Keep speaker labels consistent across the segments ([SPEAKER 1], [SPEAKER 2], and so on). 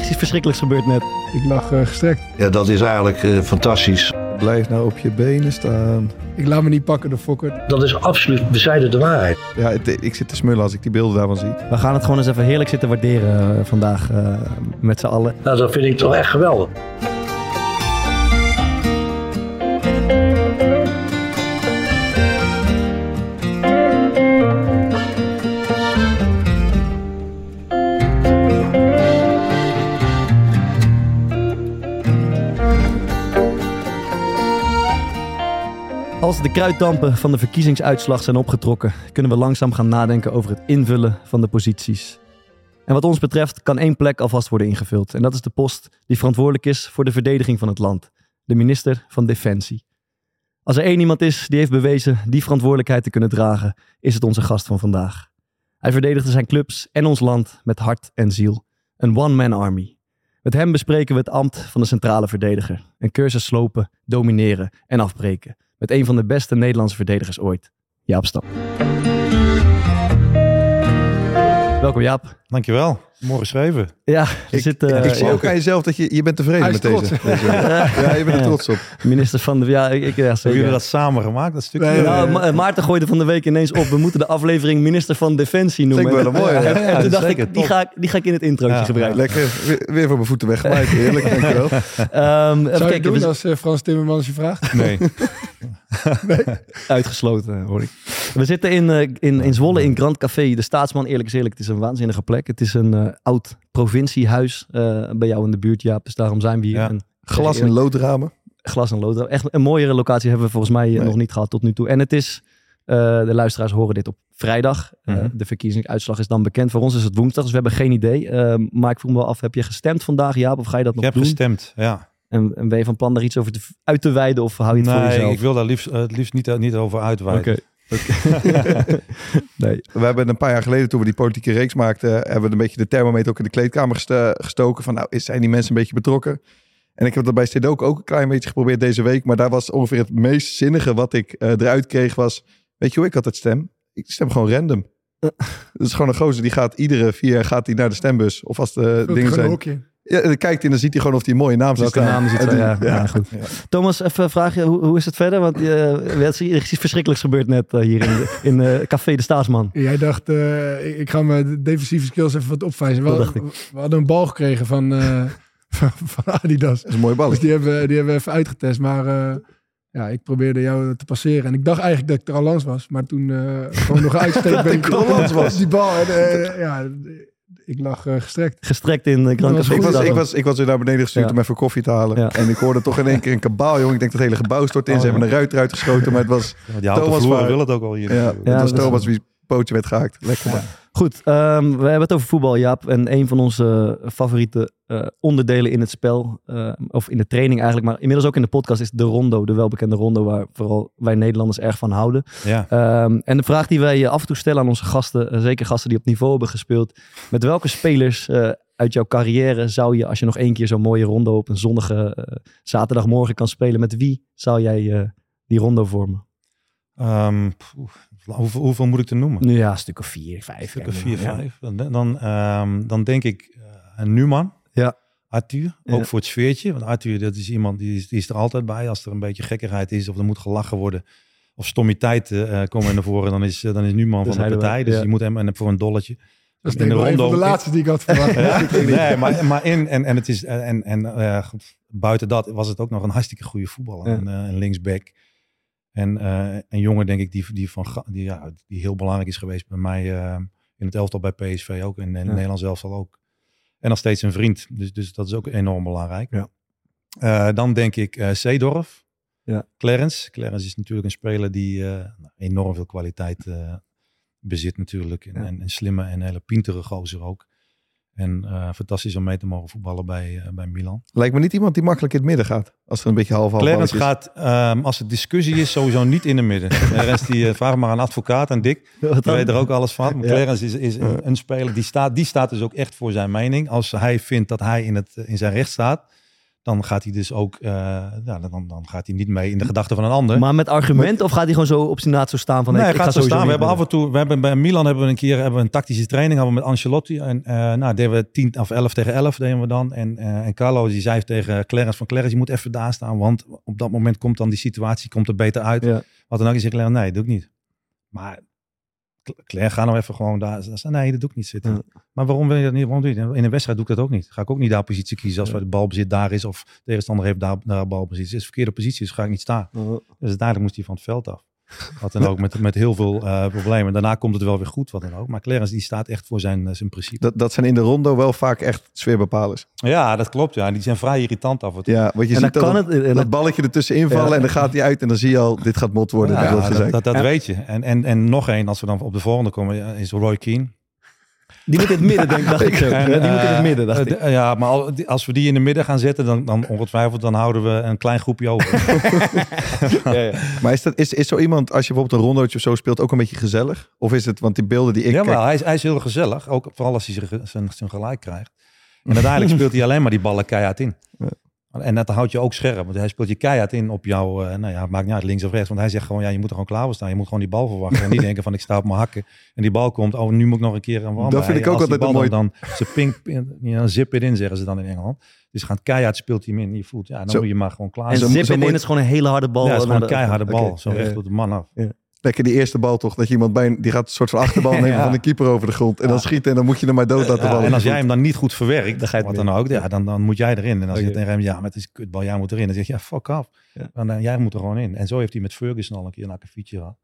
[SPEAKER 1] Is iets verschrikkelijks gebeurd net.
[SPEAKER 2] Ik lag eh, gestrekt.
[SPEAKER 3] Ja, dat is eigenlijk eh, fantastisch.
[SPEAKER 2] Blijf nou op je benen staan. Ik laat me niet pakken door Fokker.
[SPEAKER 3] Dat is absoluut bezijden de waarheid.
[SPEAKER 2] Ja, het- ik zit te smullen als ik die beelden daarvan zie.
[SPEAKER 1] We gaan het gewoon eens even heerlijk zitten waarderen eh, vandaag eh, met z'n allen.
[SPEAKER 3] Nou, dat vind ik toch echt geweldig.
[SPEAKER 1] Als de kruiddampen van de verkiezingsuitslag zijn opgetrokken, kunnen we langzaam gaan nadenken over het invullen van de posities. En wat ons betreft kan één plek alvast worden ingevuld. En dat is de post die verantwoordelijk is voor de verdediging van het land. De minister van Defensie. Als er één iemand is die heeft bewezen die verantwoordelijkheid te kunnen dragen, is het onze gast van vandaag. Hij verdedigde zijn clubs en ons land met hart en ziel. Een one-man army. Met hem bespreken we het ambt van de centrale verdediger. Een cursus slopen, domineren en afbreken. Met een van de beste Nederlandse verdedigers ooit. Jaap Stam. Welkom Jaap.
[SPEAKER 4] Dankjewel. Mooi geschreven.
[SPEAKER 1] Ja, we zitten...
[SPEAKER 2] ik zie ook aan jezelf dat je, je bent tevreden met deze. deze ja, je bent er trots op.
[SPEAKER 1] Minister van de... Ja, ik, ik, ja
[SPEAKER 4] Hebben jullie dat samen gemaakt, dat stukje?
[SPEAKER 5] Nee,
[SPEAKER 1] Nou, Ma- Maarten gooide van de week ineens op. We moeten de aflevering minister van Defensie noemen.
[SPEAKER 2] Vind ik wel een mooie,
[SPEAKER 1] En,
[SPEAKER 2] ja.
[SPEAKER 1] en toen dacht
[SPEAKER 4] zeker,
[SPEAKER 1] ik, die
[SPEAKER 4] top.
[SPEAKER 1] ga ik, die ga ik in het introotje
[SPEAKER 4] Ja,
[SPEAKER 1] gebruiken.
[SPEAKER 2] Lekker, weer, weer voor mijn voeten weggemaakt. Heerlijk, dankjewel.
[SPEAKER 1] Ehm, even
[SPEAKER 5] Zou je het
[SPEAKER 1] kijken,
[SPEAKER 5] doen
[SPEAKER 1] we-
[SPEAKER 5] als eh, Frans Timmermans je vraagt?
[SPEAKER 4] Nee.
[SPEAKER 1] Uitgesloten, hoor ik. We zitten in, eh, in, in Zwolle in Grand Café. De Staatsman, eerlijk is eerlijk, het is een waanzinnige plek. Het is een eh, oud provinciehuis eh, bij jou in de buurt, Jaap. Dus daarom zijn we hier.
[SPEAKER 4] Ja.
[SPEAKER 1] En
[SPEAKER 2] Glas en loodramen.
[SPEAKER 1] glas en lood. Echt een mooiere locatie hebben we volgens mij
[SPEAKER 2] Nee.
[SPEAKER 1] nog niet gehad tot nu toe. En het is, de luisteraars horen dit op vrijdag.
[SPEAKER 4] Mhm.
[SPEAKER 1] de verkiezingsuitslag is dan bekend. Voor ons is het woensdag, dus we hebben geen idee. Eh, maar ik vroeg me wel af, heb je gestemd vandaag, Jaap? Of ga je dat
[SPEAKER 4] Ik
[SPEAKER 1] nog
[SPEAKER 4] heb
[SPEAKER 1] doen?
[SPEAKER 4] gestemd, ja.
[SPEAKER 1] En, en ben je van plan daar iets over te, uit te wijden of hou je het voor
[SPEAKER 4] Nee,
[SPEAKER 1] jezelf?
[SPEAKER 4] ik wil daar liefst, het liefst niet, niet over uitweiden.
[SPEAKER 1] nee.
[SPEAKER 2] We hebben een paar jaar geleden, toen we die politieke reeks maakten, hebben we een beetje de thermometer ook in de kleedkamer gest- gestoken. Van nou, zijn die mensen een beetje betrokken? En ik heb dat bij Stedook ook een klein beetje geprobeerd deze week. Maar daar was ongeveer het meest zinnige wat ik eh, eruit kreeg was... Weet je hoe ik altijd stem? Ik stem gewoon random. Dat is gewoon een gozer die gaat iedere vier jaar gaat hij naar de stembus. Of als de
[SPEAKER 5] Vult
[SPEAKER 2] dingen zijn.
[SPEAKER 5] hokje.
[SPEAKER 2] Ja, dan kijkt hij en dan ziet hij gewoon of hij een mooie naam
[SPEAKER 1] Welke
[SPEAKER 2] staan.
[SPEAKER 1] namen zit er? Ja, ja, goed. Thomas, even een vraagje. Hoe, hoe is het verder? Want eh, er is iets verschrikkelijks gebeurd net eh, hier in, in eh, Café de Staatsman.
[SPEAKER 5] Jij dacht, eh, ik, ga mijn defensieve skills even wat opvijzen. We, hadden- we hadden een bal gekregen van, eh, van, van Adidas.
[SPEAKER 2] Dat is een mooie bal.
[SPEAKER 5] Dus die hebben, die hebben we even uitgetest. Maar eh, ja, ik probeerde jou te passeren. En ik dacht eigenlijk dat ik er al langs was. Maar toen eh, gewoon nog uitsteek ben ik
[SPEAKER 2] er al langs was.
[SPEAKER 5] Die bal. En, ja, ik lag eh, gestrekt.
[SPEAKER 1] Gestrekt in Café
[SPEAKER 2] Ik
[SPEAKER 1] de
[SPEAKER 2] was, ik, was, ik was weer naar beneden gestuurd
[SPEAKER 1] Ja.
[SPEAKER 2] om even koffie te halen.
[SPEAKER 1] Ja.
[SPEAKER 2] En ik hoorde toch in één keer een kabaal, jongen. Ik denk dat het hele gebouw stort in.
[SPEAKER 4] Oh,
[SPEAKER 2] Ze hebben
[SPEAKER 4] ja.
[SPEAKER 2] een ruit eruit geschoten. Maar het was,
[SPEAKER 4] die houten
[SPEAKER 2] Thomas waar-
[SPEAKER 4] wil het ook al hier.
[SPEAKER 2] ja, het was
[SPEAKER 1] dat is
[SPEAKER 2] Thomas wie pootje werd gehaakt. Lekker man.
[SPEAKER 1] Goed, ehm, we hebben het over voetbal, Jaap. En een van onze favoriete eh, onderdelen in het spel, eh, of in de training eigenlijk, maar inmiddels ook in de podcast, is de rondo. De welbekende rondo waar vooral wij Nederlanders erg van houden.
[SPEAKER 4] Ja.
[SPEAKER 1] Ehm, en de vraag die wij eh, af en toe stellen aan onze gasten, eh, zeker gasten die op niveau hebben gespeeld. Met welke spelers eh, uit jouw carrière zou je, als je nog één keer zo'n mooie rondo op een zonnige eh, zaterdagmorgen kan spelen, met wie zou jij eh, die rondo vormen?
[SPEAKER 4] Ehm, hoeveel, hoeveel moet ik er noemen?
[SPEAKER 1] Ja, een stuk of vier, vijf.
[SPEAKER 4] Stukken
[SPEAKER 1] Ja.
[SPEAKER 4] vier, vijf. Dan, dan, ehm, dan denk ik eh, een Numan.
[SPEAKER 1] Ja.
[SPEAKER 4] Arthur, ook
[SPEAKER 1] Ja.
[SPEAKER 4] voor het sfeertje. Want Arthur, dat is iemand die is, die is er altijd bij. Als er een beetje gekkigheid is of er moet gelachen worden. Of stommiteit eh komen naar voren, dan is, dan is Numan
[SPEAKER 1] Dus
[SPEAKER 4] van de partij. Dus
[SPEAKER 1] ja.
[SPEAKER 4] je moet hem en voor een dolletje.
[SPEAKER 5] Dat is
[SPEAKER 4] in de
[SPEAKER 5] ik wel een van
[SPEAKER 4] rondo-
[SPEAKER 5] de laatste die ik had verwacht.
[SPEAKER 4] Ja, nee, maar, maar in en, en het is en, en eh, goed, buiten dat was het ook nog een hartstikke goede voetballer.
[SPEAKER 1] Ja.
[SPEAKER 4] Een, eh, een linksback. En eh, een jongen, denk ik, die, die, van, die, ja, die heel belangrijk is geweest bij mij eh, in het elftal bij PSV ook. En in het
[SPEAKER 1] Ja.
[SPEAKER 4] Nederlands elftal ook. En nog steeds een vriend. Dus, dus dat is ook enorm belangrijk.
[SPEAKER 1] Ja.
[SPEAKER 4] Eh, dan denk ik eh Seedorf.
[SPEAKER 1] Ja.
[SPEAKER 4] Clarence. Clarence is natuurlijk een speler die nou, enorm veel kwaliteit bezit natuurlijk. En,
[SPEAKER 1] Ja.
[SPEAKER 4] en een slimme en hele pintere gozer ook. En eh, fantastisch om mee te mogen voetballen bij, eh, bij Milan.
[SPEAKER 2] Lijkt me niet iemand die makkelijk in het midden gaat. Als er een beetje half half
[SPEAKER 4] Clarence gaat, ehm, als het discussie is, sowieso niet in de midden. Clarence, die, eh, vraag maar aan advocaat en Dick. Die weet er ook alles van. Maar
[SPEAKER 1] Ja.
[SPEAKER 4] Clarence is, is een, een speler die staat, die staat dus ook echt voor zijn mening. Als hij vindt dat hij in, het, in zijn recht staat, dan gaat hij dus ook, eh, ja, dan, dan gaat hij niet mee in de gedachten van een ander.
[SPEAKER 1] Maar met argument of gaat hij gewoon zo op zijn naad zo staan van...
[SPEAKER 4] nee, hij
[SPEAKER 1] ik
[SPEAKER 4] gaat
[SPEAKER 1] ga
[SPEAKER 4] zo staan. We hebben af en toe, we hebben bij Milan hebben we een keer hebben we een tactische training hadden we met Ancelotti. En uh, nou, deden we 10 of 11 tegen 11 deden we dan. En, uh, en Carlo die zei tegen Clarence van Clarence, je moet even daar staan, want op dat moment komt dan die situatie komt er beter uit.
[SPEAKER 1] Ja.
[SPEAKER 4] Wat dan ook, je zegt Clarence, nee, doe ik niet. Maar Claire, ga nou even gewoon daar. Nee, dat doe ik niet zitten. Ja. Maar waarom wil je dat niet? Waarom doe je dat? In een wedstrijd doe ik dat ook niet. Ga ik ook niet daar positie kiezen als ja. de balbezit daar is of de tegenstander heeft daar, daar balbezit. Het verkeerde positie is, ga ik niet staan. Dus uiteindelijk moest hij van het veld af. Wat dan ook, met, met heel veel uh, problemen. Daarna komt het wel weer goed, wat dan ook. Maar Clarence die staat echt voor zijn, uh, zijn principe.
[SPEAKER 2] Dat, dat zijn in de rondo wel vaak echt sfeerbepalers.
[SPEAKER 4] Ja, dat klopt. Ja. Die zijn vrij irritant af en toe.
[SPEAKER 2] Ja, want je
[SPEAKER 1] en
[SPEAKER 2] ziet
[SPEAKER 1] dan
[SPEAKER 2] dat,
[SPEAKER 1] kan het, en
[SPEAKER 2] dat
[SPEAKER 1] dan-
[SPEAKER 2] balletje ertussen invallen
[SPEAKER 1] Ja.
[SPEAKER 2] en dan gaat hij uit en dan zie je al, dit gaat mot worden.
[SPEAKER 4] Ja,
[SPEAKER 2] dat,
[SPEAKER 4] dat, dat, dat weet je. En, en, en nog één, als we dan op de volgende komen, is Roy Keane.
[SPEAKER 1] Die moet in het midden, denk, dacht ik zo.
[SPEAKER 4] En,
[SPEAKER 1] Ja, die moet in het
[SPEAKER 4] eh,
[SPEAKER 1] midden, dacht
[SPEAKER 4] eh,
[SPEAKER 1] ik.
[SPEAKER 4] Ja, maar als we die in de midden gaan zetten, dan, dan ongetwijfeld dan houden we een klein groepje over.
[SPEAKER 1] Ja, ja.
[SPEAKER 2] Maar is, dat, is, is zo iemand, als je bijvoorbeeld een rondootje of zo speelt, ook een beetje gezellig? Of is het, want die beelden die ik
[SPEAKER 4] Ja,
[SPEAKER 2] kijk,
[SPEAKER 4] maar hij is, hij is heel gezellig. Ook vooral als hij zijn, zijn, zijn gelijk krijgt. En uiteindelijk speelt hij alleen maar die ballen keihard in. En dat houdt je ook scherp. Want hij speelt je keihard in op jouw... eh, nou ja, het maakt niet uit links of rechts. Want hij zegt gewoon, ja, je moet er gewoon klaar voor staan. Je moet gewoon die bal verwachten. En niet denken van, ik sta op mijn hakken. En die bal komt, oh, nu moet ik nog een keer een wandelen.
[SPEAKER 2] Dat vind ik ook altijd
[SPEAKER 4] bal
[SPEAKER 2] een
[SPEAKER 4] Dan, dan ze ping, ping, ja, zip it in, zeggen ze dan in Engeland. Dus gaat keihard speelt hij hem in. Je voelt, ja, dan
[SPEAKER 2] Zo.
[SPEAKER 4] moet je maar gewoon klaar
[SPEAKER 1] En zip
[SPEAKER 2] zo
[SPEAKER 1] it in is gewoon een hele harde bal.
[SPEAKER 4] Ja, het is gewoon een
[SPEAKER 1] de-
[SPEAKER 4] keiharde bal. Zo
[SPEAKER 1] ja,
[SPEAKER 4] recht
[SPEAKER 1] ja.
[SPEAKER 4] op de man af.
[SPEAKER 2] Lekker die eerste bal toch, dat je iemand bij, die gaat een soort van achterbal nemen
[SPEAKER 4] Ja.
[SPEAKER 2] van de keeper over de grond. En dan schieten en dan moet je er maar dood laten
[SPEAKER 4] Ja,
[SPEAKER 2] ballen.
[SPEAKER 4] en als jij hem dan niet goed verwerkt,
[SPEAKER 1] Dan ga je het
[SPEAKER 4] wat dan ook, ja, dan, dan moet jij erin. En als je
[SPEAKER 1] Oké.
[SPEAKER 4] tegen hem, ja, maar het is een kutbal, jij moet erin. Dan zeg je, ja, fuck af.
[SPEAKER 1] Ja.
[SPEAKER 4] Dan, eh, jij moet er gewoon in. En zo heeft hij met Ferguson al een keer een akkefietje gehad.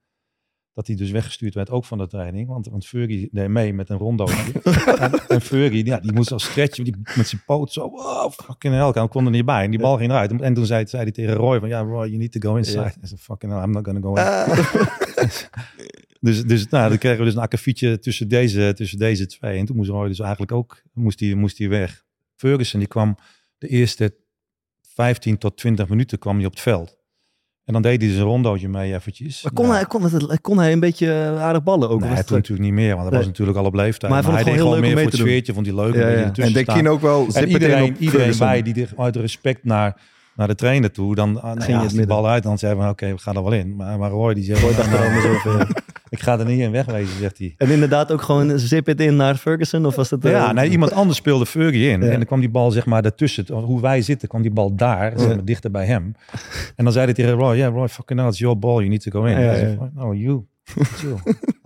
[SPEAKER 4] Dat hij dus weggestuurd werd, ook van de training. Want, want Fergie deed mee met een rondootje. en, en ja, die moest al stretchen die, met zijn poot zo. Wow, fucking hell. Hij kon er niet bij. En die bal ging eruit. En toen zei, zei hij tegen Roy van, ja Roy, you need to go inside. Hij zei, fucking hell, I'm not gonna go in. Dus, dus nou, dan kregen we dus een akkefietje tussen deze, tussen deze twee. En toen moest Roy dus eigenlijk ook moest hij, moest hij weg. Ferguson die kwam de eerste 15 tot 20 minuten kwam hij op het veld. En dan deed hij dus een rondootje mee eventjes.
[SPEAKER 1] Maar kon,
[SPEAKER 4] Nou,
[SPEAKER 1] hij, kon, het, kon hij een beetje eh, aardig ballen ook?
[SPEAKER 4] Nee, hij toen natuurlijk niet meer, want hij
[SPEAKER 1] Nee.
[SPEAKER 4] was natuurlijk al op leeftijd.
[SPEAKER 1] Maar hij het
[SPEAKER 4] deed
[SPEAKER 1] gewoon
[SPEAKER 4] meer voor het sfeertje, vond hij leuk.
[SPEAKER 1] Ja,
[SPEAKER 2] en
[SPEAKER 4] ertussen
[SPEAKER 2] Dekien ook wel,
[SPEAKER 4] en iedereen, iedereen bij die uit respect naar, naar de trainer toe, dan nou
[SPEAKER 1] je
[SPEAKER 4] ja,
[SPEAKER 1] het
[SPEAKER 4] als die
[SPEAKER 1] midden.
[SPEAKER 4] bal uit, dan zei van oké, we gaan er wel in. Maar, maar Roy die zegt,
[SPEAKER 1] Roy
[SPEAKER 4] nou,
[SPEAKER 1] dacht er
[SPEAKER 4] nou,
[SPEAKER 1] anders over.
[SPEAKER 4] Ik ga er niet in wegwezen, zegt hij.
[SPEAKER 1] En inderdaad ook gewoon zip it in naar Ferguson? Of was dat... eh,
[SPEAKER 4] Ja, nee, iemand anders speelde Fergie in.
[SPEAKER 1] Ja.
[SPEAKER 4] En dan kwam die bal zeg maar daartussen. Hoe wij zitten, kwam die bal daar, zeg maar, dichter bij hem. En dan zei hij tegen Roy, yeah Roy, fucking hell, it's your ball, you need to go in.
[SPEAKER 1] Ja,
[SPEAKER 4] zei, no, you, chill.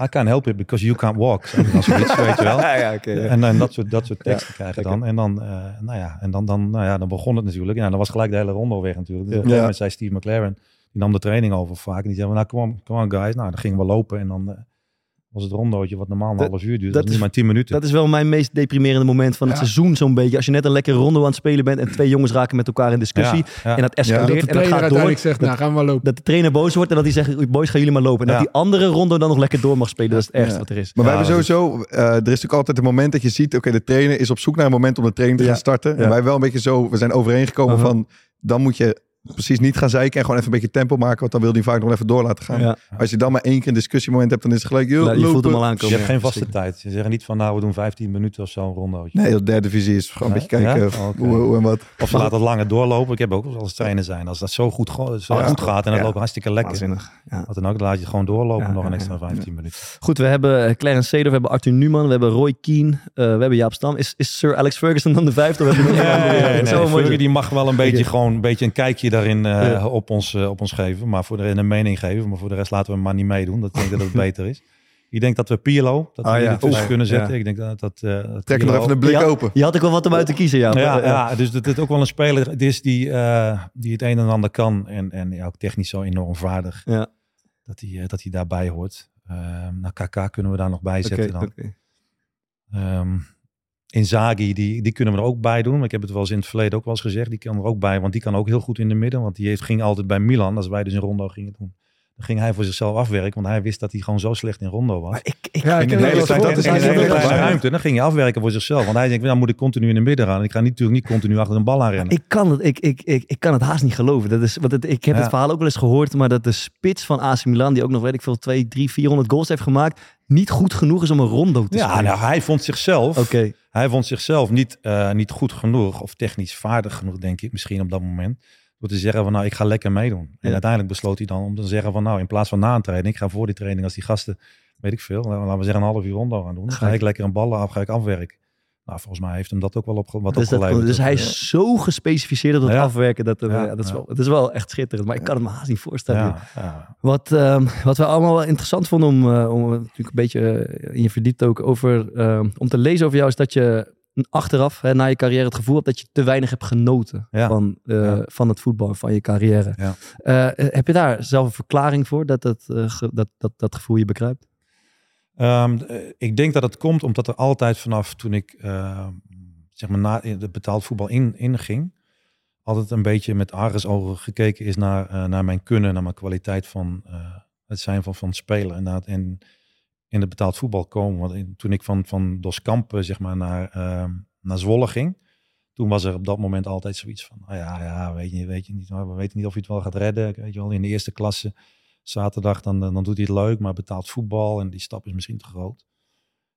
[SPEAKER 4] I can't help it because you can't walk. Zei hij dan zoiets, weet je wel.
[SPEAKER 1] Ja, ja.
[SPEAKER 4] En, en dat soort, dat soort teksten krijgen dan. En dan, eh, nou ja, en dan, dan, nou ja, dan begon het natuurlijk. En dan was gelijk de hele ronde weg natuurlijk. Dus op een moment zei Steve McLaren, die nam de training over vaak. En die zei, nou, come on, come on guys. Nou, dan gingen we lopen en dan eh, was het rondootje wat normaal een
[SPEAKER 1] Dat-
[SPEAKER 4] half uur duurt.
[SPEAKER 1] dat
[SPEAKER 4] Dat is maar tien minuten.
[SPEAKER 1] Dat is wel mijn meest deprimerende moment van het
[SPEAKER 5] Ja.
[SPEAKER 1] seizoen zo'n beetje. Als je net een lekkere ronde aan het spelen bent en twee jongens raken met elkaar in discussie.
[SPEAKER 4] Ja, ja.
[SPEAKER 1] En dat
[SPEAKER 5] Dat
[SPEAKER 1] escaleert
[SPEAKER 5] de
[SPEAKER 1] en dat gaat door.
[SPEAKER 5] uiteindelijk zegt, nou gaan we maar lopen.
[SPEAKER 1] Dat de trainer boos wordt en dat hij zegt, boys gaan jullie maar lopen. En
[SPEAKER 4] Ja.
[SPEAKER 1] dat die andere ronde dan nog lekker door mag spelen. Dat is het ergste
[SPEAKER 2] Ja.
[SPEAKER 1] wat er is.
[SPEAKER 2] Maar wij hebben
[SPEAKER 4] dat
[SPEAKER 2] sowieso, eh, er is natuurlijk altijd een moment dat je ziet, oké, de trainer is op zoek naar een moment om de training te
[SPEAKER 1] Ja.
[SPEAKER 2] gaan starten. En wij wel een beetje zo, we zijn overeengekomen
[SPEAKER 1] Uh-huh.
[SPEAKER 2] van, dan moet je precies niet gaan zeiken en gewoon even een beetje tempo maken, want dan wil hij vaak nog even door laten gaan.
[SPEAKER 1] Ja.
[SPEAKER 2] Als je dan maar één keer een discussiemoment hebt, dan is het gelijk, joh,
[SPEAKER 1] Nou, je voelt hem al aankomen.
[SPEAKER 4] Je hebt geen vaste tijd. Ze zeggen niet van nou we doen 15 minuten of zo een rondootje.
[SPEAKER 2] Nee, de derde visie is gewoon een beetje kijken
[SPEAKER 4] Ja? Oké.
[SPEAKER 2] hoe, hoe en wat.
[SPEAKER 4] Of ze laten het langer doorlopen. Ik heb ook als trainer zijn. Als dat zo goed, go- zo
[SPEAKER 1] Ja.
[SPEAKER 4] goed gaat en dat
[SPEAKER 1] Ja.
[SPEAKER 4] loopt hartstikke lekker. Wat dan ook, dan laat je het gewoon doorlopen
[SPEAKER 1] Ja,
[SPEAKER 4] nog een extra
[SPEAKER 1] ja.
[SPEAKER 4] 15 minuten.
[SPEAKER 1] Goed, we hebben eh, Clarence Seedorf, we hebben Arthur Newman, we hebben Roy Keane, eh, we hebben Jaap Stam. Is, is Sir Alex Ferguson dan de vijfde?
[SPEAKER 4] Nee, nee, die mag wel een beetje, gewoon een beetje een kijkje daarin eh,
[SPEAKER 1] Ja.
[SPEAKER 4] op, ons, eh, op ons geven. Maar voor de, een mening geven. Maar voor de rest laten we hem maar niet meedoen. Dat denk ik dat het beter is. Ik denk dat we Pirlo, dat we
[SPEAKER 1] Ah, ja.
[SPEAKER 4] ertussen
[SPEAKER 1] Oeh,
[SPEAKER 4] kunnen zetten.
[SPEAKER 1] ja.
[SPEAKER 4] Ik denk dat... dat, eh, dat
[SPEAKER 2] Trek er nog even een blik open.
[SPEAKER 1] Je had ook wel wat om uit te kiezen, ja.
[SPEAKER 4] ja, ja, dus dat het ook wel een speler is die, eh, die het een en ander kan. En, en ja, ook technisch zo enorm vaardig.
[SPEAKER 1] Ja.
[SPEAKER 4] Dat hij, dat hij daarbij hoort. Ehm nou, KK kunnen we daar nog bij zetten dan.
[SPEAKER 1] oké.
[SPEAKER 4] Ehm Inzaghi, die, die kunnen we er ook bij doen. Ik heb het wel eens in het verleden ook wel eens gezegd. Die kan er ook bij, want die kan ook heel goed in de midden. Want die heeft, ging altijd bij Milan, als wij dus in Rondo gingen doen. Dan ging hij voor zichzelf afwerken, want hij wist dat hij gewoon zo slecht in Rondo was.
[SPEAKER 1] Maar ik, ik,
[SPEAKER 5] Ja, ik
[SPEAKER 4] in de
[SPEAKER 5] het
[SPEAKER 4] hele in een kleine
[SPEAKER 5] bij.
[SPEAKER 4] ruimte. Dan ging hij afwerken voor zichzelf. Want hij denkt, dan moet ik continu in de midden gaan. Ik ga natuurlijk niet continu achter een bal aan rennen.
[SPEAKER 1] ik, kan het, ik, ik, ik, ik kan het haast niet geloven. Dat is, want het, ik heb
[SPEAKER 4] Ja.
[SPEAKER 1] het verhaal ook wel eens gehoord, maar dat de spits van AC Milan, die ook nog weet ik veel, 2, 3, 400 goals heeft gemaakt, niet goed genoeg is om een rondo te
[SPEAKER 4] ja,
[SPEAKER 1] spelen.
[SPEAKER 4] nou, hij vond zichzelf,
[SPEAKER 1] Oké,
[SPEAKER 4] hij vond zichzelf niet, eh, niet goed genoeg of technisch vaardig genoeg, denk ik, misschien op dat moment. Door te zeggen van nou, ik ga lekker meedoen. En uiteindelijk besloot hij dan om te zeggen van nou, in plaats van na een training, ik ga voor die training als die gasten, weet ik veel, laten we zeggen een half uur rondo gaan doen. Dan
[SPEAKER 1] Ga ik-
[SPEAKER 4] lekker een ballen af, ga ik afwerken. Nou, volgens mij heeft hem dat ook wel op, wat
[SPEAKER 1] dus, dat,
[SPEAKER 4] opgeleverd.
[SPEAKER 1] dus hij is zo gespecificeerd op dat
[SPEAKER 4] Ja.
[SPEAKER 1] afwerken. Dat,
[SPEAKER 4] Ja,
[SPEAKER 1] ja, dat, is wel, het is wel echt schitterend, maar ik kan het me haast niet voorstellen. Wat, ehm, wat we allemaal wel interessant vonden om, eh, om natuurlijk een beetje eh, in je verdiept ook over, ehm, om te lezen over jou, is dat je achteraf hè, na je carrière het gevoel hebt dat je te weinig hebt genoten
[SPEAKER 4] Ja.
[SPEAKER 1] van, eh,
[SPEAKER 4] Ja.
[SPEAKER 1] van het voetbal, van je carrière.
[SPEAKER 4] Ja.
[SPEAKER 1] Eh, heb je daar zelf een verklaring voor dat dat, eh, ge- dat, dat, dat gevoel je bekruipt?
[SPEAKER 4] Ehm, eh, ik denk dat het komt omdat er altijd vanaf toen ik zeg maar na het betaald voetbal in, inging, altijd een beetje met argusogen gekeken is naar, eh, naar mijn kunnen, naar mijn kwaliteit van eh, het zijn van, van spelen. En, en in het betaald voetbal komen. Want in- toen ik van, van Dos Kampen zeg maar naar, ehm, naar Zwolle ging, toen was er op dat moment altijd zoiets van, nou ja, ja weet, je, weet je niet, we weten niet of je het wel gaat redden. Weet je wel, in de eerste klasse zaterdag, dan, dan doet hij het leuk, maar betaald voetbal en die stap is misschien te groot.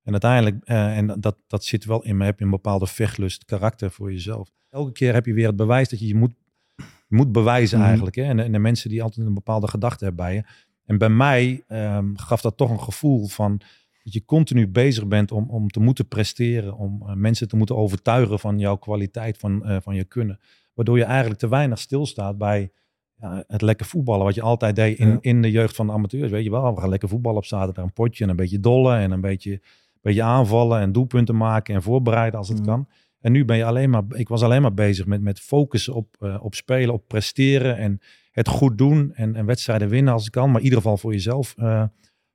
[SPEAKER 4] En uiteindelijk, eh, en dat, dat zit wel in me, heb je een bepaalde vechtlust, karakter voor jezelf. Elke keer heb je weer het bewijs dat je je moet, je moet bewijzen
[SPEAKER 1] Mhm.
[SPEAKER 4] eigenlijk. Hè? En, en de mensen die altijd een bepaalde gedachte hebben bij je. En bij mij ehm, gaf dat toch een gevoel van dat je continu bezig bent om, om te moeten presteren, om eh, mensen te moeten overtuigen van jouw kwaliteit, van, eh, van je kunnen. Waardoor je eigenlijk te weinig stilstaat bij ja, het lekker voetballen, wat je altijd deed in,
[SPEAKER 1] Ja.
[SPEAKER 4] in de jeugd van de amateurs. Weet je wel, we gaan lekker voetballen op zaterdag, een potje en een beetje dollen en een beetje, beetje aanvallen en doelpunten maken en voorbereiden als het
[SPEAKER 1] Mhm.
[SPEAKER 4] kan. En nu ben je alleen maar, ik was alleen maar bezig met, met focussen op, eh, op spelen, op presteren en het goed doen en, en wedstrijden winnen als het kan, maar in ieder geval voor jezelf eh,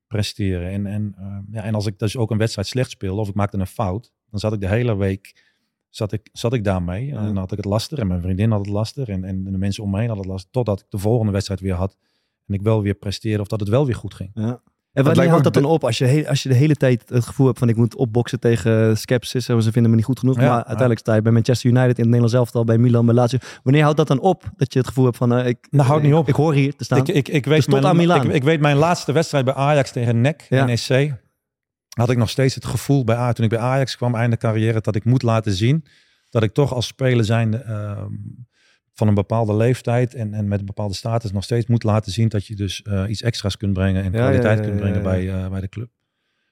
[SPEAKER 4] presteren. En, en, eh, ja, en als ik dus ook een wedstrijd slecht speelde of ik maakte een fout, dan zat ik de hele week zat ik, zat ik daarmee. En dan had ik het lastig en mijn vriendin had het lastig en, en de mensen om me heen hadden het lastig. Totdat ik de volgende wedstrijd weer had en ik wel weer presteerde of dat het wel weer goed ging.
[SPEAKER 1] Ja. En wanneer houdt dat dan op? Als je, als je de hele tijd het gevoel hebt van ik moet opboksen tegen skepsis en ze vinden me niet goed genoeg.
[SPEAKER 4] Ja,
[SPEAKER 1] maar uiteindelijk sta je bij Manchester United in het Nederlands elftal, bij Milan, bij Lazio. Wanneer houdt dat dan op? Dat je het gevoel hebt van eh, ik,
[SPEAKER 4] Nou, houdt niet op.
[SPEAKER 1] ik hoor hier te staan.
[SPEAKER 4] Ik, ik, ik, weet
[SPEAKER 1] Dus tot
[SPEAKER 4] mijn,
[SPEAKER 1] aan Milaan.
[SPEAKER 4] Ik, ik weet mijn laatste wedstrijd bij Ajax tegen NEC,
[SPEAKER 1] Ja.
[SPEAKER 4] NEC. Had ik nog steeds het gevoel bij Ajax, toen ik bij Ajax kwam, einde carrière, dat ik moet laten zien dat ik toch als speler zijnde ehm, van een bepaalde leeftijd en, en met een bepaalde status nog steeds moet laten zien dat je dus eh, iets extra's kunt brengen en
[SPEAKER 1] Ja,
[SPEAKER 4] kwaliteit
[SPEAKER 1] ja, ja,
[SPEAKER 4] kunt brengen
[SPEAKER 1] ja, ja.
[SPEAKER 4] Bij, eh, bij de club.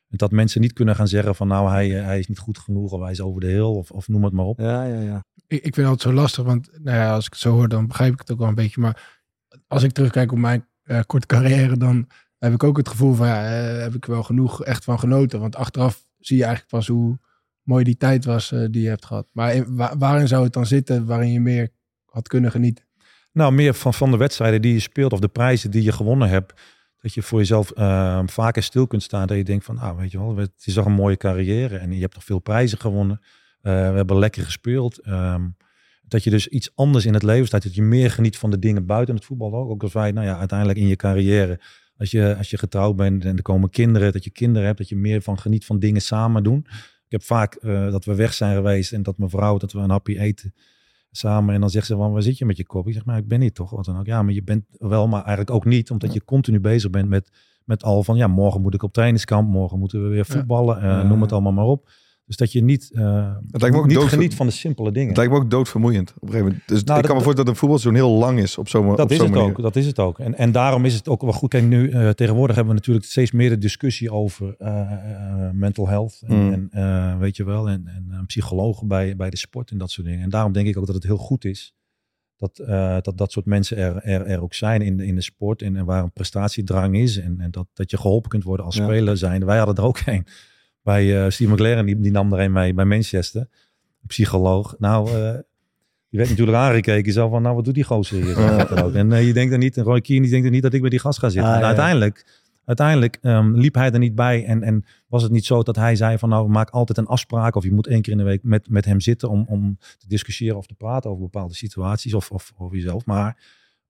[SPEAKER 4] En dat mensen niet kunnen gaan zeggen van nou hij, eh, hij is niet goed genoeg of hij is over de hill of, of noem het maar op.
[SPEAKER 1] Ja, ja, ja.
[SPEAKER 5] Ik, ik vind het altijd zo lastig, want nou ja, als ik het zo hoor, dan begrijp ik het ook wel een beetje. Maar als ik terugkijk op mijn eh, korte carrière, dan heb ik ook het gevoel van, ja, heb ik wel genoeg echt van genoten. Want achteraf zie je eigenlijk pas hoe mooi die tijd was die je hebt gehad. Maar in- wa- waarin zou het dan zitten waarin je meer had kunnen genieten?
[SPEAKER 4] Nou, meer van, van de wedstrijden die je speelt of de prijzen die je gewonnen hebt. Dat je voor jezelf eh, vaker stil kunt staan. Dat je denkt van, ah, weet je wel, het is toch een mooie carrière. En je hebt toch veel prijzen gewonnen. Eh, we hebben lekker gespeeld. Ehm, dat je dus iets anders in het leven staat. Dat je meer geniet van de dingen buiten het voetbal ook. Ook als wij, nou ja, uiteindelijk in je carrière. Als je, als je getrouwd bent en er komen kinderen. Dat je kinderen hebt. Dat je meer van geniet van dingen samen doen. Ik heb vaak eh, dat we weg zijn geweest. En dat mijn vrouw, dat we een hapje eten samen. En dan zegt ze, van, waar zit je met je kop? Ik zeg, maar ik ben niet toch? Wat dan ook. Ja, maar je bent wel, maar eigenlijk ook niet. Omdat je continu bezig bent met, met al van, ja, morgen moet ik op trainingskamp. Morgen moeten we weer voetballen. eh. Noem het allemaal maar op. Dus dat je niet, eh, niet
[SPEAKER 2] dood-
[SPEAKER 4] geniet van de simpele dingen.
[SPEAKER 2] Het lijkt me ook doodvermoeiend op een gegeven moment. Dus
[SPEAKER 4] Nou,
[SPEAKER 2] ik kan me voorstellen dat een voetbalseizoen heel lang is op zo'n op
[SPEAKER 4] Dat is het
[SPEAKER 2] manier.
[SPEAKER 4] ook. Dat is het ook. En, en daarom is het ook wel goed. Kijk, nu eh, tegenwoordig hebben we natuurlijk steeds meer de discussie over eh, mental health. En,
[SPEAKER 2] Mm.
[SPEAKER 4] en weet je wel, en, en psychologen bij, bij de sport en dat soort dingen. En daarom denk ik ook dat het heel goed is dat, dat dat soort mensen er, er, er ook zijn in, de- in de sport. En, en waar een prestatiedrang is. En, en dat, dat je geholpen kunt worden als
[SPEAKER 1] Ja.
[SPEAKER 4] speler zijn. Wij hadden er ook een. Bij eh, Steve McLaren, die, die nam er een mee bij Manchester. Psycholoog. Nou, eh, die werd natuurlijk aangekeken. Zo van, nou wat doet die gozer hier? En eh, je denkt er niet, en Roy Keane die denkt er niet dat ik bij die gast ga zitten.
[SPEAKER 1] Ah, ja.
[SPEAKER 4] uiteindelijk... Uiteindelijk ehm, liep hij er niet bij en, en was het niet zo dat hij zei van nou maak altijd een afspraak of je moet één keer in de week met, met hem zitten om, om te discussiëren of te praten over bepaalde situaties of, of over jezelf. Maar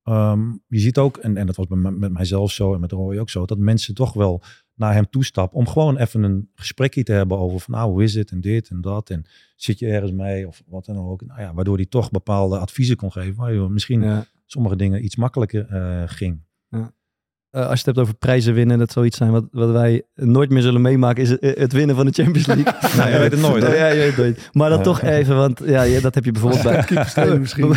[SPEAKER 4] ehm, je ziet ook, en, en dat was bij mij- met mijzelf zo en met Roy ook zo, dat mensen toch wel naar hem toestappen om gewoon even een gesprekje te hebben over van nou hoe is het en dit en dat en zit je ergens mee of wat dan ook. Nou ja, waardoor hij toch bepaalde adviezen kon geven waar je misschien
[SPEAKER 1] Ja.
[SPEAKER 4] sommige dingen iets makkelijker eh, ging.
[SPEAKER 1] Eh, als je het hebt over prijzen winnen, dat zou iets zijn wat, wat wij nooit meer zullen meemaken, is het, het winnen van de Champions League.
[SPEAKER 4] Nou, je weet het nooit, hè?
[SPEAKER 1] Ja, je weet het nooit. Maar dan
[SPEAKER 4] Ja.
[SPEAKER 1] toch even, want ja, ja, dat heb je bijvoorbeeld bij...
[SPEAKER 5] Misschien.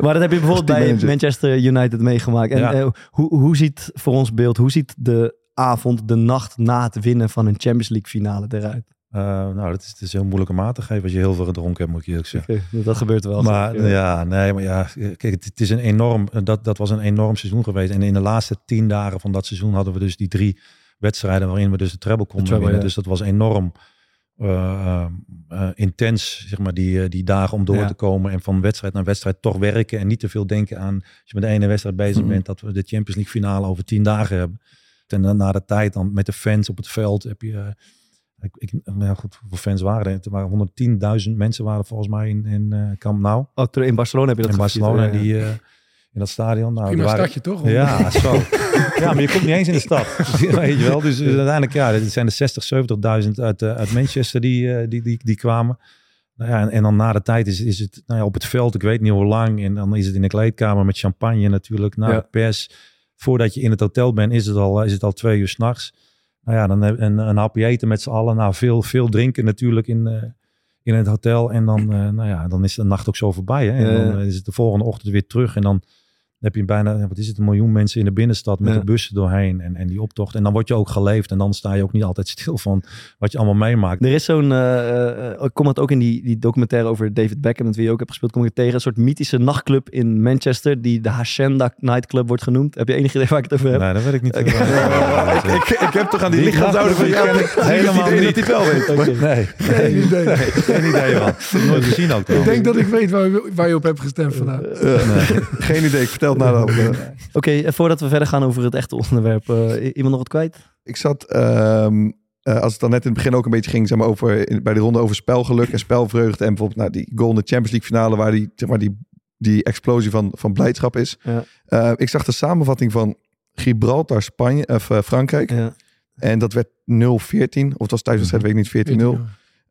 [SPEAKER 1] maar dat heb je bijvoorbeeld bij. Manchester United meegemaakt. En
[SPEAKER 4] Ja.
[SPEAKER 1] eh, hoe, hoe ziet voor ons beeld, hoe ziet de avond, de nacht na het winnen van een Champions League finale eruit?
[SPEAKER 4] Eh, nou, dat is, het is heel moeilijk om aan te geven als je heel veel gedronken hebt, moet ik je eerlijk zeggen.
[SPEAKER 1] Dat gebeurt wel.
[SPEAKER 4] Maar
[SPEAKER 1] Ja.
[SPEAKER 4] ja, nee, maar ja, kijk, het, het is een enorm, dat, dat was een enorm seizoen geweest. En in de laatste tien dagen van dat seizoen hadden we dus die drie wedstrijden waarin we dus de treble konden
[SPEAKER 1] treble,
[SPEAKER 4] winnen.
[SPEAKER 1] ja.
[SPEAKER 4] Dus dat was enorm eh, eh, eh, intens, zeg maar, die, eh, die dagen om door
[SPEAKER 1] Ja.
[SPEAKER 4] te komen en van wedstrijd naar wedstrijd toch werken en niet te veel denken aan, als je met de ene wedstrijd bezig bent, dat we de Champions League finale over tien dagen hebben. En dan na de tijd dan met de fans op het veld heb je... eh, ik, ik, nou ja, goed, hoeveel fans waren er? Er waren 110.000 mensen waren volgens mij in, in eh, Camp Nou.
[SPEAKER 1] Oh, in Barcelona heb je dat
[SPEAKER 4] in Barcelona,
[SPEAKER 1] ja, ja.
[SPEAKER 4] die, eh, in dat stadion. Nou,
[SPEAKER 5] Prima
[SPEAKER 4] waren-
[SPEAKER 5] stadje toch?
[SPEAKER 4] Ja, zo. ja, maar je komt niet eens in de stad. Weet je wel. Dus uiteindelijk, ja, dit zijn de 60, 70.000 uit, uit Manchester die, die, die, die kwamen. Nou ja, en, en dan na de tijd is, is het nou ja, op het veld, ik weet niet hoe lang. En dan is het in de kleedkamer met champagne natuurlijk. Na
[SPEAKER 1] Ja.
[SPEAKER 4] de pers. Voordat je in het hotel bent, is het al, is het al twee uur s'nachts. Nou ja, dan een, een hapje eten met z'n allen. Nou, veel, veel drinken natuurlijk in, eh, in het hotel. En dan, eh, nou ja, dan is de nacht ook zo voorbij. Hè? En dan is het de volgende ochtend weer terug. En dan heb je bijna, wat is het, een miljoen mensen in de binnenstad met
[SPEAKER 1] Ja.
[SPEAKER 4] de bussen doorheen. En, en die optocht. En dan word je ook geleefd. En dan sta je ook niet altijd stil van wat je allemaal meemaakt.
[SPEAKER 1] Er is zo'n, eh, eh, ik kom het ook in die, die documentaire over David Beckham, met wie je ook hebt gespeeld, kom ik tegen. Een soort mythische nachtclub in Manchester, die de Hacienda Nightclub wordt genoemd. Heb je enig idee waar ik het over heb?
[SPEAKER 4] Nee, dat weet ik niet.
[SPEAKER 2] ik, ik, ik heb toch aan die,
[SPEAKER 4] Die
[SPEAKER 2] van jou
[SPEAKER 4] helemaal niet.
[SPEAKER 2] dat hij wel weet.
[SPEAKER 4] Nee,
[SPEAKER 5] Geen idee.
[SPEAKER 4] geen idee man. Nooit gezien ook.
[SPEAKER 5] Ik denk dat ik weet waar, je- waar je op hebt gestemd vandaag.
[SPEAKER 2] Eh, Geen idee, ik vertel de eh.
[SPEAKER 1] Oké, en voordat we verder gaan over het echte onderwerp, eh, iemand nog wat kwijt?
[SPEAKER 2] Ik zat, ehm, eh, als het dan net in het begin ook een beetje ging, zeg maar, over, in- bij de ronde over spelgeluk en spelvreugde. En bijvoorbeeld nou, die goal in de Champions League finale, waar die, zeg maar, die, die explosie van, van blijdschap is.
[SPEAKER 1] Ja.
[SPEAKER 2] Eh, ik zag de samenvatting van Gibraltar, Spanje, of eh, Frankrijk.
[SPEAKER 1] Ja.
[SPEAKER 2] En dat werd 0-14. Of het was thuiswedstrijd, weet ik niet, 14-0.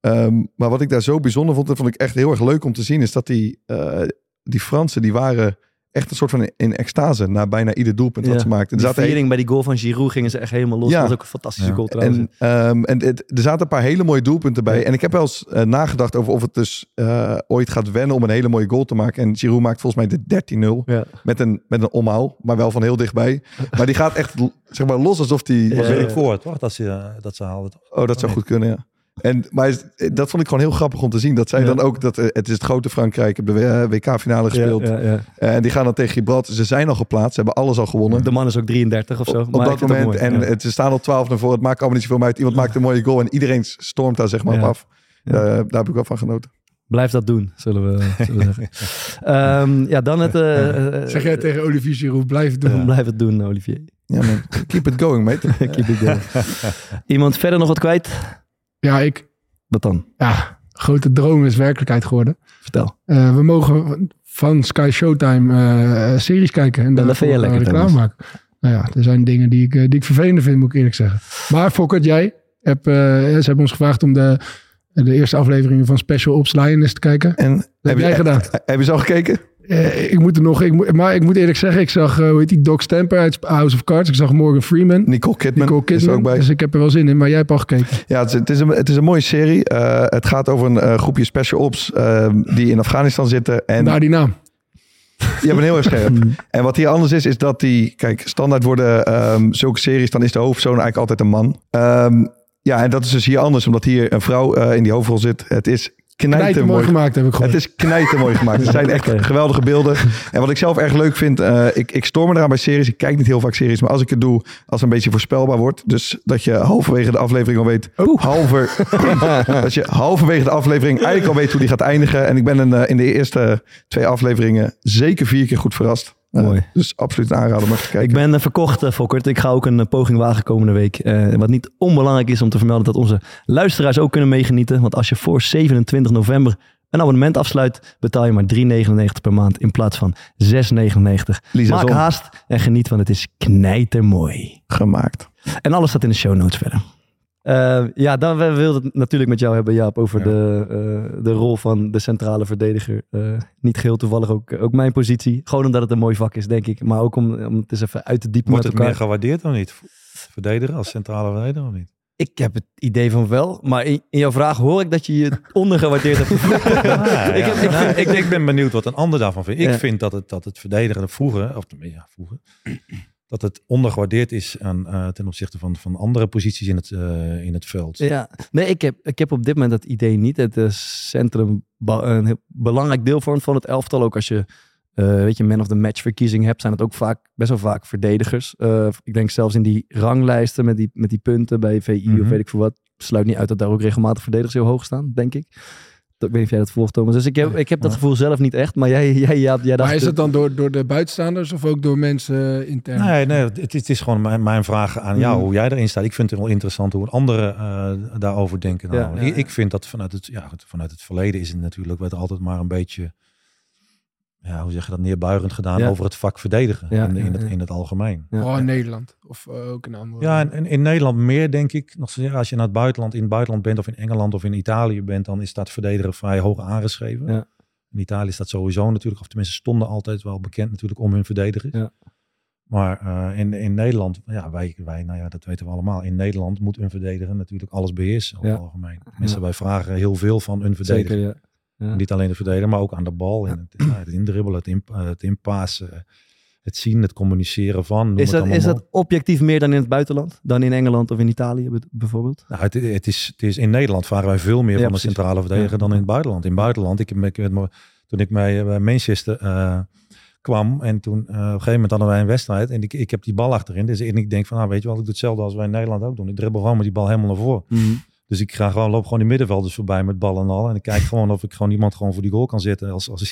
[SPEAKER 2] Ehm, maar wat ik daar zo bijzonder vond, dat vond ik echt heel erg leuk om te zien, is dat die, eh, die Fransen, die waren echt een soort van in extase na bijna ieder doelpunt
[SPEAKER 1] Ja.
[SPEAKER 2] dat ze maakten.
[SPEAKER 1] De viering bij die goal van Giroud gingen ze echt helemaal los.
[SPEAKER 2] Ja.
[SPEAKER 1] Dat was ook een fantastische
[SPEAKER 4] Ja.
[SPEAKER 1] goal trouwens.
[SPEAKER 2] En, ehm, en het, er zaten een paar hele mooie doelpunten bij.
[SPEAKER 1] Ja.
[SPEAKER 2] En ik heb wel eens eh, nagedacht over of het dus eh, ooit gaat wennen om een hele mooie goal te maken. En Giroud maakt volgens mij de 13-0
[SPEAKER 1] ja.
[SPEAKER 2] met een, met een omhaal, maar wel van heel dichtbij. Maar die gaat echt zeg maar, los alsof die...
[SPEAKER 1] Ja.
[SPEAKER 4] weet ik voor het, wacht, dat ze, eh, dat ze haalden.
[SPEAKER 2] Oh, dat zou goed kunnen, ja. En, maar dat vond ik gewoon heel grappig om te zien. Dat zij
[SPEAKER 1] Ja.
[SPEAKER 2] dan ook, dat, eh, het is het grote Frankrijk, hebben de WK-finale gespeeld.
[SPEAKER 1] Ja, ja, ja.
[SPEAKER 2] Eh, En die gaan dan tegen Gibraltar. Ze zijn al geplaatst, ze hebben alles al gewonnen.
[SPEAKER 1] De man is ook 33 of zo.
[SPEAKER 2] op,
[SPEAKER 1] maar
[SPEAKER 2] dat moment.
[SPEAKER 1] mooi.
[SPEAKER 2] En het, ze staan al 12 naar voren. Het maakt allemaal niet zoveel uit. Iemand maakt een mooie goal en iedereen stormt daar zeg maar
[SPEAKER 1] Ja.
[SPEAKER 2] op af.
[SPEAKER 1] Ja.
[SPEAKER 2] Eh, daar heb ik wel van genoten.
[SPEAKER 1] Blijf dat doen, zullen we, zullen we zeggen. Ehm, ja, dan het... eh, eh,
[SPEAKER 5] Zeg jij tegen Olivier Giroud, blijf het doen.
[SPEAKER 1] Blijf het doen, Olivier.
[SPEAKER 2] Ja, man. Keep it going, mate.
[SPEAKER 1] Keep it going. Iemand verder nog wat kwijt?
[SPEAKER 5] Ja, ik,
[SPEAKER 1] Wat dan?
[SPEAKER 5] ja, grote droom is werkelijkheid geworden.
[SPEAKER 1] Vertel.
[SPEAKER 5] Eh, we mogen van Sky Showtime eh, series kijken en daarvoor
[SPEAKER 1] vind je
[SPEAKER 5] eh,
[SPEAKER 1] lekker,
[SPEAKER 5] reclame maken. Nou ja, er zijn dingen die ik, die ik vervelend vind, moet ik eerlijk zeggen. Maar Fokkert, jij hebt, ze hebben ons gevraagd om de, de eerste afleveringen van Special Ops Lioness te kijken.
[SPEAKER 2] En
[SPEAKER 5] heb jij gedaan?
[SPEAKER 2] Heb je ze al gekeken?
[SPEAKER 5] Eh, ik moet er nog, ik moet, maar ik moet eerlijk zeggen, ik zag, eh, hoe heet die, Doc Stamper uit House of Cards. Ik zag Morgan Freeman.
[SPEAKER 2] Nicole Kidman,
[SPEAKER 5] Nicole
[SPEAKER 2] is er
[SPEAKER 5] Kidman.
[SPEAKER 2] ook bij.
[SPEAKER 5] Dus ik heb er wel zin in, maar jij hebt al gekeken.
[SPEAKER 2] Ja, het is, het is, een, het is een mooie serie. Eh, het gaat over een groepje special ops die in Afghanistan zitten. En
[SPEAKER 5] Daar die naam.
[SPEAKER 2] Je bent heel erg scherp. en wat hier anders is, is dat die... Kijk, standaard worden ehm, zulke series... dan is de hoofdpersoon eigenlijk altijd een man. Ehm, ja, en dat is dus hier anders. Omdat hier een vrouw in die hoofdrol zit. Het is knijter
[SPEAKER 5] Knijter mooi gemaakt heb ik
[SPEAKER 2] Het
[SPEAKER 5] gehoord.
[SPEAKER 2] is knijter mooi gemaakt. Het zijn echt geweldige beelden. En wat ik zelf erg leuk vind, eh, ik, ik stoor me eraan bij series. Ik kijk niet heel vaak series, maar als ik het doe, als het een beetje voorspelbaar wordt. Dus dat je halverwege de aflevering al weet, halver, dat je halverwege de aflevering eigenlijk al weet hoe die gaat eindigen. En ik ben een, in de eerste twee afleveringen zeker vier keer goed verrast. Eh,
[SPEAKER 1] Mooi.
[SPEAKER 2] Dus absoluut even te kijken.
[SPEAKER 1] Ik ben eh, verkocht, eh, Fokkert. Ik ga ook een poging wagen komende week. Wat niet onbelangrijk is om te vermelden dat onze luisteraars ook kunnen meegenieten. Want als je voor 27 november een abonnement afsluit, betaal je maar 3,99 per maand in plaats van 6,99.
[SPEAKER 2] Lisa
[SPEAKER 1] Maak
[SPEAKER 2] Zon.
[SPEAKER 1] haast en geniet, want het is knijtermooi.
[SPEAKER 2] gemaakt.
[SPEAKER 1] En alles staat in de show notes verder. Eh, ja, dan we wilden het natuurlijk met jou hebben, Jaap, over
[SPEAKER 4] Ja.
[SPEAKER 1] de, eh, de rol van de centrale verdediger. Eh, niet geheel toevallig ook, ook mijn positie. Gewoon omdat het een mooi vak is, denk ik. Maar ook om, om het eens even uit te diepen
[SPEAKER 4] Wordt
[SPEAKER 1] met
[SPEAKER 4] het
[SPEAKER 1] elkaar.
[SPEAKER 4] meer gewaardeerd of niet? Verdediger als centrale verdediger of niet?
[SPEAKER 1] Ik heb het idee van wel, maar in, in jouw vraag hoor ik dat je je ondergewaardeerd hebt.
[SPEAKER 4] Ja,
[SPEAKER 1] Ik heb-
[SPEAKER 4] Nou, ik, ik ben benieuwd wat een ander daarvan vindt. Ik vind dat het, dat het verdedigen vroeger, of ja, vroeger, dat het ondergewaardeerd is aan, eh, ten opzichte van, van andere posities in het, eh, in het veld.
[SPEAKER 1] Ja, nee, ik heb, ik heb op dit moment dat idee niet. Het eh, centrum een belangrijk deel vormt van het elftal. Ook als je, eh, weet je, man of the match verkiezing hebt, zijn het ook vaak, best wel vaak verdedigers. Ik denk zelfs in die ranglijsten met die, met die punten bij VI of
[SPEAKER 4] Mhm.
[SPEAKER 1] weet ik veel wat, sluit niet uit dat daar ook regelmatig verdedigers heel hoog staan, denk ik. Ik weet niet of jij dat volgt, Thomas. Dus ik heb, ik heb dat gevoel zelf niet echt. Maar jij, jij, jij, jij dacht...
[SPEAKER 5] Maar is het dan door, door de buitenstaanders of ook door mensen eh, intern?
[SPEAKER 4] Nee, nee het, is- het is gewoon mijn, mijn vraag aan jou,
[SPEAKER 1] Mhm.
[SPEAKER 4] hoe jij erin staat. Ik vind het wel interessant hoe anderen eh, daarover denken.
[SPEAKER 1] Ja, ja,
[SPEAKER 4] Ik, ik vind dat vanuit het, ja, vanuit het verleden is het natuurlijk werd altijd maar een beetje, ja, hoe zeg je dat, neerbuigend gedaan
[SPEAKER 1] Ja.
[SPEAKER 4] over het vak verdedigen
[SPEAKER 1] Ja,
[SPEAKER 4] in, in,
[SPEAKER 1] ja,
[SPEAKER 4] het,
[SPEAKER 1] ja.
[SPEAKER 4] in het algemeen.
[SPEAKER 1] Ja.
[SPEAKER 5] Vooral in Nederland. Of eh, ook in andere.
[SPEAKER 4] Ja, en, en in Nederland meer denk ik. Nog steeds, als je naar het buitenland, in het buitenland bent of in Engeland of in Italië bent, dan is dat verdedigen vrij hoog aangeschreven.
[SPEAKER 1] Ja.
[SPEAKER 4] In Italië is dat sowieso natuurlijk, of tenminste stonden altijd wel bekend natuurlijk om hun verdedigers.
[SPEAKER 1] Ja.
[SPEAKER 4] Maar eh, in, in Nederland, ja, wij, wij, nou ja, dat weten we allemaal. In Nederland moet een verdediger natuurlijk alles beheersen over
[SPEAKER 1] Ja.
[SPEAKER 4] het algemeen. Mensen,
[SPEAKER 1] Ja.
[SPEAKER 4] wij vragen heel veel van een verdediger.
[SPEAKER 1] Zeker, ja.
[SPEAKER 4] Niet alleen de verdediger, maar ook aan de bal. En het, ja, het indribbelen, het, het inpassen, het zien, het communiceren van.
[SPEAKER 1] Is dat, is dat objectief meer dan in het buitenland? Dan in Engeland of in Italië bijvoorbeeld?
[SPEAKER 4] Nou, het, het, is, het is in Nederland vragen wij veel meer
[SPEAKER 1] Ja,
[SPEAKER 4] van de centrale verdediger dan in het buitenland. In het buitenland, ik, ik, toen ik bij, Manchester eh, kwam en toen eh, op een gegeven moment hadden wij een wedstrijd en ik, ik heb die bal achterin. Dus en ik denk van, nou weet je wel, ik doe hetzelfde als wij in Nederland ook doen. Ik dribbel gewoon met die bal helemaal naar voren. Dus ik ga gewoon, loop gewoon die middenvelders voorbij met ballen en al. En ik kijk gewoon of ik gewoon iemand gewoon voor die goal kan zetten als als.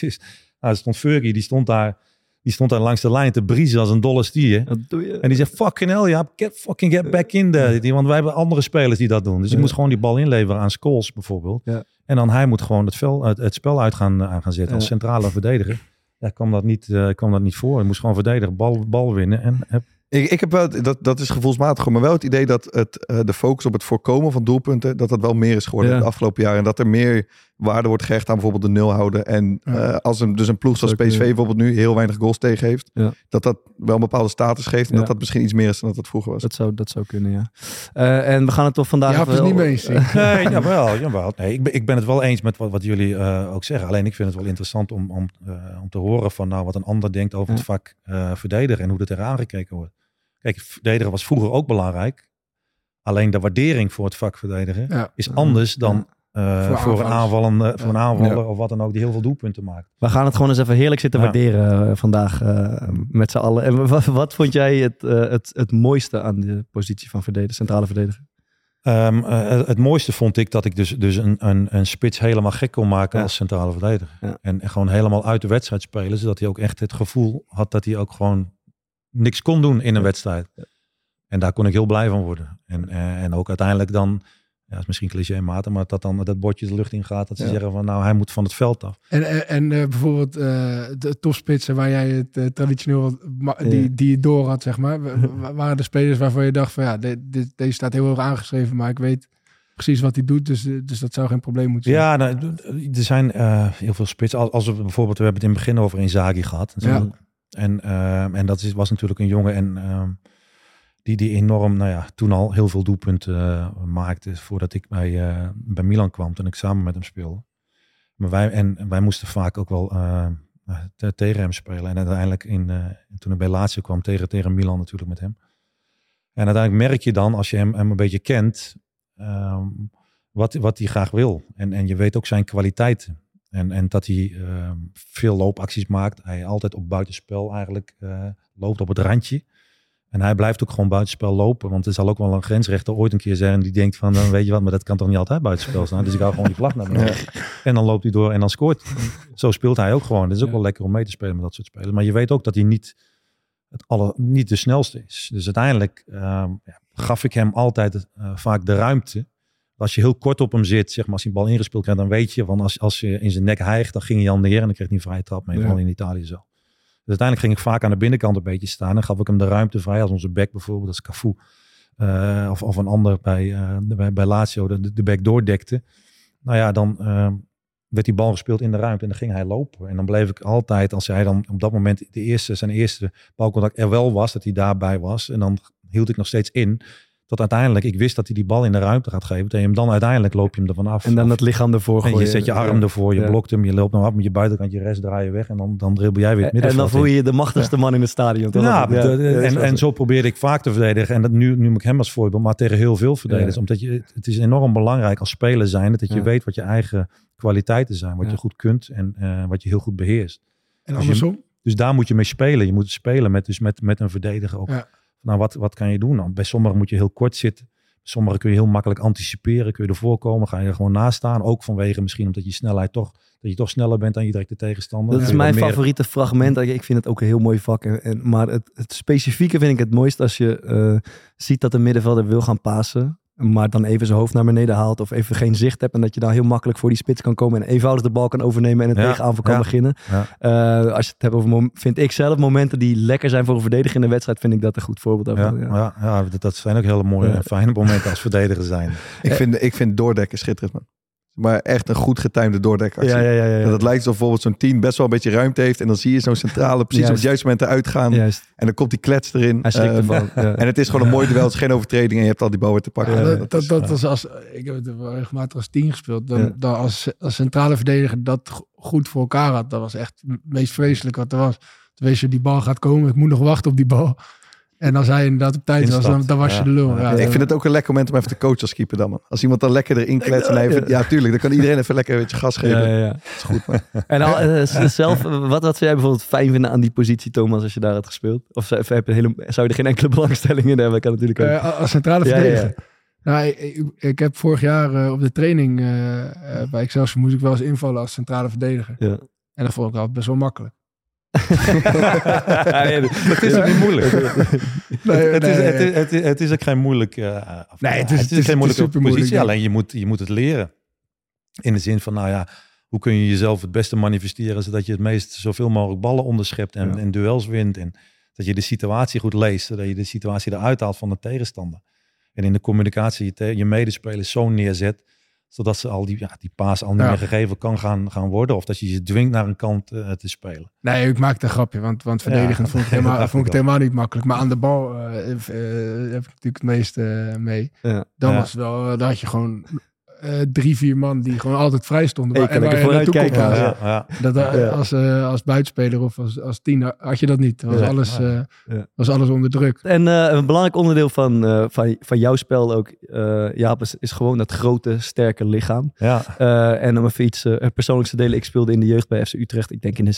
[SPEAKER 4] Nou, er stond Fergie, die stond daar, die stond daar langs de lijn te briezen als een dolle stier.
[SPEAKER 1] Dat doe je.
[SPEAKER 4] En die zegt, fucking hell, ja, get, fucking get back in there. Die- Want wij hebben andere spelers die dat doen. Dus ik
[SPEAKER 1] Ja.
[SPEAKER 4] moest gewoon die bal inleveren aan Scholes bijvoorbeeld.
[SPEAKER 1] Ja.
[SPEAKER 4] En dan hij moet gewoon het, vel, het, het spel uit gaan, aan gaan zetten als centrale verdediger. Ja, kwam dat niet, eh, kwam dat niet voor. Hij moest gewoon verdedigen, bal, bal winnen. En heb,
[SPEAKER 2] Ik, ik heb wel, dat, dat is gevoelsmatig, maar wel het idee dat het, eh, de focus op het voorkomen van doelpunten, dat dat wel meer is geworden
[SPEAKER 1] Ja.
[SPEAKER 2] de afgelopen jaren. En dat er meer waarde wordt gehecht aan bijvoorbeeld de nul houden. En
[SPEAKER 5] Ja.
[SPEAKER 2] eh, als een, dus een ploeg zoals
[SPEAKER 1] Dat
[SPEAKER 2] PSV
[SPEAKER 1] ja.
[SPEAKER 2] bijvoorbeeld nu heel weinig goals tegen heeft,
[SPEAKER 1] Ja.
[SPEAKER 2] dat dat wel een bepaalde status geeft. En
[SPEAKER 1] Ja.
[SPEAKER 2] dat dat misschien iets meer is dan dat het vroeger was.
[SPEAKER 1] Dat zou, dat zou kunnen, ja. Eh, en we gaan het toch vandaag...
[SPEAKER 5] Ja, het is
[SPEAKER 1] wel-
[SPEAKER 5] niet mee eens.
[SPEAKER 4] Nee, jawel, jawel. Nee, ik, ben, ik ben het wel eens met wat, wat jullie eh, ook zeggen. Alleen ik vind het wel interessant om, om, eh, om te horen van nou, wat een ander denkt over
[SPEAKER 1] Ja.
[SPEAKER 4] het vak eh, verdedigen en hoe er tegenaan gekeken wordt. Kijk, verdedigen was vroeger ook belangrijk. Alleen de waardering voor het vak verdedigen
[SPEAKER 5] Ja.
[SPEAKER 4] is anders dan eh,
[SPEAKER 5] Voor
[SPEAKER 4] voor, een aanvallende, voor een aanvaller
[SPEAKER 2] Ja.
[SPEAKER 4] of wat dan ook die heel veel doelpunten maakt.
[SPEAKER 1] We gaan het gewoon eens even heerlijk zitten
[SPEAKER 4] Ja.
[SPEAKER 1] waarderen eh, vandaag eh, met z'n allen. En wat, wat vond jij het, eh, het, het mooiste aan de positie van verdediger, centrale verdediger?
[SPEAKER 4] Ehm, eh, het mooiste vond ik dat ik dus, dus een, een, een spits helemaal gek kon maken
[SPEAKER 1] Ja.
[SPEAKER 4] als centrale verdediger.
[SPEAKER 1] Ja.
[SPEAKER 4] En, en gewoon helemaal uit de wedstrijd spelen, zodat hij ook echt het gevoel had dat hij ook gewoon niks kon doen in een wedstrijd. En daar kon ik heel blij van worden. En, eh, en ook uiteindelijk dan, ja, is misschien clichématig, maar dat dan dat bordje de lucht in gaat, dat ze
[SPEAKER 2] Ja.
[SPEAKER 4] zeggen van nou, hij moet van het veld af.
[SPEAKER 5] En, en, en, eh, bijvoorbeeld eh, de topspitsen waar jij het traditioneel die, die je door had, zeg maar. wa- wa- waren de spelers waarvan je dacht van ja, de- de- deze staat heel hoog aangeschreven, maar ik weet precies wat hij doet, dus, dus dat zou geen probleem moeten zijn.
[SPEAKER 4] Ja, nou, er zijn heel veel spitsen. Als- Als we bijvoorbeeld, we hebben het in het begin over Inzaghi gehad.
[SPEAKER 5] Ja.
[SPEAKER 4] En, ehm, en dat is, was natuurlijk een jongen en, ehm, die, die enorm, nou ja, toen al heel veel doelpunten eh, maakte voordat ik bij, eh, bij Milan kwam, toen ik samen met hem speelde. Maar wij, en wij moesten vaak ook wel eh, te- tegen hem spelen. En uiteindelijk in, eh, toen ik bij Lazio kwam, tegen, tegen Milan natuurlijk met hem. En uiteindelijk merk je dan, als je hem, hem een beetje kent, ehm, wat, wat hij graag wil. En, en je weet ook zijn kwaliteiten. En, en dat hij ehm, veel loopacties maakt. Hij altijd op buitenspel eigenlijk eh, loopt op het randje. En hij blijft ook gewoon buitenspel lopen. Want er zal ook wel een grensrechter ooit een keer zijn die denkt van, dan weet je wat, maar dat kan toch niet altijd buitenspel staan. Dus ik hou gewoon die vlag naar beneden. En dan loopt hij door en dan scoort. Zo speelt hij ook gewoon. Het is ook wel lekker om mee te spelen met dat soort spelers. Maar je weet ook dat hij niet, het alle, niet de snelste is. Dus uiteindelijk ehm, ja, gaf ik hem altijd eh, vaak de ruimte. Als je heel kort op hem zit, zeg maar, als hij een bal ingespeeld krijgt, dan weet je, van als, als je in zijn nek hijgt, dan ging hij al neer en dan kreeg hij een vrije trap mee.
[SPEAKER 5] Ja.
[SPEAKER 4] Vooral in Italië zo. Dus uiteindelijk ging ik vaak aan de binnenkant een beetje staan en gaf ik hem de ruimte vrij. Als onze back bijvoorbeeld, dat is Cafu. eh, of, of een ander bij, bij, bij Lazio, de, de back doordekte. Nou ja, dan eh, werd die bal gespeeld in de ruimte en dan ging hij lopen. En dan bleef ik altijd, als hij dan op dat moment de eerste, zijn eerste balcontact er wel was, dat hij daarbij was. En dan hield ik nog steeds in. Tot uiteindelijk, ik wist dat hij die bal in de ruimte gaat geven. En je hem dan uiteindelijk loop je hem ervan af.
[SPEAKER 1] En dan dat lichaam ervoor
[SPEAKER 4] en
[SPEAKER 1] gooien.
[SPEAKER 4] je zet je arm ervoor, je
[SPEAKER 1] Ja.
[SPEAKER 4] blokt hem, je loopt hem af met je buitenkant, je rest draai je weg en dan, dan dribbel jij weer het
[SPEAKER 1] En dan voel je je de machtigste man in het stadion. toch?
[SPEAKER 4] Ja, en, en
[SPEAKER 1] zo.
[SPEAKER 4] probeerde ik vaak te verdedigen. En dat nu, nu moet ik hem als voorbeeld, maar tegen heel veel verdedigers.
[SPEAKER 1] Ja.
[SPEAKER 4] Omdat je, het is enorm belangrijk als speler zijn dat je
[SPEAKER 1] Ja.
[SPEAKER 4] weet wat je eigen kwaliteiten zijn. Wat
[SPEAKER 1] Ja.
[SPEAKER 4] je goed kunt en eh, wat je heel goed beheerst.
[SPEAKER 5] En
[SPEAKER 4] Als je-
[SPEAKER 5] andersom?
[SPEAKER 4] Dus daar moet je mee spelen. Je moet spelen met, dus met, met een verdediger ook. Nou, wat, wat kan je doen? Nou, bij sommigen moet je heel kort zitten. Sommigen kun je heel makkelijk anticiperen. Kun je ervoor komen. Ga je er gewoon naast staan. Ook vanwege misschien omdat je snelheid toch, dat je toch sneller bent dan je directe tegenstander.
[SPEAKER 1] Dat is mijn
[SPEAKER 4] meer-
[SPEAKER 1] favoriete fragment. Ik vind het ook een heel mooi vak. En, en- maar het, het specifieke vind ik het mooist als je eh, ziet dat de middenvelder wil gaan pasen. Maar dan even zijn hoofd naar beneden haalt. Of even geen zicht hebt. En dat je dan heel makkelijk voor die spits kan komen. En eenvoudig de bal kan overnemen. En het
[SPEAKER 4] Ja,
[SPEAKER 1] tegenaanval kan
[SPEAKER 4] ja,
[SPEAKER 1] beginnen.
[SPEAKER 4] ja.
[SPEAKER 1] Eh, als je het hebt over, vind ik zelf, momenten die lekker zijn voor een verdediger in de wedstrijd. Vind ik dat een goed voorbeeld
[SPEAKER 4] Ja,
[SPEAKER 1] daarvan. Ja.
[SPEAKER 4] ja. Ja, dat, dat zijn ook hele mooie,
[SPEAKER 1] Ja.
[SPEAKER 4] fijne momenten als verdediger zijn.
[SPEAKER 2] Ik vind, ik vind doordekken schitterend, man. Maar echt een goed getimede doordekactie.
[SPEAKER 1] Ja, ja, ja, ja.
[SPEAKER 2] Dat het lijkt alsof bijvoorbeeld zo'n team best wel een beetje ruimte heeft. En dan zie je zo'n centrale precies op het juiste moment eruit gaan.
[SPEAKER 1] Juist.
[SPEAKER 2] En dan komt die klets erin.
[SPEAKER 1] Hij schrikt
[SPEAKER 2] Eh.
[SPEAKER 1] Ja.
[SPEAKER 2] En het is gewoon een mooi duel. Het is geen overtreding. En je hebt al die bal weer te pakken.
[SPEAKER 5] Ja,
[SPEAKER 2] Eh,
[SPEAKER 5] dat, dat,
[SPEAKER 2] is-
[SPEAKER 5] dat was als, ik heb het wel regelmatig als tien gespeeld. Dan,
[SPEAKER 1] Ja.
[SPEAKER 5] dan als, als centrale verdediger dat go- goed voor elkaar had. Dat was echt het meest vreselijk wat er was. Toen wees je, die bal gaat komen. Ik moet nog wachten op die bal. En als hij inderdaad op tijd was, dan, was je de lul.
[SPEAKER 4] Ja.
[SPEAKER 5] Ja,
[SPEAKER 2] ik vind het ook een lekker moment om even te coachen als keeper dan, man. Als iemand dan lekker erin kletst en hij. Ja, tuurlijk. Dan kan iedereen even lekker een beetje gas geven.
[SPEAKER 1] Ja, ja, ja.
[SPEAKER 2] Dat is goed, man.
[SPEAKER 1] En al, eh, zelf, wat, wat zou jij bijvoorbeeld fijn vinden aan die positie, Thomas, als je daar had gespeeld? Of zou, heb je hele, zou je er geen enkele belangstelling in hebben? Kan natuurlijk ook.
[SPEAKER 5] Eh, als centrale
[SPEAKER 1] Ja, ja, ja.
[SPEAKER 5] verdediger. Nou, ik, heb vorig jaar eh, op de training bij Excelsior moest ik wel eens invallen als centrale verdediger.
[SPEAKER 1] Ja.
[SPEAKER 5] En dat vond ik altijd best wel makkelijk.
[SPEAKER 4] Het is ook niet moeilijk.
[SPEAKER 5] Nee,
[SPEAKER 4] het,
[SPEAKER 5] nee,
[SPEAKER 4] is, het, is, het, is, het is ook geen moeilijk. eh, of-
[SPEAKER 5] Nee, het is- het is- het
[SPEAKER 4] geen
[SPEAKER 5] is
[SPEAKER 4] moeilijke
[SPEAKER 5] supermoeilijk,
[SPEAKER 4] positie.
[SPEAKER 5] ja.
[SPEAKER 4] Alleen je moet, je moet het leren. In de zin van, nou ja, hoe kun je jezelf het beste manifesteren zodat je het meest zoveel mogelijk ballen onderschept en,
[SPEAKER 1] Ja.
[SPEAKER 4] en duels wint. En dat je de situatie goed leest, zodat je de situatie eruit haalt van de tegenstander. En in de communicatie je, te- je medespelers zo neerzet, zodat ze al die, ja, die paas al niet
[SPEAKER 5] Ja.
[SPEAKER 4] meer gegeven kan gaan, gaan worden. Of dat je ze dwingt naar een kant eh, te spelen.
[SPEAKER 5] Nee, ik maakte een grapje, want, want verdedigend
[SPEAKER 4] Ja,
[SPEAKER 5] vond ik,
[SPEAKER 4] dat
[SPEAKER 5] helemaal, vond ik het helemaal niet makkelijk. Maar aan de bal eh, eh, heb ik natuurlijk het meeste mee.
[SPEAKER 1] Ja.
[SPEAKER 5] Dan
[SPEAKER 4] Ja.
[SPEAKER 5] was het wel, dan had je gewoon eh, drie, vier man die gewoon altijd vrij stonden.
[SPEAKER 1] Hey,
[SPEAKER 5] waar-
[SPEAKER 1] kan
[SPEAKER 5] en waar je naartoe
[SPEAKER 1] vooruitkijken.
[SPEAKER 5] gaan.
[SPEAKER 4] Ja, ja.
[SPEAKER 5] Dat, eh,
[SPEAKER 1] Ja.
[SPEAKER 5] als, eh, als buitenspeler of als, als tiener had je dat niet. Was,
[SPEAKER 1] Ja.
[SPEAKER 5] alles, eh,
[SPEAKER 1] Ja.
[SPEAKER 5] was alles onder druk.
[SPEAKER 1] En eh, een belangrijk onderdeel van, eh, van, van jouw spel ook, eh Jaap, is, is gewoon dat grote, sterke lichaam.
[SPEAKER 4] ja.
[SPEAKER 1] Eh, en om even iets eh, persoonlijks te delen. Ik speelde in de jeugd bij FC Utrecht. Ik denk in de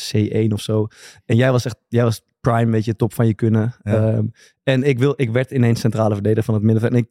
[SPEAKER 1] C1 of zo. En jij was echt, jij was prime, weet je, top van je kunnen.
[SPEAKER 4] Ja.
[SPEAKER 1] Ehm, en ik, wil, ik werd ineens centrale verdediger van het middenveld. En ik,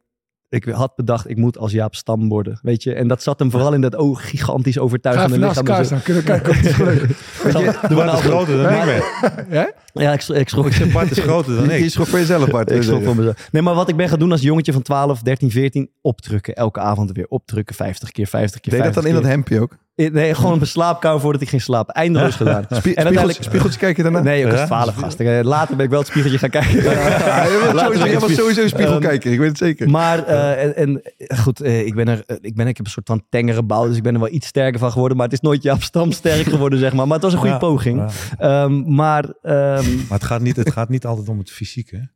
[SPEAKER 1] ik had bedacht, ik moet als Jaap Stam worden, weet je. En dat zat hem vooral in dat oh, gigantisch
[SPEAKER 5] Ga
[SPEAKER 1] overtuigende
[SPEAKER 5] even naast
[SPEAKER 1] lichaam.
[SPEAKER 5] elkaar staan, kunnen we kijken of het is gelukt.
[SPEAKER 4] Doe maar is groter dan ik ben.
[SPEAKER 5] Ja?
[SPEAKER 1] Ja, ik, ik schrok.
[SPEAKER 4] Bart is groter dan
[SPEAKER 2] Je
[SPEAKER 4] ik.
[SPEAKER 2] schrok voor jezelf, Bart.
[SPEAKER 1] Ik schrok voor mezelf. Nee, maar wat ik ben gaan doen als jongetje van 12, 13, 14, opdrukken. Elke avond weer opdrukken, 50 keer, 50 keer,
[SPEAKER 2] Deed je dat
[SPEAKER 1] 50
[SPEAKER 2] dan in dat hempje ook?
[SPEAKER 1] Nee, gewoon op een slaapkamer voordat ik ging slapen. Eindeloos gedaan.
[SPEAKER 2] Spie
[SPEAKER 1] En
[SPEAKER 2] spiegels,
[SPEAKER 1] uiteindelijk...
[SPEAKER 2] spiegeltjes kijken daarna?
[SPEAKER 1] Nee, ik was
[SPEAKER 4] Ja?
[SPEAKER 1] 12 gast. Eh, Later ben ik wel het spiegeltje gaan kijken.
[SPEAKER 2] Ja, jij was sowieso, sowieso een spiegel
[SPEAKER 1] Ehm,
[SPEAKER 2] kijken. Ik weet het zeker.
[SPEAKER 1] Maar, eh, en, en goed, eh, ik, ben er, eh, ik, ben, ik heb een soort van tengere bouw, dus ik ben er wel iets sterker van geworden. Maar het is nooit Jaap Stam sterk geworden, zeg maar. Maar het was een goede
[SPEAKER 4] Ja,
[SPEAKER 1] poging.
[SPEAKER 4] ja.
[SPEAKER 1] Ehm, maar, ehm,
[SPEAKER 4] Maar het gaat, niet, het gaat niet altijd om het fysieke.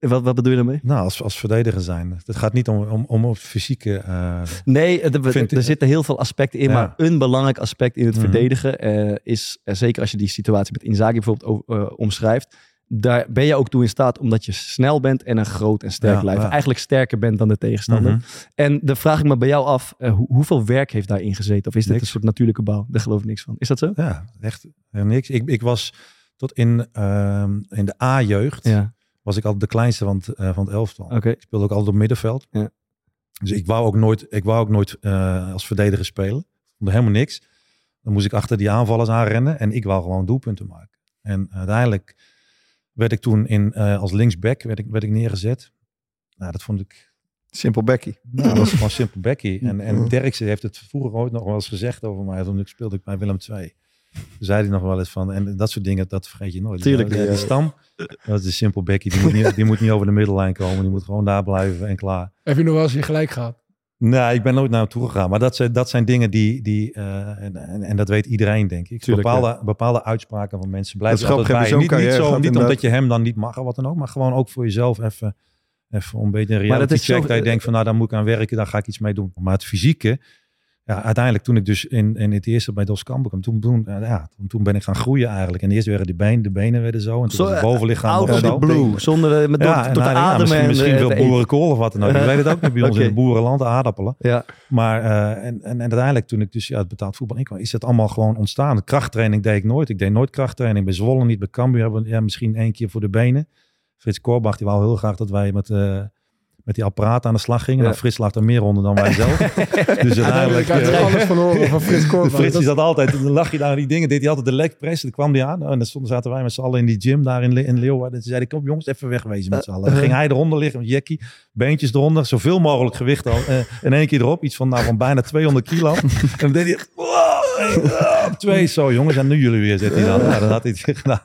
[SPEAKER 1] Wat, wat bedoel je daarmee?
[SPEAKER 4] Nou, als, als verdediger zijn. Het gaat niet om, om, om het fysieke. eh,
[SPEAKER 1] Nee, er, er- er zitten heel veel aspecten in.
[SPEAKER 4] Ja.
[SPEAKER 1] Maar een belangrijk aspect in het
[SPEAKER 4] Mhm.
[SPEAKER 1] verdedigen eh, is, eh, zeker als je die situatie met Inzaghi bijvoorbeeld omschrijft. daar ben je ook toe in staat omdat je snel bent en een groot en sterk
[SPEAKER 4] Ja,
[SPEAKER 1] lijf.
[SPEAKER 4] ja.
[SPEAKER 1] Eigenlijk sterker bent dan de tegenstander.
[SPEAKER 4] Mhm.
[SPEAKER 1] En dan vraag ik me bij jou af, hoe- hoeveel werk heeft daarin gezeten? Of is dit
[SPEAKER 4] Niks.
[SPEAKER 1] een soort natuurlijke bouw? Daar geloof ik niks van. Is dat zo?
[SPEAKER 4] Ja, echt niks. Ik, ik was tot in, ehm, in de A-jeugd,
[SPEAKER 1] Ja,
[SPEAKER 4] was ik altijd de kleinste van het, eh, van het elftal. Ik speelde ook altijd op middenveld.
[SPEAKER 1] Ja.
[SPEAKER 4] Dus ik wou ook nooit, ik wou ook nooit eh, als verdediger spelen. Ik vond er helemaal niks. Dan moest ik achter die aanvallers aanrennen en ik wou gewoon doelpunten maken. En uiteindelijk werd ik toen in, eh, als linksback werd ik, werd ik neergezet. Nou, dat vond ik
[SPEAKER 2] Simpel Becky.
[SPEAKER 4] nou, dat was gewoon simpel Becky. En, en Derksen heeft het vroeger ooit nog wel eens gezegd over mij. Toen ik speelde ik bij Willem II. Zei hij nog wel eens van, en dat soort dingen, dat vergeet je nooit.
[SPEAKER 1] Tuurlijk,
[SPEAKER 4] Die, die stam, dat is de simpel Becky. Die moet, niet, die moet niet over de middellijn komen. Die moet gewoon daar blijven en klaar.
[SPEAKER 5] Heb je nog wel eens je gelijk gehad?
[SPEAKER 4] Nee, ik ben nooit naar hem toe gegaan. Maar dat zijn, dat zijn dingen die, die eh, en, en, en dat weet iedereen, denk ik.
[SPEAKER 1] Tuurlijk,
[SPEAKER 4] bepaalde, bepaalde uitspraken van mensen blijven
[SPEAKER 2] Dat is
[SPEAKER 4] altijd bij.
[SPEAKER 2] grappig,
[SPEAKER 4] Niet, niet, zo, niet omdat je hem dan niet mag of wat dan ook. Maar gewoon ook voor jezelf even, even een beetje een
[SPEAKER 1] Maar dat
[SPEAKER 4] reality
[SPEAKER 1] is zo-
[SPEAKER 4] check. dat je denkt van nou, daar moet ik aan werken. Daar ga ik iets mee doen. Maar het fysieke... Ja, uiteindelijk toen ik dus in, in het eerste bij Dos Campo kwam, toen, toen, ja, toen, ben ik gaan groeien eigenlijk. En eerst werden die benen, de benen werden zo. En toen
[SPEAKER 1] Zo,
[SPEAKER 4] was het bovenlichaam nog
[SPEAKER 1] of
[SPEAKER 4] zo.
[SPEAKER 1] blue. Zonder eh, met door,
[SPEAKER 4] Ja,
[SPEAKER 1] te
[SPEAKER 4] nou, ja,
[SPEAKER 1] ademen.
[SPEAKER 4] misschien,
[SPEAKER 1] en,
[SPEAKER 4] misschien
[SPEAKER 1] eh,
[SPEAKER 4] veel
[SPEAKER 1] eten.
[SPEAKER 4] boerenkool of wat dan ook. Ik weet het ook niet bij ons in het boerenland, aardappelen.
[SPEAKER 1] Ja,
[SPEAKER 4] Maar eh, en, en, en uiteindelijk toen ik dus ja, het betaald voetbal inkwam, is het allemaal gewoon ontstaan. De krachttraining deed ik nooit. Ik deed nooit krachttraining. Bij Zwolle niet, bij Cambuur hebben ja, misschien één keer voor de benen. Frits Korbach die wou heel graag dat wij met, eh, met die apparaat aan de slag gingen.
[SPEAKER 1] Ja.
[SPEAKER 4] Nou, Frits lag er meer onder dan wij zelf. dus uiteindelijk...
[SPEAKER 5] Ik had er
[SPEAKER 4] eh,
[SPEAKER 5] alles van horen van Frits Korbach.
[SPEAKER 4] Frits
[SPEAKER 5] Dat-
[SPEAKER 4] die zat altijd, dan lag je daar aan die dingen, deed hij altijd de leg press. Dan kwam die aan en dan zaten wij met z'n allen in die gym daar in, Le- in Leeuwarden. Toen zei ik, kom jongens, even wegwezen met z'n allen. Dan ging hij eronder liggen met Jackie, beentjes eronder, zoveel mogelijk gewicht al, eh, in één keer erop. Iets van, nou, van bijna 200 kilo. en dan deed hij, wow, ah, twee, zo jongens, en nu jullie weer, zit hij dan. Ja, dat had hij gedaan.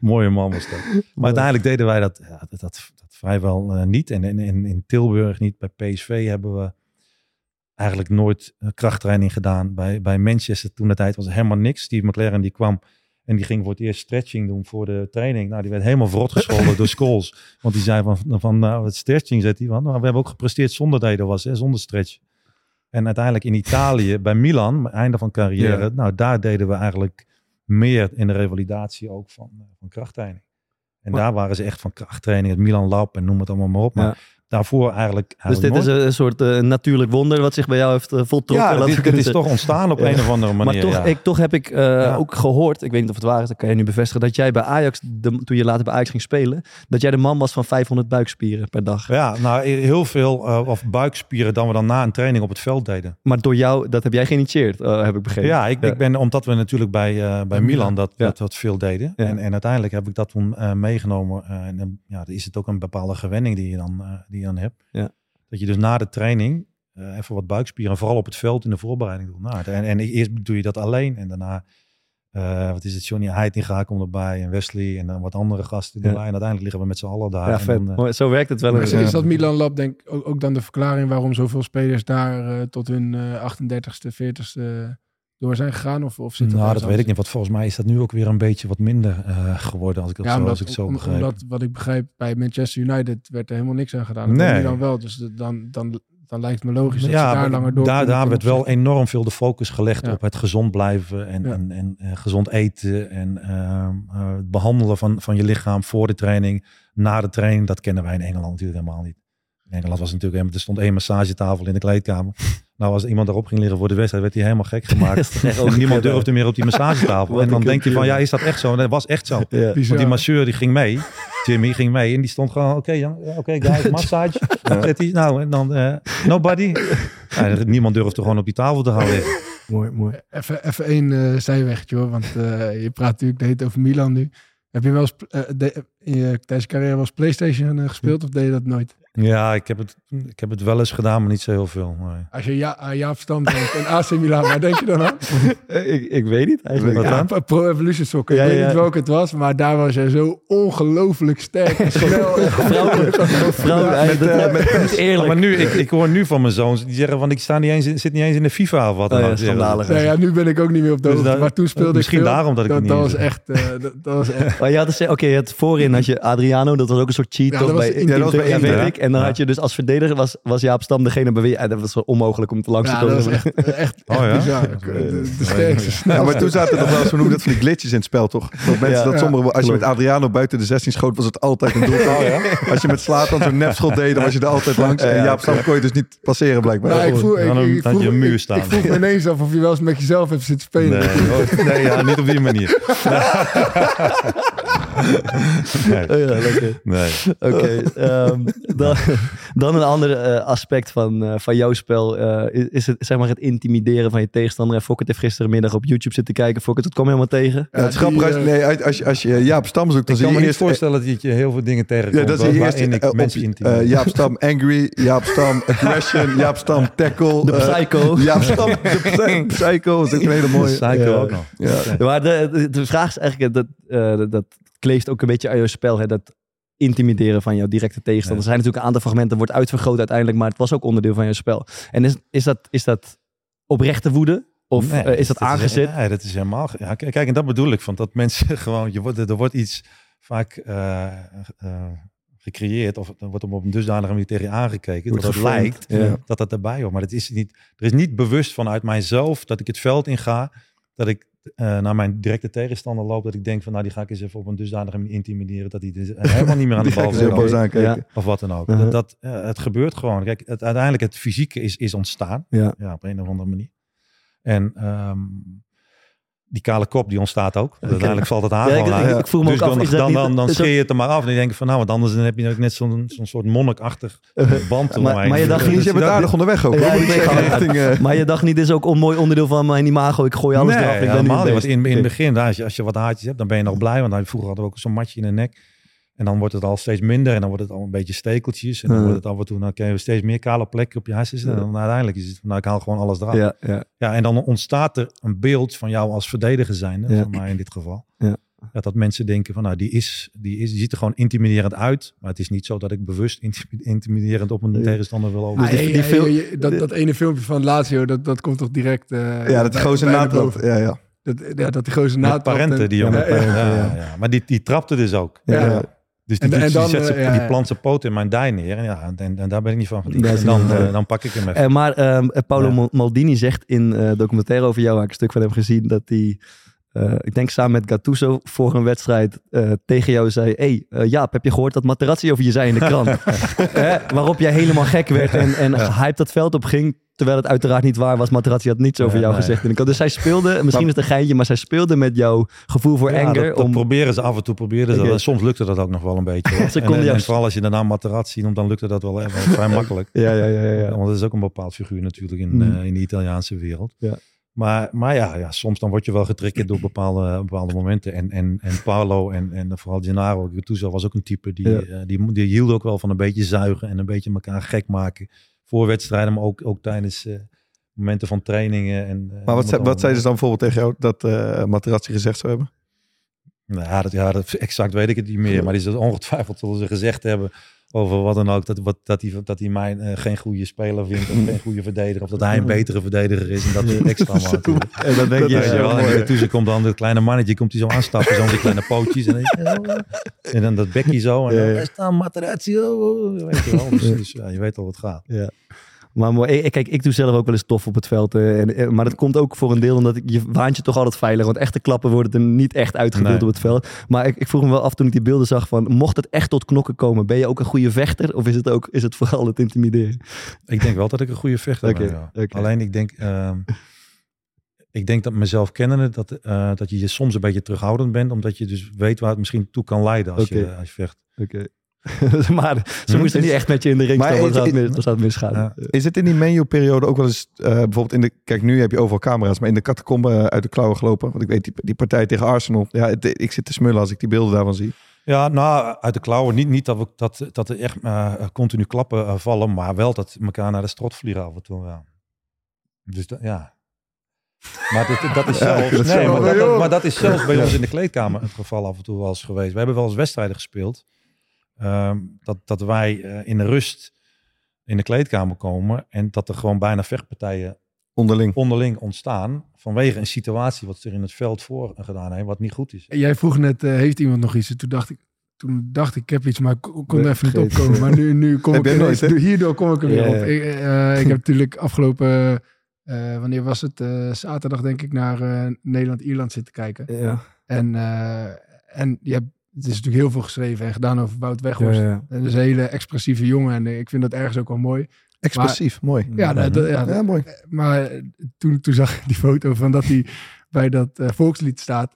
[SPEAKER 4] Mooie man was dat. Maar uiteindelijk deden wij dat, ja, dat, dat, dat vrijwel eh, niet. En in, in, in Tilburg niet, bij PSV hebben we eigenlijk nooit eh, krachttraining gedaan. Bij, bij Manchester toen de tijd was helemaal niks. Steve McLaren die kwam en die ging voor het eerst stretching doen voor de training. Nou, die werd helemaal verrot gescholden door Scholes. Want die zei van, van nou, wat stretching zet hij van. Nou, we hebben ook gepresteerd zonder dat je er was, hè, zonder stretch. En uiteindelijk in Italië, bij Milan, einde van carrière,
[SPEAKER 1] Ja.
[SPEAKER 4] nou daar deden we eigenlijk meer in de revalidatie ook van, eh, van krachttraining. En daar waren ze echt van krachttraining, het Milan Lab en noem het allemaal maar op. Maar. Daarvoor eigenlijk,
[SPEAKER 1] dus dit is
[SPEAKER 4] nooit.
[SPEAKER 1] een, een soort eh, natuurlijk wonder wat zich bij jou heeft eh, voltrokken.
[SPEAKER 4] Ja, dit, dit
[SPEAKER 1] kunnen
[SPEAKER 4] is toch ontstaan op
[SPEAKER 1] Ja.
[SPEAKER 4] een of andere manier.
[SPEAKER 1] Maar toch,
[SPEAKER 4] ja.
[SPEAKER 1] ik, toch heb ik eh,
[SPEAKER 4] Ja.
[SPEAKER 1] ook gehoord, ik weet niet of het waar is, dat kan je nu bevestigen, dat jij bij Ajax, de, toen je later bij Ajax ging spelen, dat jij de man was van 500 buikspieren per dag.
[SPEAKER 4] Ja, nou heel veel of buikspieren dan we dan na een training op het veld deden.
[SPEAKER 1] Maar door jou, dat heb jij geïnitieerd, heb ik begrepen.
[SPEAKER 4] Ja, ik, ik ben, omdat we natuurlijk bij, eh, bij Milan dat, dat, dat veel deden. En, en uiteindelijk heb ik dat toen meegenomen. en ja, dan is het ook een bepaalde gewenning die je dan, eh, die je dan hebt.
[SPEAKER 1] Ja.
[SPEAKER 4] Dat je dus na de training eh, even wat buikspieren, vooral op het veld in de voorbereiding doet. Nou, en, en eerst doe je dat alleen en daarna, eh, wat is het, Johnny Heitinga komt erbij en Wesley en dan wat andere gasten
[SPEAKER 1] Ja.
[SPEAKER 4] erbij. En uiteindelijk liggen we met z'n allen daar.
[SPEAKER 1] Ja,
[SPEAKER 4] en
[SPEAKER 1] vet.
[SPEAKER 4] dan, eh,
[SPEAKER 1] Zo werkt het wel. Eens.
[SPEAKER 5] is, dat Milan Lab denk ik ook, ook dan de verklaring waarom zoveel spelers daar eh, tot hun eh 38ste, 40ste door zijn gegaan? Of, of zit
[SPEAKER 4] nou, dat weet ik niet. Want volgens mij is dat nu ook weer een beetje wat minder eh, geworden. Als ik, dat
[SPEAKER 5] Ja,
[SPEAKER 4] zo,
[SPEAKER 5] omdat,
[SPEAKER 4] als ik het zo
[SPEAKER 5] om-
[SPEAKER 4] begrijp.
[SPEAKER 5] omdat wat ik begrijp bij Manchester United werd er helemaal niks aan gedaan. En
[SPEAKER 4] Nee.
[SPEAKER 5] Milan wel. Dus dan, dan, dan lijkt het me logisch dat
[SPEAKER 4] ja,
[SPEAKER 5] ze daar langer door
[SPEAKER 4] daar, daar werd wel enorm veel de focus gelegd
[SPEAKER 5] Ja.
[SPEAKER 4] op het gezond blijven en,
[SPEAKER 5] Ja.
[SPEAKER 4] en, en eh, gezond eten en ehm, eh, het behandelen van, van je lichaam voor de training, na de training. Dat kennen wij in Engeland natuurlijk helemaal niet. Engeland was natuurlijk er stond één massagetafel in de kleedkamer. Nou, als iemand erop ging liggen voor de wedstrijd, werd hij helemaal gek gemaakt.
[SPEAKER 1] Dat echt
[SPEAKER 4] En niemand durfde meer op die massagetafel. En dan denk je van, ja, is dat echt zo? En dat was echt zo.
[SPEAKER 1] Ja.
[SPEAKER 4] Want die masseur die ging mee. Jimmy ging mee en die stond gewoon, oké Jan, ja, oké guys, massage. Zet hij, nou, en dan eh, nobody. Ja, niemand durfde gewoon op die tafel te gaan liggen.
[SPEAKER 1] Mooi, mooi.
[SPEAKER 5] Even, even één eh zijwegje hoor, want eh, je praat natuurlijk de hele tijd over Milan nu. Heb je wel eens eh, de- in je, tijdens je carrière wel eens Playstation eh, gespeeld of deed je dat nooit?
[SPEAKER 4] Ja, ik heb, het, ik heb het wel eens gedaan, maar niet zo heel veel. Nee.
[SPEAKER 5] Als je ja, aan Jaap Stam denkt en AC Milan, waar denk je dan aan?
[SPEAKER 1] Eh, ik, ik weet niet eigenlijk.
[SPEAKER 4] Wat
[SPEAKER 5] Ja,
[SPEAKER 4] dan?
[SPEAKER 5] Pro Evolution Soccer.
[SPEAKER 1] Ja,
[SPEAKER 5] ik weet
[SPEAKER 1] ja.
[SPEAKER 5] niet welke het was, maar daar was jij zo ongelooflijk sterk en snel. Ja,
[SPEAKER 1] eerlijk.
[SPEAKER 4] Maar nu, ik, ik hoor nu van mijn zoons, die zeggen van ik sta niet eens in, zit niet eens in de FIFA of wat dan
[SPEAKER 1] Oh ja,
[SPEAKER 4] ook.
[SPEAKER 1] schandalig.
[SPEAKER 5] Nou ja, nu ben ik ook niet meer op de
[SPEAKER 4] Dus
[SPEAKER 5] hoogte, maar toen speelde
[SPEAKER 4] misschien
[SPEAKER 5] ik veel.
[SPEAKER 4] daarom dat ik
[SPEAKER 5] dat,
[SPEAKER 4] het
[SPEAKER 5] dat
[SPEAKER 4] niet
[SPEAKER 5] was echt, eh, dat, dat was echt
[SPEAKER 1] Maar je had, dus- oké, je had voorin achterin had je Adriano, dat was ook een soort cheat.
[SPEAKER 5] Ja,
[SPEAKER 1] toch,
[SPEAKER 5] dat was
[SPEAKER 1] bij
[SPEAKER 5] in-
[SPEAKER 2] ja, dat was bij
[SPEAKER 1] ja, weet ik. En dan
[SPEAKER 4] Ja.
[SPEAKER 1] had je dus als verdediger was, was Jaap Stam degene bij wie... En dat was wel onmogelijk om te langs te
[SPEAKER 5] Ja,
[SPEAKER 1] komen.
[SPEAKER 5] dat was echt, echt, echt
[SPEAKER 4] Oh, ja?
[SPEAKER 5] bizar. De, de sterkste,
[SPEAKER 2] Ja, maar toen zaten er nog wel noemen dat van die glitches in het spel, toch? Dat mensen,
[SPEAKER 1] Ja.
[SPEAKER 2] dat
[SPEAKER 5] Ja.
[SPEAKER 2] sommige, als je met Adriano buiten de 16 schoot, was het altijd een doel. Als je met Slatan zo'n nepschot deed, dan was je er altijd langs. En
[SPEAKER 1] Ja,
[SPEAKER 2] Jaap Stam kon je dus niet passeren, blijkbaar.
[SPEAKER 5] Nou, ik voel, ik,
[SPEAKER 4] Dan
[SPEAKER 5] ik, ik
[SPEAKER 4] had je
[SPEAKER 5] vroeg,
[SPEAKER 4] een muur staan.
[SPEAKER 5] Ik, vroeg me ineens af of je wel eens met jezelf hebt zitten spelen.
[SPEAKER 4] Nee, hoor. nee ja, niet op die manier. Nee.
[SPEAKER 1] Oh ja, lekker.
[SPEAKER 4] nee.
[SPEAKER 1] Oké, ehm, dan, dan een ander eh, aspect van, eh, van jouw spel. eh, is, is het, zeg maar het intimideren van je tegenstander. En Fokkert heeft gisterenmiddag op YouTube zitten kijken. Fokkert, dat kwam helemaal tegen.
[SPEAKER 2] Ja, het is
[SPEAKER 5] die,
[SPEAKER 2] grappig, als,
[SPEAKER 5] eh,
[SPEAKER 2] nee, uit- als, je, als je Jaap Stam zoekt, dan
[SPEAKER 4] Ik
[SPEAKER 2] zie
[SPEAKER 4] kan
[SPEAKER 2] je
[SPEAKER 4] me niet voorstellen dat je heel veel dingen tegenkomt.
[SPEAKER 2] Ja, dat is je eerst
[SPEAKER 4] waarin ik
[SPEAKER 2] op,
[SPEAKER 4] mensen intimideer.
[SPEAKER 2] Jaap Stam angry, Jaap Stam aggression, Jaap Stam tackle.
[SPEAKER 1] De psycho.
[SPEAKER 2] Jaap Stam de psy- psycho, is ook een hele mooie.
[SPEAKER 4] Psycho
[SPEAKER 2] Ja.
[SPEAKER 4] ook nog.
[SPEAKER 2] Ja.
[SPEAKER 1] Ja, Maar de, de, de vraag is eigenlijk, dat, eh, dat, dat kleeft ook een beetje aan jouw spel. Hè? Dat intimideren van jouw directe tegenstander. Er zijn natuurlijk een aantal fragmenten, wordt uitvergroot uiteindelijk. Maar het was ook onderdeel van jouw spel. En is, is, dat, is dat oprechte woede? Of
[SPEAKER 4] Nee,
[SPEAKER 1] eh, is dat aangezet?
[SPEAKER 4] nee, dat is helemaal... Ja, kijk, en dat bedoel ik. Van dat mensen gewoon... Je wordt, er wordt iets vaak eh, eh, gecreëerd. Of er wordt op een dusdanige manier tegen je aangekeken.
[SPEAKER 1] Wordt
[SPEAKER 4] dat het lijkt
[SPEAKER 1] ja.
[SPEAKER 4] dat dat erbij hoort. Maar het is niet, er is niet bewust vanuit mijzelf dat ik het veld inga. Dat ik eh, naar mijn directe tegenstander loop. Dat ik denk van nou die ga ik eens even op een dusdanige manier intimideren. Dat hij dus helemaal niet meer aan de bal wil.
[SPEAKER 1] Ja.
[SPEAKER 4] Of wat dan ook.
[SPEAKER 1] Uh-huh.
[SPEAKER 4] Dat, dat, eh, het gebeurt gewoon. Kijk, het, uiteindelijk het fysieke is, is ontstaan.
[SPEAKER 1] Ja.
[SPEAKER 4] Ja, op een of andere manier. En ehm, die kale kop die ontstaat ook. Uiteindelijk valt het haar
[SPEAKER 1] Ja, ik-
[SPEAKER 4] gewoon
[SPEAKER 1] ik-
[SPEAKER 4] uit.
[SPEAKER 1] ik vroeg me
[SPEAKER 4] dus
[SPEAKER 1] ook af,
[SPEAKER 4] dan, dan,
[SPEAKER 1] niet-
[SPEAKER 4] dan, dan
[SPEAKER 1] is dat-
[SPEAKER 4] scheer je het er maar af. En dan denk ik van nou, want anders dan heb je net zo'n zo'n soort monnikachtig band
[SPEAKER 1] maar-
[SPEAKER 4] omheen.
[SPEAKER 1] maar je dacht
[SPEAKER 4] Dus
[SPEAKER 2] Vriend, je bent
[SPEAKER 4] dat-
[SPEAKER 2] aardig onderweg ook.
[SPEAKER 1] Ja,
[SPEAKER 2] richting, eh,
[SPEAKER 1] Maar je dacht niet, dit is ook een mooi onderdeel van mijn imago. Ik gooi alles
[SPEAKER 4] nee,
[SPEAKER 1] eraf. Ik ben
[SPEAKER 4] helemaal niet. Want in, in het begin, als, je, als je wat haartjes hebt, dan ben je nog blij. Want dan, vroeger hadden we ook zo'n matje in de nek. En dan wordt het al steeds minder. En dan wordt het al een beetje stekeltjes. En dan
[SPEAKER 1] Ja.
[SPEAKER 4] wordt het af en toe, dan kun je steeds meer kale plekken op je hartjes. En dan uiteindelijk is het, van, nou ik haal gewoon alles eraf.
[SPEAKER 1] Ja, ja.
[SPEAKER 4] Ja, en dan ontstaat er een beeld van jou als verdediger zijn,
[SPEAKER 1] Ja.
[SPEAKER 4] voor mij in dit geval.
[SPEAKER 1] Ja.
[SPEAKER 4] Ja, dat mensen denken van, nou, die, is, die, is, die ziet er gewoon intimiderend uit. Maar het is niet zo dat ik bewust intimi- intimiderend op een
[SPEAKER 1] Ja.
[SPEAKER 4] tegenstander wil over.
[SPEAKER 1] Dus die-
[SPEAKER 5] Hey,
[SPEAKER 1] die
[SPEAKER 5] hey,
[SPEAKER 1] film-
[SPEAKER 5] je- dat, dat ene filmpje van Lazio, dat, dat komt toch direct... eh,
[SPEAKER 2] ja, dat gozer. Ja, ja.
[SPEAKER 5] Dat, ja, dat die gozer
[SPEAKER 4] parenten,
[SPEAKER 5] en-
[SPEAKER 4] die jongen.
[SPEAKER 5] Ja, ja,
[SPEAKER 4] Ja,
[SPEAKER 5] ja.
[SPEAKER 4] ja, ja. Maar die, die trapte dus ook.
[SPEAKER 5] Ja.
[SPEAKER 4] Dus die,
[SPEAKER 5] En-
[SPEAKER 4] doet-
[SPEAKER 5] en
[SPEAKER 4] die
[SPEAKER 5] dan,
[SPEAKER 4] zet
[SPEAKER 5] eh, ja,
[SPEAKER 4] die plant zijn poot in mijn dij neer. En, ja, en, en daar ben ik niet van En dan, eh, dan pak ik hem even.
[SPEAKER 1] Eh, maar ehm, Paolo
[SPEAKER 4] Ja.
[SPEAKER 1] Maldini zegt in eh documentaire over jou, waar ik een stuk van heb gezien, dat hij, eh, ik denk samen met Gattuso voor een wedstrijd eh, tegen jou zei, hey, eh, Jaap, heb je gehoord dat Materazzi over je zei in de krant? Hè? Waarop jij helemaal gek werd en, en gehyped dat veld op ging, terwijl het uiteraard niet waar was. Materazzi had niets over jou
[SPEAKER 4] nee.
[SPEAKER 1] gezegd de krant. Dus zij speelde, en misschien is het een geintje, maar zij speelde met jouw gevoel voor
[SPEAKER 4] Ja,
[SPEAKER 1] anger.
[SPEAKER 4] dat, dat
[SPEAKER 1] om,
[SPEAKER 4] proberen ze af en toe. Proberen ze dat. Soms lukte dat ook nog wel een beetje.
[SPEAKER 1] Ze
[SPEAKER 4] en, en,
[SPEAKER 1] jou-
[SPEAKER 4] en vooral als je daarna Materazzi noemt, dan lukte dat wel, even vrij makkelijk.
[SPEAKER 1] ja, ja, ja, ja, ja.
[SPEAKER 4] Want dat is ook een bepaald figuur natuurlijk in,
[SPEAKER 1] Mm.
[SPEAKER 4] eh, in de Italiaanse wereld.
[SPEAKER 1] Ja.
[SPEAKER 4] Maar, maar ja, ja, soms dan word je wel getriggerd door bepaalde, bepaalde momenten. En, en, en Paolo en, en vooral Gennaro Gattuso was ook een type die,
[SPEAKER 1] Ja.
[SPEAKER 4] eh, die, die hield ook wel van een beetje zuigen en een beetje elkaar gek maken. Voor wedstrijden, maar ook, ook tijdens eh, momenten van trainingen. En, eh,
[SPEAKER 2] Maar wat, zei, wat zeiden ze dan bijvoorbeeld tegen jou dat eh Materazzi gezegd zou hebben?
[SPEAKER 4] Nou, ja, dat, ja, dat, exact weet ik het niet meer. Maar die zullen ongetwijfeld zullen ze gezegd hebben over wat dan ook. Dat, wat, dat, hij, dat hij mij geen goede speler vindt. Of geen goede verdediger. Of dat hij een betere verdediger is. En dat extra natuurlijk.
[SPEAKER 1] En dan denk
[SPEAKER 2] Dat
[SPEAKER 1] je,
[SPEAKER 2] is heel
[SPEAKER 4] wel, en toen komt dan het kleine mannetje, komt hij zo aanstappen, zo met die kleine pootjes. En, dan- en dan dat bekje zo. En dan,
[SPEAKER 1] Ja, ja.
[SPEAKER 4] "Daar staan Materazzi. oh, oh," Weet je wel. Dus, dus ja, je weet al wat gaat.
[SPEAKER 1] Maar mooi. Kijk, ik doe zelf ook wel eens tof op het veld. eh, En, en- maar dat komt ook voor een deel omdat ik, je waant je toch altijd veilig. Want echte klappen worden er niet echt uitgedeeld
[SPEAKER 4] Nee.
[SPEAKER 1] op het veld. Maar ik, ik vroeg me wel af toen ik die beelden zag van... Mocht het echt tot knokken komen, ben je ook een goede vechter? Of is het, ook, is het vooral het intimideren?
[SPEAKER 4] Ik denk wel dat ik een goede vechter ben. ja. Alleen ik denk, ehm, ik denk dat mezelf kennende, dat, eh, dat je je soms een beetje terughoudend bent. Omdat je dus weet waar het misschien toe kan leiden als, je, als je vecht.
[SPEAKER 1] Oké. maar ze
[SPEAKER 4] Hm?
[SPEAKER 1] moesten niet echt met je in de ring
[SPEAKER 2] Maar
[SPEAKER 1] staan. want Dan
[SPEAKER 2] is-
[SPEAKER 1] zou het misgaan.
[SPEAKER 4] Ja.
[SPEAKER 2] Is het in die menu-periode ook wel eens, eh, bijvoorbeeld in de, kijk nu heb je overal camera's, maar in de catacombe eh, uit de klauwen gelopen? Want ik weet, die, die partij tegen Arsenal, ja, het- ik zit te smullen als ik die beelden daarvan zie.
[SPEAKER 4] Ja, nou, uit de klauwen. Niet, niet dat, we, dat, dat er echt eh, continu klappen vallen, maar wel dat elkaar naar de strot vliegen af en toe. Ja. Dus dat, ja. Maar dat, dat is
[SPEAKER 2] Ja,
[SPEAKER 4] zelfs,
[SPEAKER 2] dat
[SPEAKER 4] nee,
[SPEAKER 2] wel-
[SPEAKER 4] maar, dat,
[SPEAKER 2] joh.
[SPEAKER 4] dat- maar dat is zelfs bij ons in de kleedkamer het geval af en toe wel eens geweest. We hebben wel eens wedstrijden gespeeld. Ehm, dat, dat wij eh, in de rust in de kleedkamer komen en dat er gewoon bijna vechtpartijen
[SPEAKER 2] Onderling.
[SPEAKER 4] onderling ontstaan vanwege een situatie wat zich in het veld voor gedaan heeft, wat niet goed is.
[SPEAKER 5] Jij vroeg net, eh, heeft iemand nog iets? En toen dacht ik, toen dacht ik, ik heb iets, maar ik kon er even niet opkomen. Maar nu, nu kom ik
[SPEAKER 2] nooit,
[SPEAKER 5] hierdoor kom ik er weer op. Ik, eh, ik heb natuurlijk afgelopen, eh, wanneer was het? Eh, zaterdag denk ik naar eh, Nederland-Ierland zitten kijken.
[SPEAKER 1] Ja,
[SPEAKER 5] En, eh, en je hebt, het is natuurlijk heel veel geschreven en gedaan over Wout Weghorst.
[SPEAKER 1] ja.
[SPEAKER 5] En dat is een hele expressieve jongen en ik vind dat ergens ook wel mooi.
[SPEAKER 2] Expressief, mooi.
[SPEAKER 5] Ja, dat, dat- ja,
[SPEAKER 2] Ja, mooi.
[SPEAKER 5] maar eh, toen, toen zag ik die foto van dat hij bij dat eh, volkslied staat.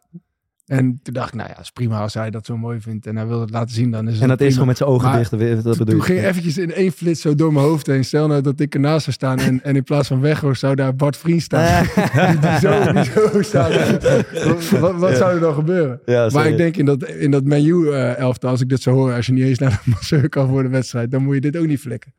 [SPEAKER 5] En toen dacht ik, nou ja, is prima als hij dat zo mooi vindt en hij wil het laten zien, dan is het
[SPEAKER 1] En dat is gewoon met zijn ogen
[SPEAKER 5] Maar
[SPEAKER 1] dicht. Dat
[SPEAKER 5] Toen,
[SPEAKER 1] ik.
[SPEAKER 5] ging eventjes in één flits zo door mijn hoofd heen. Stel nou dat ik ernaast zou staan en, en in plaats van Weghorst zou daar Bart Vriend staan. die, die zo, die zo staat. wat, wat, zou er dan gebeuren?
[SPEAKER 1] Ja,
[SPEAKER 5] Maar ik denk in dat, in dat menu eh elftal, als ik dit zo hoor, als je niet eens naar de masseur kan voor de wedstrijd, dan moet je dit ook niet flikken.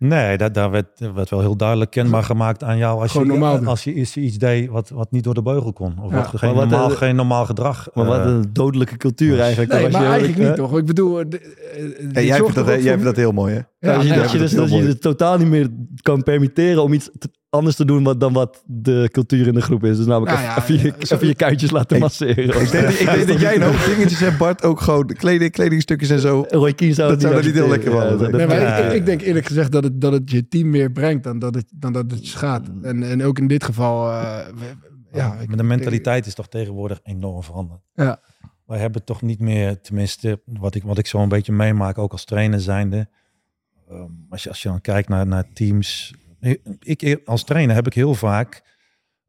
[SPEAKER 4] Nee, dat, daar werd, werd wel heel duidelijk kenbaar gemaakt aan jou. Als
[SPEAKER 5] Gewoon
[SPEAKER 4] je,
[SPEAKER 5] normaal doen.
[SPEAKER 4] als je iets, deed wat, wat niet door de beugel kon. Of
[SPEAKER 5] Ja.
[SPEAKER 4] wat, geen,
[SPEAKER 1] Maar wat,
[SPEAKER 4] normaal,
[SPEAKER 1] eh,
[SPEAKER 4] geen normaal gedrag.
[SPEAKER 1] Maar wat
[SPEAKER 4] eh,
[SPEAKER 1] een dodelijke cultuur eigenlijk.
[SPEAKER 5] Nee,
[SPEAKER 1] Als
[SPEAKER 5] maar
[SPEAKER 1] je-
[SPEAKER 5] eigenlijk
[SPEAKER 1] eh,
[SPEAKER 5] niet toch? Ik bedoel, de, eh,
[SPEAKER 2] Hey, jij, vindt dat, jij
[SPEAKER 5] voor-
[SPEAKER 2] vindt dat heel mooi, hè?
[SPEAKER 5] Ja,
[SPEAKER 1] dat je,
[SPEAKER 5] nee,
[SPEAKER 1] dat je,
[SPEAKER 2] ja,
[SPEAKER 1] dus,
[SPEAKER 2] dat
[SPEAKER 1] dat
[SPEAKER 2] is heel
[SPEAKER 1] je het totaal niet meer kan permitteren om iets te- anders te doen wat, dan wat de cultuur in de groep is. Dus namelijk
[SPEAKER 5] Nou
[SPEAKER 1] even,
[SPEAKER 5] ja,
[SPEAKER 1] even je,
[SPEAKER 5] zo-
[SPEAKER 1] even je kuitjes laten
[SPEAKER 2] Hey,
[SPEAKER 1] masseren.
[SPEAKER 2] Ik denk, ik denk dat jij hoop dingetjes hebt, Bart. Ook gewoon kleding, kledingstukjes en zo.
[SPEAKER 1] Roy Keane zou
[SPEAKER 2] Dat zou niet heel lekker.
[SPEAKER 1] Ja,
[SPEAKER 5] Nee,
[SPEAKER 1] dat-
[SPEAKER 5] maar
[SPEAKER 4] Ja,
[SPEAKER 5] ik, ik, denk eerlijk gezegd dat het, dat het je team meer brengt dan dat het, dan dat het schaadt. En, en ook in dit geval, eh, we- ja, ik-
[SPEAKER 4] maar de mentaliteit is toch tegenwoordig enorm veranderd.
[SPEAKER 5] Ja.
[SPEAKER 4] Wij hebben toch niet meer, tenminste, wat ik, wat ik zo een beetje meemaak, ook als trainer zijnde. ehm, als, je, als je dan kijkt naar, naar teams. Ik, als trainer heb ik heel vaak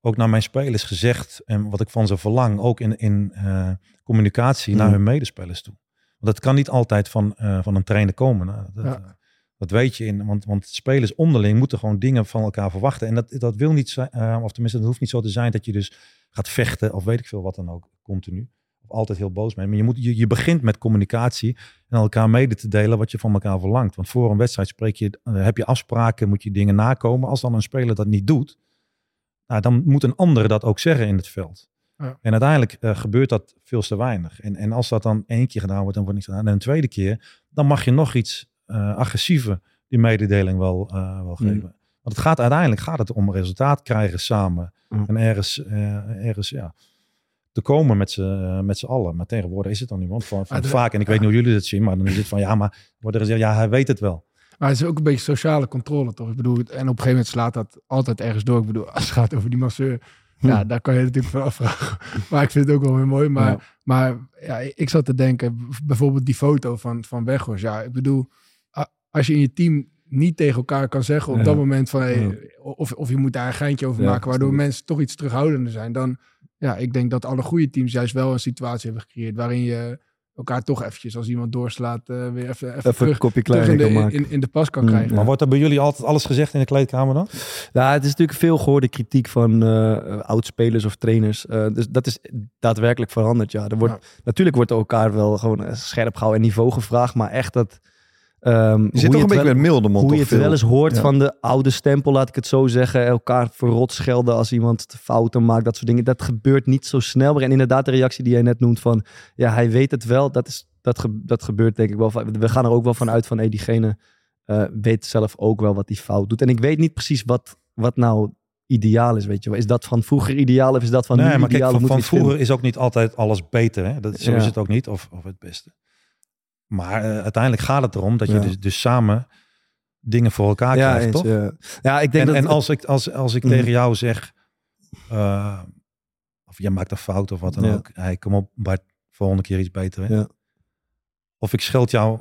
[SPEAKER 4] ook naar mijn spelers gezegd. En wat ik van ze verlang, ook in, in eh, communicatie naar
[SPEAKER 1] Mhm.
[SPEAKER 4] hun medespelers toe. Want dat kan niet altijd van, eh, van een trainer komen. Nou, dat,
[SPEAKER 5] Ja.
[SPEAKER 4] dat weet je. In, want, want spelers onderling moeten gewoon dingen van elkaar verwachten. En dat, dat wil niet zijn, eh, of tenminste, dat hoeft niet zo te zijn dat je dus gaat vechten of weet ik veel wat dan ook, continu. Altijd heel boos bent. Maar je, moet, je, je begint met communicatie en elkaar mede te delen wat je van elkaar verlangt. Want voor een wedstrijd spreek je, eh, heb je afspraken, moet je dingen nakomen. Als dan een speler dat niet doet, nou, dan moet een ander dat ook zeggen in het veld.
[SPEAKER 5] Ja.
[SPEAKER 4] En uiteindelijk eh, gebeurt dat veel te weinig. En, en als dat dan één keer gedaan wordt, dan wordt niks gedaan. En een tweede keer, dan mag je nog iets eh, agressiever die mededeling wel, eh, wel
[SPEAKER 1] Mm.
[SPEAKER 4] geven. Want het gaat uiteindelijk gaat het om resultaat krijgen samen.
[SPEAKER 1] Mm.
[SPEAKER 4] En ergens, eh, ergens ja, te komen met z'n eh, met z'n allen. Maar tegenwoordig is het dan niet. Want van,
[SPEAKER 5] de-
[SPEAKER 4] vaak, en ik weet niet hoe jullie dat zien, maar dan is het van ja, maar wordt er gezegd, ja, hij weet het wel.
[SPEAKER 5] Maar het is ook een beetje sociale controle, toch? Ik bedoel, en op een gegeven moment slaat dat altijd ergens door. Ik bedoel, als het gaat over die masseur, ja,
[SPEAKER 1] Hm.
[SPEAKER 5] daar kan je natuurlijk van afvragen. Maar ik vind het ook wel weer mooi. Maar,
[SPEAKER 1] Ja.
[SPEAKER 5] maar ja, ik zat te denken, bijvoorbeeld die foto van, van Weghorst. Ja, ik bedoel, als je in je team niet tegen elkaar kan zeggen op
[SPEAKER 4] Ja.
[SPEAKER 5] dat moment van, hey,
[SPEAKER 1] Ja.
[SPEAKER 5] of, of je moet daar een geintje over
[SPEAKER 1] Ja,
[SPEAKER 5] maken, waardoor mensen toch iets terughoudender zijn, dan, ja, ik denk dat alle goede teams juist wel een situatie hebben gecreëerd waarin je elkaar toch eventjes, als iemand doorslaat, eh, weer even, even,
[SPEAKER 1] Even een
[SPEAKER 5] terug,
[SPEAKER 1] kopje
[SPEAKER 5] terug in, de,
[SPEAKER 1] maken.
[SPEAKER 5] in, in de pas kan
[SPEAKER 1] Mm,
[SPEAKER 5] krijgen.
[SPEAKER 1] ja.
[SPEAKER 4] Maar wordt er bij jullie altijd alles gezegd in de kleedkamer dan?
[SPEAKER 1] Ja, het is natuurlijk veel gehoorde kritiek van eh oudspelers of trainers. Eh, dus dat is daadwerkelijk veranderd. Ja. Er wordt, Natuurlijk wordt er elkaar wel gewoon scherp gehouden en niveau gevraagd. Maar echt dat... ehm,
[SPEAKER 2] Je
[SPEAKER 1] hoe
[SPEAKER 2] zit toch een beetje
[SPEAKER 1] wel-
[SPEAKER 2] met milde mond.
[SPEAKER 1] Hoe je het wel eens hoort
[SPEAKER 2] Ja.
[SPEAKER 1] van de oude stempel, laat ik het zo zeggen. Elkaar verrot schelden als iemand fouten maakt, dat soort dingen. Dat gebeurt niet zo snel meer. En inderdaad, de reactie die jij net noemt van... Ja, hij weet het wel. Dat, is, dat, ge- dat gebeurt denk ik wel. We gaan er ook wel van uit van... Hey, diegene eh, weet zelf ook wel wat hij fout doet. En ik weet niet precies wat, wat nou ideaal is, weet je. Is dat van vroeger ideaal of is dat van
[SPEAKER 4] nee,
[SPEAKER 1] nu
[SPEAKER 4] maar kijk,
[SPEAKER 1] ideaal?
[SPEAKER 4] van,
[SPEAKER 1] vinden?
[SPEAKER 4] vroeger is ook niet altijd alles beter. Hè? Dat, zo
[SPEAKER 1] Ja.
[SPEAKER 4] is het ook niet, of, of het beste. Maar eh, uiteindelijk gaat het erom dat je
[SPEAKER 1] Ja.
[SPEAKER 4] dus, dus samen dingen voor elkaar
[SPEAKER 1] Ja,
[SPEAKER 4] krijgt,
[SPEAKER 1] eens,
[SPEAKER 4] toch?
[SPEAKER 1] ja. ja, ik denk
[SPEAKER 4] En,
[SPEAKER 1] dat...
[SPEAKER 4] en als ik, als, als ik
[SPEAKER 1] Mhm.
[SPEAKER 4] tegen jou zeg, eh, of jij maakt een fout of wat dan ook. Hey, kom op, Bart, volgende keer iets beter. Hè?
[SPEAKER 1] Ja.
[SPEAKER 4] Of ik scheld jou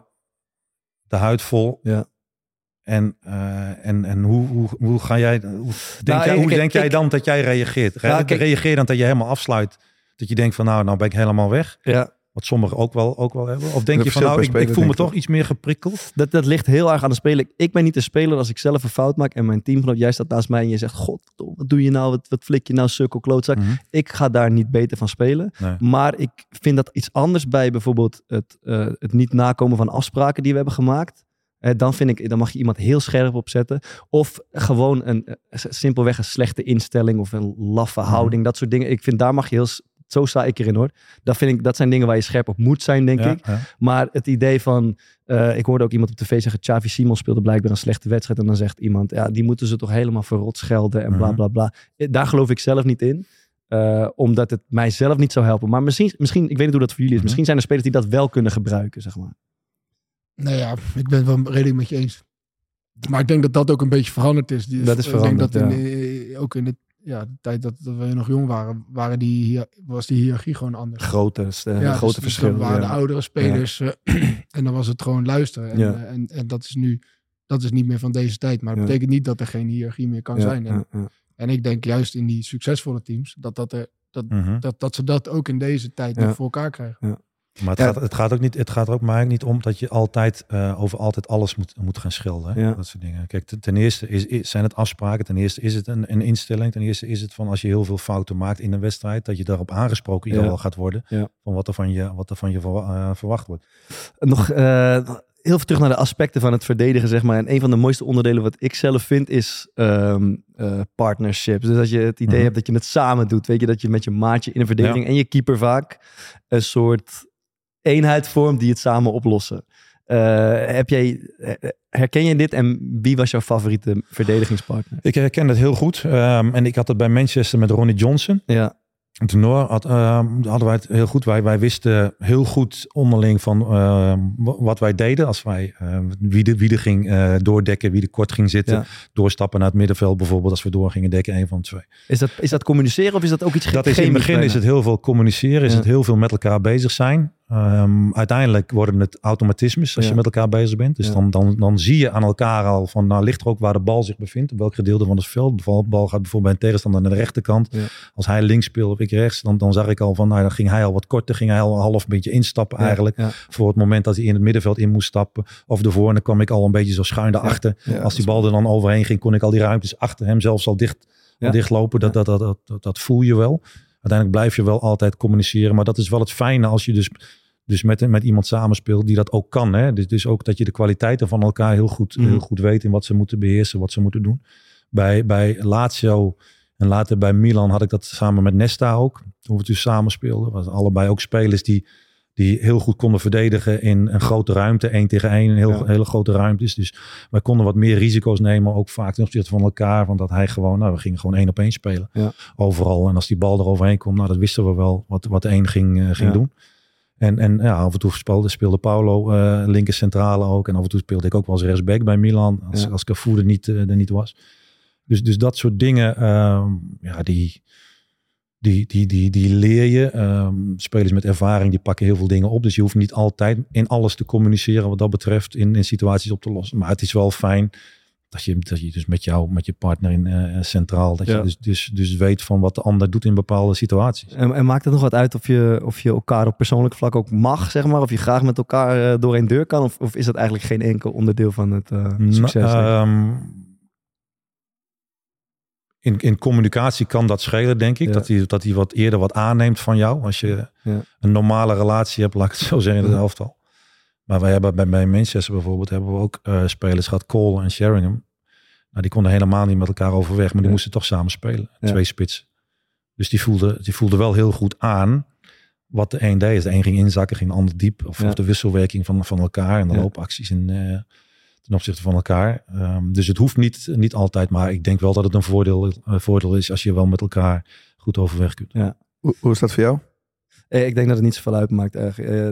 [SPEAKER 4] de huid vol.
[SPEAKER 1] Ja.
[SPEAKER 4] En, eh, en, en hoe, hoe, hoe ga jij, hoe denk,
[SPEAKER 1] Nou,
[SPEAKER 4] jij,
[SPEAKER 1] ik-
[SPEAKER 4] hoe
[SPEAKER 1] ik-
[SPEAKER 4] denk jij
[SPEAKER 1] ik-
[SPEAKER 4] dan dat jij reageert? Re-
[SPEAKER 1] Ja, kijk-
[SPEAKER 4] Reageer dan dat je helemaal afsluit? Dat je denkt van nou, nou ben ik helemaal weg.
[SPEAKER 1] ja,
[SPEAKER 4] Wat sommigen ook wel, ook wel hebben. Of denk
[SPEAKER 2] Dat
[SPEAKER 4] je van nou, ik, ik voel me toch iets meer geprikkeld.
[SPEAKER 1] dat, dat ligt heel erg aan de speler. Ik ben niet de speler als ik zelf een fout maak en mijn teamgenoot, jij staat naast mij en je zegt, god, wat doe je nou? Wat, wat flik je nou, sukkel, klootzak?
[SPEAKER 4] Mhm.
[SPEAKER 1] Ik ga daar niet beter van spelen.
[SPEAKER 4] Nee.
[SPEAKER 1] Maar ik vind dat iets anders bij bijvoorbeeld het, eh, het niet nakomen van afspraken die we hebben gemaakt. Eh, dan vind ik, dan mag je iemand heel scherp opzetten. Of gewoon een eh, simpelweg een slechte instelling of een laffe
[SPEAKER 4] Mhm.
[SPEAKER 1] houding. Dat soort dingen. Ik vind daar mag je heel. Zo sta ik erin hoor. Dat, vind ik, dat zijn dingen waar je scherp op moet zijn, denk
[SPEAKER 4] Ja,
[SPEAKER 1] ik.
[SPEAKER 4] ja.
[SPEAKER 1] Maar het idee van, eh, ik hoorde ook iemand op tv zeggen, Xavi Simons speelde blijkbaar een slechte wedstrijd. En dan zegt iemand, ja, die moeten ze toch helemaal verrot schelden en bla
[SPEAKER 4] Mhm.
[SPEAKER 1] bla bla. Eh, Daar geloof ik zelf niet in. eh, omdat het mijzelf niet zou helpen. Maar misschien, misschien, ik weet niet hoe dat voor jullie is.
[SPEAKER 4] Mhm.
[SPEAKER 1] Misschien zijn er spelers die dat wel kunnen gebruiken, zeg maar.
[SPEAKER 5] Nou ja, ik ben het wel redelijk met je eens. Maar ik denk dat dat ook een beetje veranderd is. Die-
[SPEAKER 1] Dat is
[SPEAKER 5] ik denk dat
[SPEAKER 1] veranderd,
[SPEAKER 5] in ook in de, ja, de tijd dat, dat we nog jong waren, waren die, hier- was die hiërarchie gewoon anders.
[SPEAKER 1] Grote, eh,
[SPEAKER 5] ja,
[SPEAKER 1] grote
[SPEAKER 5] dus- dus
[SPEAKER 1] verschillen.
[SPEAKER 5] dan waren
[SPEAKER 1] ja.
[SPEAKER 5] de oudere spelers eh, en dan was het gewoon luisteren. En,
[SPEAKER 1] Ja.
[SPEAKER 5] eh, en, en dat is nu, dat is niet meer van deze tijd. Maar dat
[SPEAKER 1] Ja.
[SPEAKER 5] betekent niet dat er geen hiërarchie meer kan
[SPEAKER 1] Ja,
[SPEAKER 5] zijn. En, en ik denk juist in die succesvolle teams, dat, dat, er, dat,
[SPEAKER 4] Mhm.
[SPEAKER 5] dat, dat ze dat ook in deze tijd
[SPEAKER 1] Ja.
[SPEAKER 5] nog voor elkaar krijgen.
[SPEAKER 4] Maar het,
[SPEAKER 2] Ja.
[SPEAKER 4] gaat, het gaat ook niet, het gaat er ook maar niet om dat je altijd eh, over altijd alles moet, moet gaan schelden. Hè?
[SPEAKER 1] Ja.
[SPEAKER 4] Dat soort dingen. Kijk, ten, ten eerste is, is- zijn het afspraken. Ten eerste is het een, een instelling. Ten eerste is het van als je heel veel fouten maakt in een wedstrijd, dat je daarop aangesproken
[SPEAKER 1] Ja.
[SPEAKER 4] gaat worden. Van wat er van je, wat er van je eh, verwacht wordt.
[SPEAKER 1] Nog eh, heel veel terug naar de aspecten van het verdedigen, zeg maar. En een van de mooiste onderdelen wat ik zelf vind is ehm, eh, partnerships. Dus als je het idee
[SPEAKER 4] Mhm.
[SPEAKER 1] hebt dat je het samen doet, weet je, dat je met je maatje in een verdediging en je keeper vaak een soort eenheid vormt die het samen oplossen. Eh, heb jij, eh, herken je dit en wie was jouw favoriete verdedigingspartner?
[SPEAKER 4] Ik herken het heel goed. Ehm, en ik had het bij Manchester met Ronnie Johnson.
[SPEAKER 1] Ja,
[SPEAKER 4] En Toen had, ehm, hadden wij het heel goed. Wij, wij wisten heel goed onderling van ehm, wa- wat wij deden. Als wij wie, de, wie er ging eh, doordekken, wie er kort ging zitten.
[SPEAKER 1] Ja.
[SPEAKER 4] Doorstappen naar het middenveld bijvoorbeeld. Als we door gingen dekken, een van de twee.
[SPEAKER 1] is dat, is dat communiceren of is dat ook iets
[SPEAKER 4] Dat is in het begin is het heel veel communiceren. Is
[SPEAKER 1] Ja.
[SPEAKER 4] het heel veel met elkaar bezig zijn. Ehm, uiteindelijk worden het automatismes als
[SPEAKER 1] Ja.
[SPEAKER 4] je met elkaar bezig bent. Dus
[SPEAKER 1] Ja.
[SPEAKER 4] dan, dan, dan zie je aan elkaar al van nou ligt er ook waar de bal zich bevindt. Op welk gedeelte van het veld. De bal gaat bijvoorbeeld bij een tegenstander naar de rechterkant.
[SPEAKER 1] Ja.
[SPEAKER 4] Als hij links speelt of ik rechts. Dan, dan zag ik al van nou dan ging hij al wat korter. Ging hij al een half beetje instappen eigenlijk. Voor het moment dat hij in het middenveld in moest stappen. Of ervoor. En dan kwam ik al een beetje zo schuin daarachter.
[SPEAKER 2] Ja,
[SPEAKER 4] Als die bal er dan overheen ging kon ik al die ruimtes achter hem zelfs al dicht, dichtlopen. Dat, dat, dat, dat, dat voel je wel. Uiteindelijk blijf je wel altijd communiceren. Maar dat is wel het fijne als je dus, dus met, met iemand samenspeelt die dat ook kan. Hè? Dus, dus ook dat je de kwaliteiten van elkaar heel goed,
[SPEAKER 1] Mhm.
[SPEAKER 4] heel goed weet in wat ze moeten beheersen, wat ze moeten doen. Bij, bij Lazio en later bij Milan had ik dat samen met Nesta ook. Toen we dus samen speelden. Was allebei ook spelers die, die heel goed konden verdedigen in een grote ruimte. één tegen één, een heel,
[SPEAKER 1] Ja.
[SPEAKER 4] hele grote ruimtes. Dus wij konden wat meer risico's nemen. Ook vaak ten opzichte van elkaar. Want dat hij gewoon, nou we gingen gewoon één op één spelen.
[SPEAKER 1] Ja.
[SPEAKER 4] Overal. En als die bal er overheen komt, nou dat wisten we wel wat, wat de een ging, eh, ging
[SPEAKER 1] Ja.
[SPEAKER 4] doen. En, en ja, af en toe speelde, speelde Paulo eh linker centrale ook. En af en toe speelde ik ook wel als rechtsback bij Milan. Als,
[SPEAKER 1] Ja.
[SPEAKER 4] als Cafu er niet, eh, er niet was. Dus, dus dat soort dingen, ehm, ja, die, die, die, die, die leer je. Ehm, spelers met ervaring, die pakken heel veel dingen op. Dus je hoeft niet altijd in alles te communiceren wat dat betreft. In, in situaties op te lossen. Maar het is wel fijn dat je, dat je dus met jou, met je partner in eh, centraal, dat
[SPEAKER 1] Ja.
[SPEAKER 4] je dus, dus, dus weet van wat de ander doet in bepaalde situaties.
[SPEAKER 1] En, en maakt het nog wat uit of je, of je elkaar op persoonlijk vlak ook mag, zeg maar? Of je graag met elkaar eh, door een deur kan? Of, of is dat eigenlijk geen enkel onderdeel van het eh, succes?
[SPEAKER 4] Nou, ehm, in, in communicatie kan dat schelen, denk ik.
[SPEAKER 1] Ja.
[SPEAKER 4] Dat, hij, dat wat eerder wat aanneemt van jou. Als je
[SPEAKER 1] Ja.
[SPEAKER 4] een normale relatie hebt, laat ik het zo zeggen, in het
[SPEAKER 1] Ja.
[SPEAKER 4] elftal. Maar wij hebben bij, bij Manchester bijvoorbeeld hebben we ook eh, spelers gehad, Cole en Sheringham. Nou, die konden helemaal niet met elkaar overweg, maar die
[SPEAKER 1] Ja.
[SPEAKER 4] moesten toch samen spelen.
[SPEAKER 1] Ja.
[SPEAKER 4] Twee spitsen. Dus die voelde, die voelde wel heel goed aan wat de een deed. De een ging inzakken, ging de ander diep. Of,
[SPEAKER 1] Ja.
[SPEAKER 4] of de wisselwerking van, van elkaar en de
[SPEAKER 1] Ja.
[SPEAKER 4] loopacties in, eh, ten opzichte van elkaar. Ehm, dus het hoeft niet, niet altijd, maar ik denk wel dat het een voordeel, eh, voordeel is als je wel met elkaar goed overweg kunt.
[SPEAKER 1] Ja.
[SPEAKER 2] Hoe, hoe is dat voor jou?
[SPEAKER 1] Eh, Ik denk dat het niet zoveel uitmaakt. eigenlijk. Eh,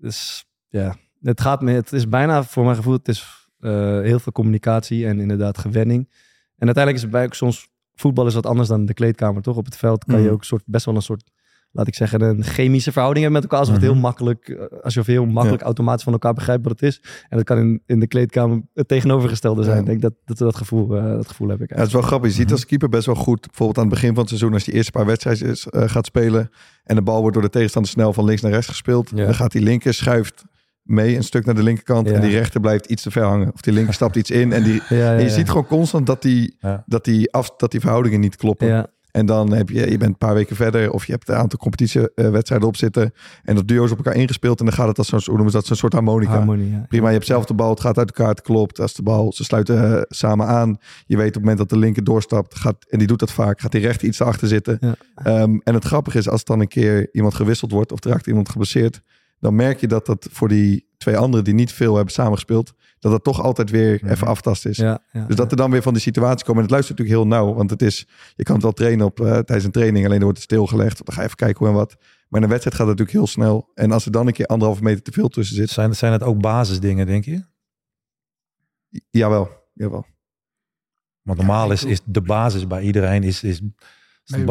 [SPEAKER 1] dus ja, het gaat me. Het is bijna voor mijn gevoel. Het is eh, heel veel communicatie en inderdaad gewenning. En uiteindelijk is het bij ook soms voetbal is wat anders dan de kleedkamer, toch? Op het veld kan je
[SPEAKER 4] Mhm.
[SPEAKER 1] ook soort, best wel een soort, laat ik zeggen, een chemische verhouding hebben met elkaar. Alsof het
[SPEAKER 4] Mhm.
[SPEAKER 1] heel makkelijk, eh, alsof je heel makkelijk automatisch van elkaar begrijpt wat het is. En dat kan in, in de kleedkamer het tegenovergestelde zijn.
[SPEAKER 2] Ja.
[SPEAKER 1] Ik denk dat, dat dat gevoel, eh, dat gevoel heb ik
[SPEAKER 2] Ja, het is wel grappig. Je ziet als keeper best wel goed. Bijvoorbeeld aan het begin van het seizoen, als je eerste paar wedstrijden gaat spelen. En de bal wordt door de tegenstander snel van links naar rechts gespeeld. Dan gaat die linker schuift mee een stuk naar de linkerkant.
[SPEAKER 1] Ja.
[SPEAKER 2] En die rechter blijft iets te ver hangen. Of die linker stapt iets in. En, die,
[SPEAKER 1] Ja, ja,
[SPEAKER 2] en je ziet gewoon constant dat die, dat, die af, dat die verhoudingen niet kloppen. En dan heb je, je bent een paar weken verder. Of je hebt een aantal competitiewedstrijden op zitten. En dat duo's op elkaar ingespeeld. En dan gaat het als zo'n, hoe noemen ze dat, zo'n soort harmonica.
[SPEAKER 1] harmonie. Ja.
[SPEAKER 2] Prima, je hebt zelf de bal, het gaat uit elkaar, het klopt. Als de bal, ze sluiten eh, samen aan. Je weet op het moment dat de linker doorstapt, gaat, en die doet dat vaak, gaat die rechter iets achter zitten.
[SPEAKER 1] Ja.
[SPEAKER 2] Ehm, en het grappige is, als dan een keer iemand gewisseld wordt of er raakt iemand geblesseerd, dan merk je dat dat voor die twee anderen die niet veel hebben samengespeeld, dat het toch altijd weer
[SPEAKER 4] Mhm.
[SPEAKER 2] even aftast is.
[SPEAKER 1] Ja, ja,
[SPEAKER 2] Dus dat er dan weer van die situatie komen. En het luistert natuurlijk heel nauw. Want het is, je kan het wel trainen op, eh, tijdens een training. Alleen dan wordt het stilgelegd. Dan ga je even kijken hoe en wat. Maar in een wedstrijd gaat het natuurlijk heel snel. En als er dan een keer anderhalve meter te veel tussen zit.
[SPEAKER 4] Zijn, zijn het ook basisdingen, denk je?
[SPEAKER 2] Jawel, jawel.
[SPEAKER 4] Want normaal is, is de basis bij iedereen is, is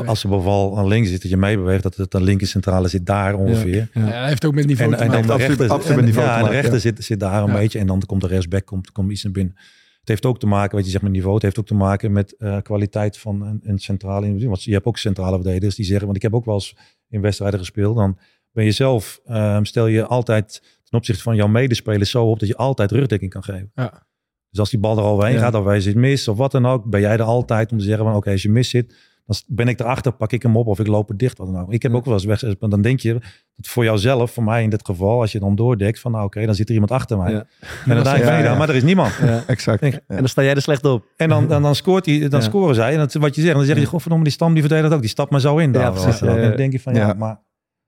[SPEAKER 4] Als de beval aan links zit, dat je meebeweegt, dat het aan linker centrale zit daar ongeveer.
[SPEAKER 5] Ja, hij heeft ook met niveau
[SPEAKER 4] En,
[SPEAKER 5] te
[SPEAKER 4] en dan
[SPEAKER 5] maken.
[SPEAKER 4] de
[SPEAKER 2] absoluut-
[SPEAKER 4] rechter,
[SPEAKER 2] absoluut
[SPEAKER 4] en,
[SPEAKER 2] met niveau
[SPEAKER 4] ja, de
[SPEAKER 2] maken,
[SPEAKER 4] rechter
[SPEAKER 2] ja.
[SPEAKER 4] zit, zit daar een
[SPEAKER 5] Ja.
[SPEAKER 4] beetje en dan komt de rechtsback komt, komt iets naar binnen. Het heeft ook te maken, wat je zegt met niveau, het heeft ook te maken met eh, kwaliteit van een, een centrale individu. Want je hebt ook centrale verdedigers die zeggen, want ik heb ook wel eens in wedstrijden gespeeld, dan ben je zelf, ehm, stel je altijd ten opzichte van jouw medespelers zo op dat je altijd rugdekking kan geven.
[SPEAKER 5] Ja.
[SPEAKER 4] Dus als die bal er overheen
[SPEAKER 1] Ja.
[SPEAKER 4] gaat of hij zit mis of wat dan ook, ben jij er altijd om te zeggen van oké, als je mis zit, dan ben ik erachter, pak ik hem op of ik loop er dicht. Wat dan ook. Ik heb
[SPEAKER 1] Ja.
[SPEAKER 4] ook wel eens weg, maar dan denk je dat voor jouzelf, voor mij in dit geval, als je dan doordekt van nou oké, dan zit er iemand achter mij.
[SPEAKER 1] Ja.
[SPEAKER 4] En dan denk je, maar er is niemand.
[SPEAKER 1] Ja.
[SPEAKER 2] Exact.
[SPEAKER 4] Denk-
[SPEAKER 2] Ja.
[SPEAKER 1] En dan sta jij er slecht op.
[SPEAKER 4] En dan, dan, dan, scoort hij, dan
[SPEAKER 1] Ja.
[SPEAKER 4] scoren zij. En dat is wat je zegt. Dan zeg je, godverdomme, die stam die verdedigt ook. Die stapt maar zo in.
[SPEAKER 1] Ja,
[SPEAKER 4] daar.
[SPEAKER 1] precies,
[SPEAKER 4] dan denk je van ja,
[SPEAKER 2] Ja.
[SPEAKER 4] maar,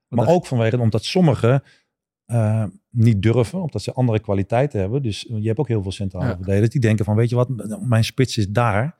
[SPEAKER 4] maar ook vanwege omdat sommigen eh, niet durven, omdat ze andere kwaliteiten hebben. Dus je hebt ook heel veel centrale
[SPEAKER 5] Ja.
[SPEAKER 4] verdedigers die denken van, weet je wat, mijn spits is daar.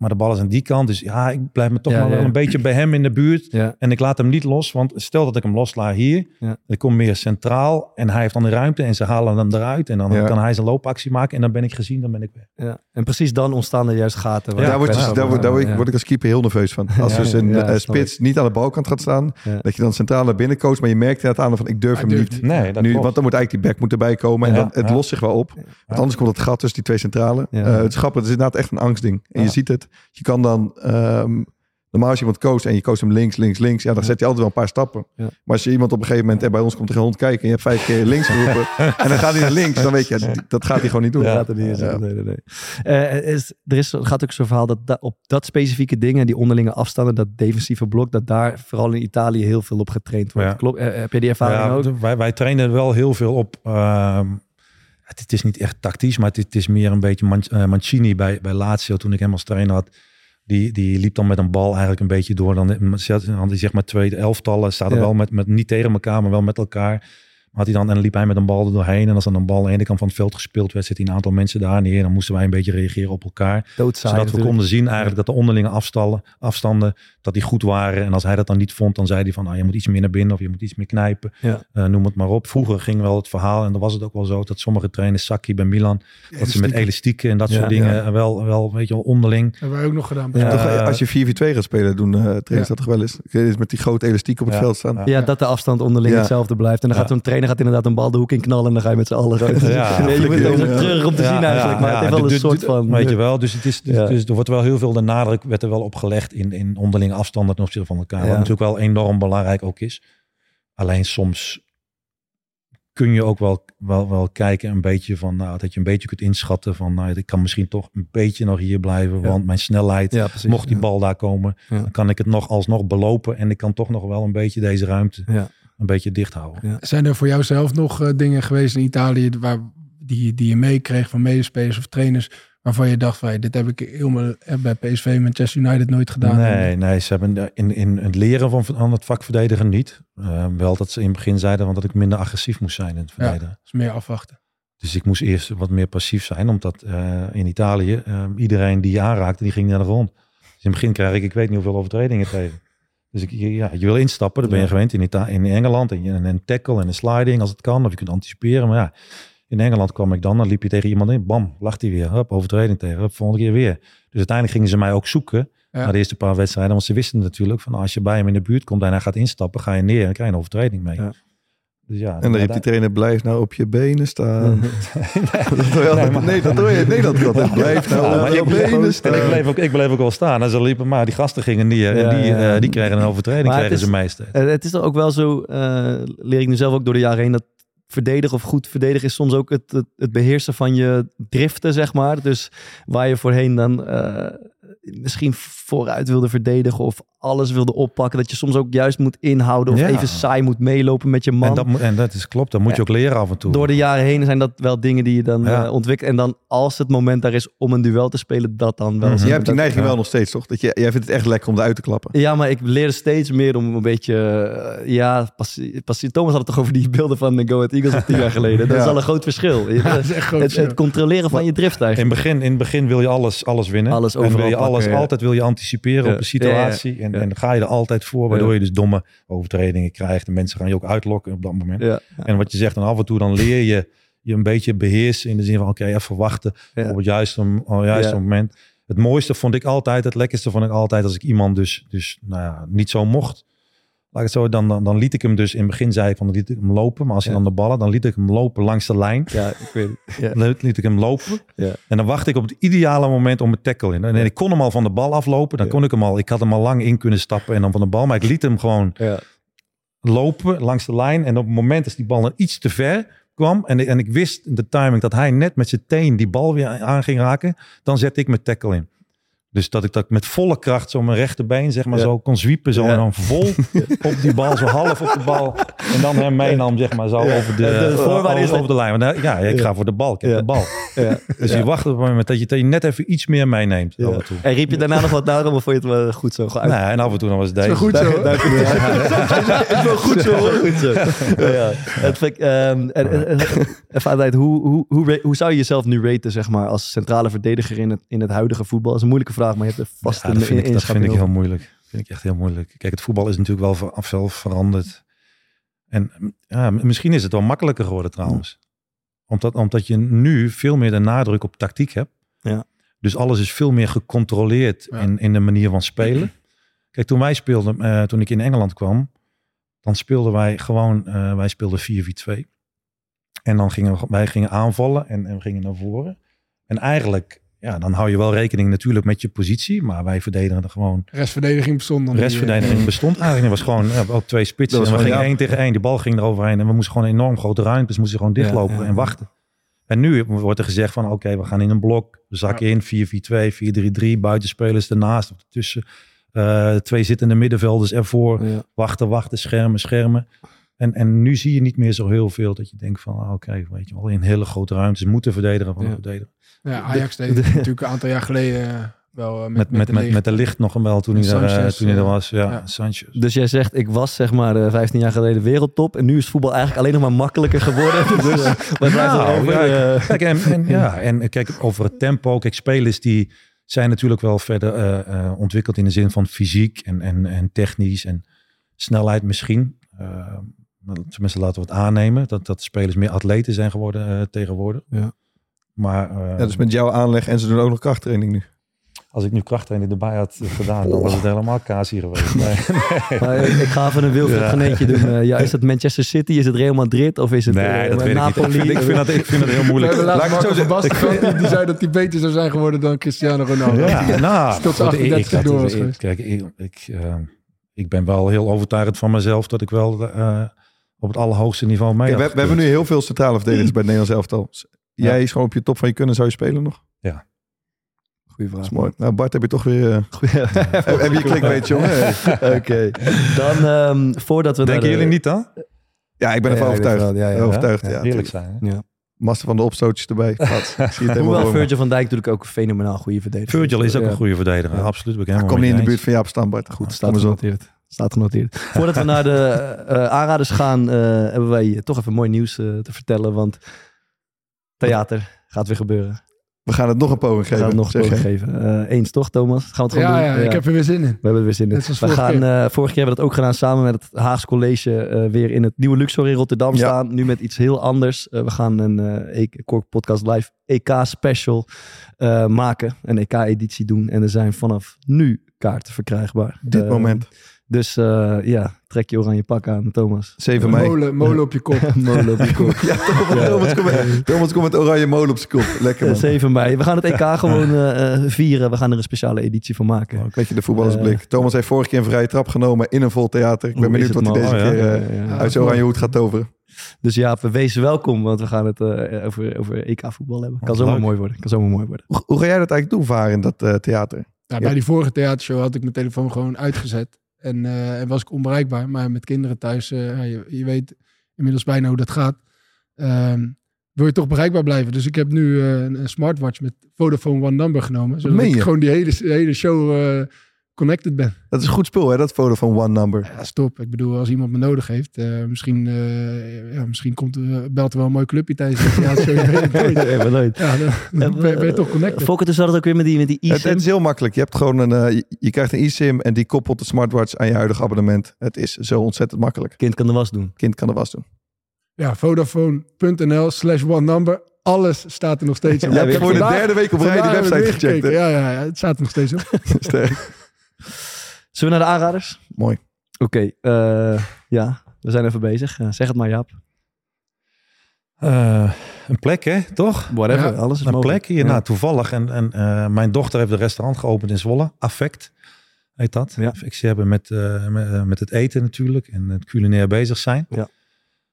[SPEAKER 4] Maar de bal is aan die kant. Dus ja, ik blijf me toch
[SPEAKER 1] Ja,
[SPEAKER 4] maar wel
[SPEAKER 1] ja.
[SPEAKER 4] een beetje bij hem in de buurt.
[SPEAKER 1] Ja.
[SPEAKER 4] En ik laat hem niet los. Want stel dat ik hem loslaat hier.
[SPEAKER 1] Ja.
[SPEAKER 4] Ik kom meer centraal. En hij heeft dan de ruimte. En ze halen hem eruit. En dan
[SPEAKER 2] Ja.
[SPEAKER 4] kan hij zijn loopactie maken. En dan ben ik gezien. Dan ben ik weg.
[SPEAKER 1] Ja. En precies dan ontstaan er juist gaten.
[SPEAKER 2] daar word, je, daar, word, daar word, ik,
[SPEAKER 1] ja.
[SPEAKER 2] word ik als keeper heel nerveus van. Als
[SPEAKER 1] Ja,
[SPEAKER 2] dus een
[SPEAKER 1] ja,
[SPEAKER 2] eh, spits niet aan de balkant gaat staan.
[SPEAKER 1] Ja.
[SPEAKER 2] Dat je dan centraal naar binnen coacht. Maar je merkt inderdaad aan van ik durf
[SPEAKER 5] Hij
[SPEAKER 2] hem
[SPEAKER 5] durft
[SPEAKER 2] niet.
[SPEAKER 4] Nee, dat
[SPEAKER 2] Nu,
[SPEAKER 4] klopt.
[SPEAKER 2] want dan moet eigenlijk die back moet erbij komen. En
[SPEAKER 4] Ja,
[SPEAKER 2] dan, het
[SPEAKER 4] ja.
[SPEAKER 2] lost zich wel op. Want anders komt het gat tussen die twee centralen. Eh, het is grappig. Het is inderdaad echt een angstding. En je ziet het. Je kan dan... ehm, normaal als je iemand coacht en je coacht hem links, links, links. Ja, dan zet hij altijd wel een paar stappen.
[SPEAKER 1] Ja.
[SPEAKER 2] Maar als je iemand op een gegeven moment... En bij ons komt er een hond kijken. En je hebt vijf keer links geroepen. en dan gaat hij naar links. Dan weet je, dat gaat hij gewoon niet doen.
[SPEAKER 1] Dat er niet
[SPEAKER 2] Ja.
[SPEAKER 1] zitten. Nee, nee, nee. Eh, is, er is, er gaat ook zo'n verhaal dat da- op dat specifieke dingen, die onderlinge afstanden, dat defensieve blok, dat daar vooral in Italië heel veel op getraind wordt.
[SPEAKER 4] Ja.
[SPEAKER 1] Klopt? Eh, heb je die ervaring
[SPEAKER 4] Ja,
[SPEAKER 1] ook?
[SPEAKER 4] wij, wij trainen wel heel veel op. ehm, het, het is niet echt tactisch, maar het, is- het is meer een beetje Man- eh, Mancini bij, bij Lazio toen ik hem als trainer had. Die, die liep dan met een bal eigenlijk een beetje door. Dan had hij zeg maar twee elftallen. Staat er
[SPEAKER 1] Ja.
[SPEAKER 4] wel met, met, niet tegen elkaar, maar wel met elkaar. Had hij dan, en dan liep hij met een bal er doorheen. En als dan een bal aan de ene kant van het veld gespeeld werd, zit hij een aantal mensen daar neer. En dan moesten wij een beetje reageren op elkaar
[SPEAKER 1] Doodzaai
[SPEAKER 4] zodat we
[SPEAKER 1] natuurlijk.
[SPEAKER 4] konden zien eigenlijk dat de onderlinge afstanden, afstanden dat die goed waren. En als hij dat dan niet vond, dan zei hij van nou, je moet iets meer naar binnen of je moet iets meer knijpen.
[SPEAKER 1] Ja.
[SPEAKER 4] Eh, noem het maar op. Vroeger ging wel het verhaal en dan was het ook wel zo dat sommige trainers, Saki bij Milan, dat ze met elastieken en dat
[SPEAKER 1] Ja,
[SPEAKER 4] soort dingen eh, wel, wel, weet je wel, onderling.
[SPEAKER 5] hebben wij ook nog gedaan.
[SPEAKER 1] Ja.
[SPEAKER 2] Toch,
[SPEAKER 4] Eh,
[SPEAKER 2] als je 4v2 gaat spelen, doen uh, trainers
[SPEAKER 5] Ja.
[SPEAKER 2] dat toch wel eens. Ik weet niet, Met die grote elastiek op het
[SPEAKER 4] Ja.
[SPEAKER 2] veld staan.
[SPEAKER 4] Ja.
[SPEAKER 1] Ja, dat de afstand onderling
[SPEAKER 2] Ja.
[SPEAKER 1] hetzelfde blijft. En dan
[SPEAKER 4] Ja.
[SPEAKER 1] gaat zo'n trainer gaat inderdaad een bal de hoek in knallen en dan ga je met z'n allen.
[SPEAKER 4] Ja.
[SPEAKER 1] Nee, je moet ook terug om te zien eigenlijk, maar het heeft wel een soort van...
[SPEAKER 4] Weet je wel, dus, het is, dus, er wordt wel heel veel de nadruk werd er wel op gelegd in, in onderlinge afstanden ten opzichte van elkaar. Wat natuurlijk wel enorm belangrijk ook is. Alleen soms kun je ook wel, wel, wel kijken een beetje van, nou, dat je een beetje kunt inschatten van, nou, ik kan misschien toch een beetje nog hier blijven,
[SPEAKER 1] Ja.
[SPEAKER 4] want mijn snelheid,
[SPEAKER 1] Ja, precies.
[SPEAKER 4] mocht die
[SPEAKER 1] Ja.
[SPEAKER 4] bal daar komen, dan kan ik het nog alsnog belopen en ik kan toch nog wel een beetje deze ruimte
[SPEAKER 1] Ja.
[SPEAKER 4] Een beetje dicht houden.
[SPEAKER 1] Ja.
[SPEAKER 5] Zijn er voor jou zelf nog eh, dingen geweest in Italië waar, die, die je meekreeg van medespelers of trainers waarvan je dacht van hey, dit heb ik helemaal eh, bij PSV Manchester United nooit gedaan.
[SPEAKER 4] Nee, nee, ze hebben in, in het leren van, van het vak verdedigen niet. Eh, wel dat ze in het begin zeiden van dat ik minder agressief moest zijn in het verdedigen.
[SPEAKER 5] Is meer afwachten.
[SPEAKER 4] Dus ik moest eerst wat meer passief zijn, omdat eh, in Italië eh, iedereen die je aanraakte, die ging naar de grond. Dus in het begin krijg ik, ik weet niet hoeveel overtredingen tegen. Dus ik, ja, je wil instappen, dat ben je
[SPEAKER 1] Ja.
[SPEAKER 4] gewend in, Ita in Engeland. En, een tackle en een sliding als het kan, of je kunt anticiperen. Maar ja, in Engeland kwam ik dan, dan liep je tegen iemand in, bam, lacht hij weer. Hup, overtreding tegen, hup, volgende keer weer. Dus uiteindelijk gingen ze mij ook zoeken
[SPEAKER 5] Ja.
[SPEAKER 4] na de eerste paar wedstrijden. Want ze wisten natuurlijk van als je bij hem in de buurt komt en hij gaat instappen, ga je neer en krijg je een overtreding mee.
[SPEAKER 1] Ja.
[SPEAKER 4] Dus ja,
[SPEAKER 2] En dan riep die trainer, blijf nou op je benen staan. dat
[SPEAKER 4] Nee,
[SPEAKER 2] dat hoor je in Nederland altijd. Blijf nou
[SPEAKER 4] Ja,
[SPEAKER 2] op je benen
[SPEAKER 4] en
[SPEAKER 2] staan.
[SPEAKER 4] ik, bleef ook, ik bleef ook wel staan. En ze liepen, maar die gasten gingen.
[SPEAKER 1] Ja,
[SPEAKER 4] en die,
[SPEAKER 1] ja.
[SPEAKER 4] eh, die kregen een overtreding, kregen ze meester.
[SPEAKER 1] Eh, het is er ook wel zo, eh, leer ik nu zelf ook door de jaren heen, dat verdedigen of goed verdedigen is soms ook het, het, het beheersen van je driften, zeg maar. Dus waar je voorheen dan eh, misschien vooruit wilde verdedigen of alles wilde oppakken. Dat je soms ook juist moet inhouden of
[SPEAKER 4] Ja.
[SPEAKER 1] even saai moet meelopen met je man.
[SPEAKER 4] En dat, moet- en dat is klopt, dat moet je ook leren af en toe.
[SPEAKER 1] Door de jaren heen zijn dat wel dingen die je dan
[SPEAKER 4] Ja.
[SPEAKER 1] eh, ontwikkelt. En dan als het moment daar is om een duel te spelen, dat dan wel.
[SPEAKER 4] Mhm.
[SPEAKER 2] Jij hebt die neiging
[SPEAKER 4] ja.
[SPEAKER 2] wel nog steeds, toch? Dat je, jij vindt het echt lekker om eruit te klappen.
[SPEAKER 1] Ja, maar ik leer steeds meer om een beetje... eh, ja, pas, pas, Thomas had het toch over die beelden van de Go Ahead Eagles van tien jaar geleden. Dat
[SPEAKER 2] Ja.
[SPEAKER 1] is al een groot verschil.
[SPEAKER 5] Ja, dat is echt groot
[SPEAKER 1] het, het controleren van je drift
[SPEAKER 4] In het
[SPEAKER 1] eigenlijk.
[SPEAKER 4] begin, in het begin wil je alles, alles winnen.
[SPEAKER 1] Alles
[SPEAKER 4] en wil
[SPEAKER 1] overal
[SPEAKER 4] je alles,
[SPEAKER 1] ja.
[SPEAKER 4] altijd wil je anticiperen
[SPEAKER 1] Ja.
[SPEAKER 4] op een situatie. En, en ga je er altijd voor, waardoor je dus domme overtredingen krijgt. En mensen gaan je ook uitlokken op dat moment.
[SPEAKER 1] Ja,
[SPEAKER 4] En wat je zegt, dan af en toe dan leer je je een beetje beheersen. In de zin van, oké, even wachten op het juiste, op het juiste moment. Het mooiste vond ik altijd, het lekkerste vond ik altijd... als ik iemand dus, dus nou ja, niet zo mocht. Laat ik het zo, dan, dan, dan liet ik hem dus... In het begin zei ik van, dan liet ik hem lopen. Maar als hij
[SPEAKER 1] Ja.
[SPEAKER 4] dan de ballen, dan liet ik hem lopen langs de lijn.
[SPEAKER 1] ja, ik weet het. Ja.
[SPEAKER 4] Dan liet ik hem lopen.
[SPEAKER 1] Ja.
[SPEAKER 4] En dan wacht ik op het ideale moment om een tackle in. En ik kon hem al van de bal aflopen. Dan kon ik hem al. Ik had hem al lang in kunnen stappen en dan van de bal. Maar ik liet hem gewoon
[SPEAKER 1] Ja.
[SPEAKER 4] lopen langs de lijn. En op het moment dat die bal dan iets te ver kwam. En, en ik wist de timing dat hij net met zijn teen die bal weer aan ging raken. Dan zette ik mijn tackle in. Dus dat ik dat met volle kracht zo mijn rechterbeen zeg maar
[SPEAKER 1] Ja.
[SPEAKER 4] zo kon zwiepen. Zo
[SPEAKER 1] Ja.
[SPEAKER 4] en dan vol op die bal. Zo half op de bal. En dan hem meenam zeg maar zo over de,
[SPEAKER 1] De voorwaarde is
[SPEAKER 4] over,
[SPEAKER 1] dat-
[SPEAKER 4] over de lijn. Want, ja, ik ga voor de bal. Ik heb
[SPEAKER 1] Ja.
[SPEAKER 4] de bal.
[SPEAKER 1] Ja.
[SPEAKER 4] Dus je wacht op het moment dat je, dat je net even iets meer meeneemt.
[SPEAKER 1] Ja.
[SPEAKER 4] Af en toe.
[SPEAKER 1] En riep je daarna nog wat naar hem of vond je het wel goed zo? Uit-
[SPEAKER 4] Nee, en af en toe dan was het deze.
[SPEAKER 5] wel goed zo.
[SPEAKER 1] Wel. is wel goed zo. hoor. Goed zo. Ja, ja. Het vind ik, en, en, en- even uit, hoe, hoe, hoe, ra- hoe zou je jezelf nu raten, zeg maar, als centrale verdediger in het, in het huidige voetbal? Dat is een moeilijke vraag, maar je hebt er vast
[SPEAKER 4] Ja,
[SPEAKER 1] een
[SPEAKER 4] dat vind, ik, dat vind ik heel moeilijk. vind ik echt heel moeilijk. Kijk, het voetbal is natuurlijk wel ver- veel veranderd. En mm, ja, misschien is het wel makkelijker geworden trouwens. Omdat, omdat je nu veel meer de nadruk op tactiek hebt.
[SPEAKER 1] Ja.
[SPEAKER 4] Dus alles is veel meer gecontroleerd
[SPEAKER 5] Ja.
[SPEAKER 4] in, in de manier van spelen. Kijk, toen wij speelden, eh, toen ik in Engeland kwam, dan speelden wij gewoon, eh, wij speelden 4-4-2. En dan gingen we- wij gingen aanvallen en, en we gingen naar voren. En eigenlijk, ja, dan hou je wel rekening natuurlijk met je positie, maar wij verdedigen er gewoon.
[SPEAKER 5] Restverdediging bestond dan
[SPEAKER 4] De restverdediging bestond eigenlijk. Er was gewoon ja, ook twee spitsen. En we gingen
[SPEAKER 2] ja.
[SPEAKER 4] één tegen één. Die bal ging eroverheen. En we moesten gewoon enorm grote ruimtes. Moesten gewoon dichtlopen
[SPEAKER 1] Ja, ja,
[SPEAKER 4] en wachten. En nu wordt er gezegd van oké, we gaan in een blok. We zakken in 4-4-2, 4-3-3. Buitenspelers ernaast of ertussen. Eh, twee zittende middenvelders ervoor.
[SPEAKER 1] Ja.
[SPEAKER 4] Wachten, wachten, schermen, schermen. En, en nu zie je niet meer zo heel veel dat je denkt van ah, oké, weet je wel, in hele grote ruimtes moeten verdedigen van
[SPEAKER 1] Ja.
[SPEAKER 4] verdedigen.
[SPEAKER 5] Ja, Ajax deed het natuurlijk een aantal jaar geleden eh, wel eh, met,
[SPEAKER 4] Met, met,
[SPEAKER 5] de
[SPEAKER 4] met,
[SPEAKER 5] licht.
[SPEAKER 4] met de licht nog wel toen hij, er, eh, toen hij er
[SPEAKER 5] eh,
[SPEAKER 4] was. Ja,
[SPEAKER 5] ja.
[SPEAKER 4] Sanchez.
[SPEAKER 1] Dus jij zegt, ik was zeg maar eh, 15 jaar geleden wereldtop. En nu is voetbal eigenlijk alleen nog maar makkelijker geworden. dus eh, wat blijft
[SPEAKER 4] Nou,
[SPEAKER 1] over?
[SPEAKER 4] ja,
[SPEAKER 1] Eh,
[SPEAKER 4] Kijk, en, en, ja, en kijk, over het tempo. Kijk, spelers die zijn natuurlijk wel verder eh, eh, ontwikkeld in de zin van fysiek en, en, en technisch en snelheid misschien. Eh, tenminste, laten we het aannemen dat, dat de spelers meer atleten zijn geworden eh, tegenwoordig.
[SPEAKER 1] Ja.
[SPEAKER 4] Maar eh,
[SPEAKER 2] Ja, dus met jouw aanleg en ze doen ook nog krachttraining nu.
[SPEAKER 4] als ik nu krachttraining erbij had gedaan, dan was het helemaal kaas hier geweest. Nee, nee.
[SPEAKER 1] maar ik, ik ga even een
[SPEAKER 4] Ja.
[SPEAKER 1] Geneetje doen. Eh, ja, is het Manchester City? Is het Real Madrid? Of is het
[SPEAKER 4] Nee,
[SPEAKER 1] eh,
[SPEAKER 4] dat weet.
[SPEAKER 1] Napoli?
[SPEAKER 4] Ik vind, ik, vind dat, ik vind dat heel moeilijk.
[SPEAKER 2] Laat ik het zo
[SPEAKER 5] Basten gehad, die, zei dat hij beter zou zijn geworden dan Cristiano Ronaldo.
[SPEAKER 4] Ja, nou,
[SPEAKER 5] Tot
[SPEAKER 4] goed, ik-
[SPEAKER 5] 38
[SPEAKER 4] ik-
[SPEAKER 5] door was
[SPEAKER 4] ik-
[SPEAKER 5] geweest.
[SPEAKER 4] Kijk, ik, ik, eh, ik ben wel heel overtuigd van mezelf dat ik wel eh, op het allerhoogste niveau mee
[SPEAKER 2] Kijk, we, hebben nu heel veel centrale verdedigers bij het Nederlands elftal. Jij is gewoon op je top van je kunnen, zou je spelen nog?
[SPEAKER 1] Goeie
[SPEAKER 2] Dat
[SPEAKER 1] vraag.
[SPEAKER 2] is mooi. Nou, Bart, heb je toch weer... eh,
[SPEAKER 1] Goeie-
[SPEAKER 2] heb je clickbait, jongen?
[SPEAKER 1] Oké. Dan, ehm, voordat we
[SPEAKER 4] Denken
[SPEAKER 1] de-
[SPEAKER 4] jullie niet dan?
[SPEAKER 2] Ja, ik ben ervan
[SPEAKER 1] Ja,
[SPEAKER 2] overtuigd.
[SPEAKER 1] wel, ja, ja.
[SPEAKER 2] overtuigd, ja.
[SPEAKER 4] Ja, eerlijk zijn. hè?
[SPEAKER 2] Master van de opstootjes erbij. Wat, ik zie het helemaal
[SPEAKER 1] Hoewel. Virgil van Dijk natuurlijk ook een fenomenaal goede verdediger
[SPEAKER 4] Virgil is ook
[SPEAKER 1] Ja.
[SPEAKER 4] een goede verdediger.
[SPEAKER 1] Ja.
[SPEAKER 4] Absoluut. Ik
[SPEAKER 2] Hij komt niet in de buurt van Jaap Stam, Bart. Goed, kom
[SPEAKER 1] staat genoteerd. Staat genoteerd. Voordat we naar de eh, aanraders gaan, eh, hebben wij toch even mooi nieuws eh, te vertellen. Want theater gaat weer gebeuren.
[SPEAKER 2] We gaan het nog een poging
[SPEAKER 1] We
[SPEAKER 2] geven.
[SPEAKER 1] gaan het nog een poging geven. Eh, eens toch, Thomas? Gaan we het gewoon
[SPEAKER 5] Ja,
[SPEAKER 1] doen?
[SPEAKER 5] ja, ik heb er weer zin in.
[SPEAKER 1] We hebben er weer zin in.
[SPEAKER 5] Net zoals
[SPEAKER 1] We
[SPEAKER 5] vorige
[SPEAKER 1] gaan,
[SPEAKER 5] keer.
[SPEAKER 1] eh, vorige keer hebben we dat ook gedaan samen met het Haags College. eh, weer in het nieuwe Luxor in Rotterdam
[SPEAKER 2] Ja.
[SPEAKER 1] staan. Nu met iets heel anders. We gaan een eh E- Kork Podcast Live EK special eh, maken. Een EK-editie doen. En er zijn vanaf nu kaarten verkrijgbaar.
[SPEAKER 2] Dit moment.
[SPEAKER 1] Dus eh, ja, trek je oranje pak aan, Thomas.
[SPEAKER 2] 7 mei.
[SPEAKER 5] Molen, molen op je kop.
[SPEAKER 1] Molen op je kop.
[SPEAKER 2] Ja, Thomas, Thomas, komt met, Thomas komt met oranje molen op zijn kop. Lekker man.
[SPEAKER 1] 7 mei. We gaan het EK gewoon eh, eh, vieren. We gaan er een speciale editie van maken.
[SPEAKER 2] Weet je, de voetballersblik. Thomas heeft vorige keer een vrije trap genomen in een vol theater. Ik ben
[SPEAKER 1] Hoe
[SPEAKER 2] benieuwd wat hij deze keer
[SPEAKER 4] Oh, ja.
[SPEAKER 1] Ja, ja, ja.
[SPEAKER 2] uit zijn oranje hoed gaat toveren.
[SPEAKER 1] Dus ja, wees welkom, want we gaan het eh, over, over EK voetbal hebben. Kan zomaar mooi worden. Kan zomaar mooi worden.
[SPEAKER 2] Hoe, hoe ga jij dat eigenlijk doen, varen in dat theater?
[SPEAKER 5] Nou, Bij die vorige theatershow had ik mijn telefoon gewoon uitgezet. En, eh, en was ik onbereikbaar. Maar met kinderen thuis, eh, je, je weet inmiddels bijna hoe dat gaat. Ehm, wil je toch bereikbaar blijven. Dus ik heb nu eh, een, smartwatch met Vodafone One Number genomen. Zodat ik gewoon die hele, hele show connected ben.
[SPEAKER 2] Dat is een goed spul, hè? Dat foto van One Number.
[SPEAKER 5] Ja, stop. Ik bedoel, als iemand me nodig heeft, eh, misschien, eh, ja, misschien komt, er- belt er wel een mooi clubje tijdens het.
[SPEAKER 1] Ja, maar nooit.
[SPEAKER 5] Ja, dan, dan ben, ben je toch connected.
[SPEAKER 1] Fokker, zat het ook weer met die, met die
[SPEAKER 2] Het,
[SPEAKER 1] e-sim.
[SPEAKER 2] het is heel makkelijk. Je hebt gewoon een, eh, je, je krijgt een eSIM en die koppelt de smartwatch aan je huidige abonnement. Het is zo ontzettend makkelijk.
[SPEAKER 1] Kind kan de was doen.
[SPEAKER 2] Kind kan de was doen.
[SPEAKER 5] Ja, Vodafone.nl slash one number. Alles staat er nog steeds op.
[SPEAKER 1] Ja,
[SPEAKER 5] Ik
[SPEAKER 1] weer
[SPEAKER 5] heb
[SPEAKER 2] voor de derde week op rij die website gecheckt.
[SPEAKER 5] Ja, ja, ja, het staat er nog steeds op.
[SPEAKER 2] Sterk.
[SPEAKER 1] Zullen we naar de aanraders?
[SPEAKER 2] Mooi.
[SPEAKER 1] Oké, eh, ja, we zijn even bezig. Eh, zeg het maar, Jaap.
[SPEAKER 4] Eh, een plek, hè? Toch?
[SPEAKER 1] Whatever,
[SPEAKER 5] Ja,
[SPEAKER 1] alles is
[SPEAKER 4] Een
[SPEAKER 1] mogelijk.
[SPEAKER 4] plek hier,
[SPEAKER 1] Ja.
[SPEAKER 4] nou toevallig. En, en eh, mijn dochter heeft een restaurant geopend in Zwolle. Affect heet dat.
[SPEAKER 1] Ja.
[SPEAKER 4] Affect, Ze hebben met, met, eh, met het eten natuurlijk en het culinair bezig zijn.
[SPEAKER 1] Ja.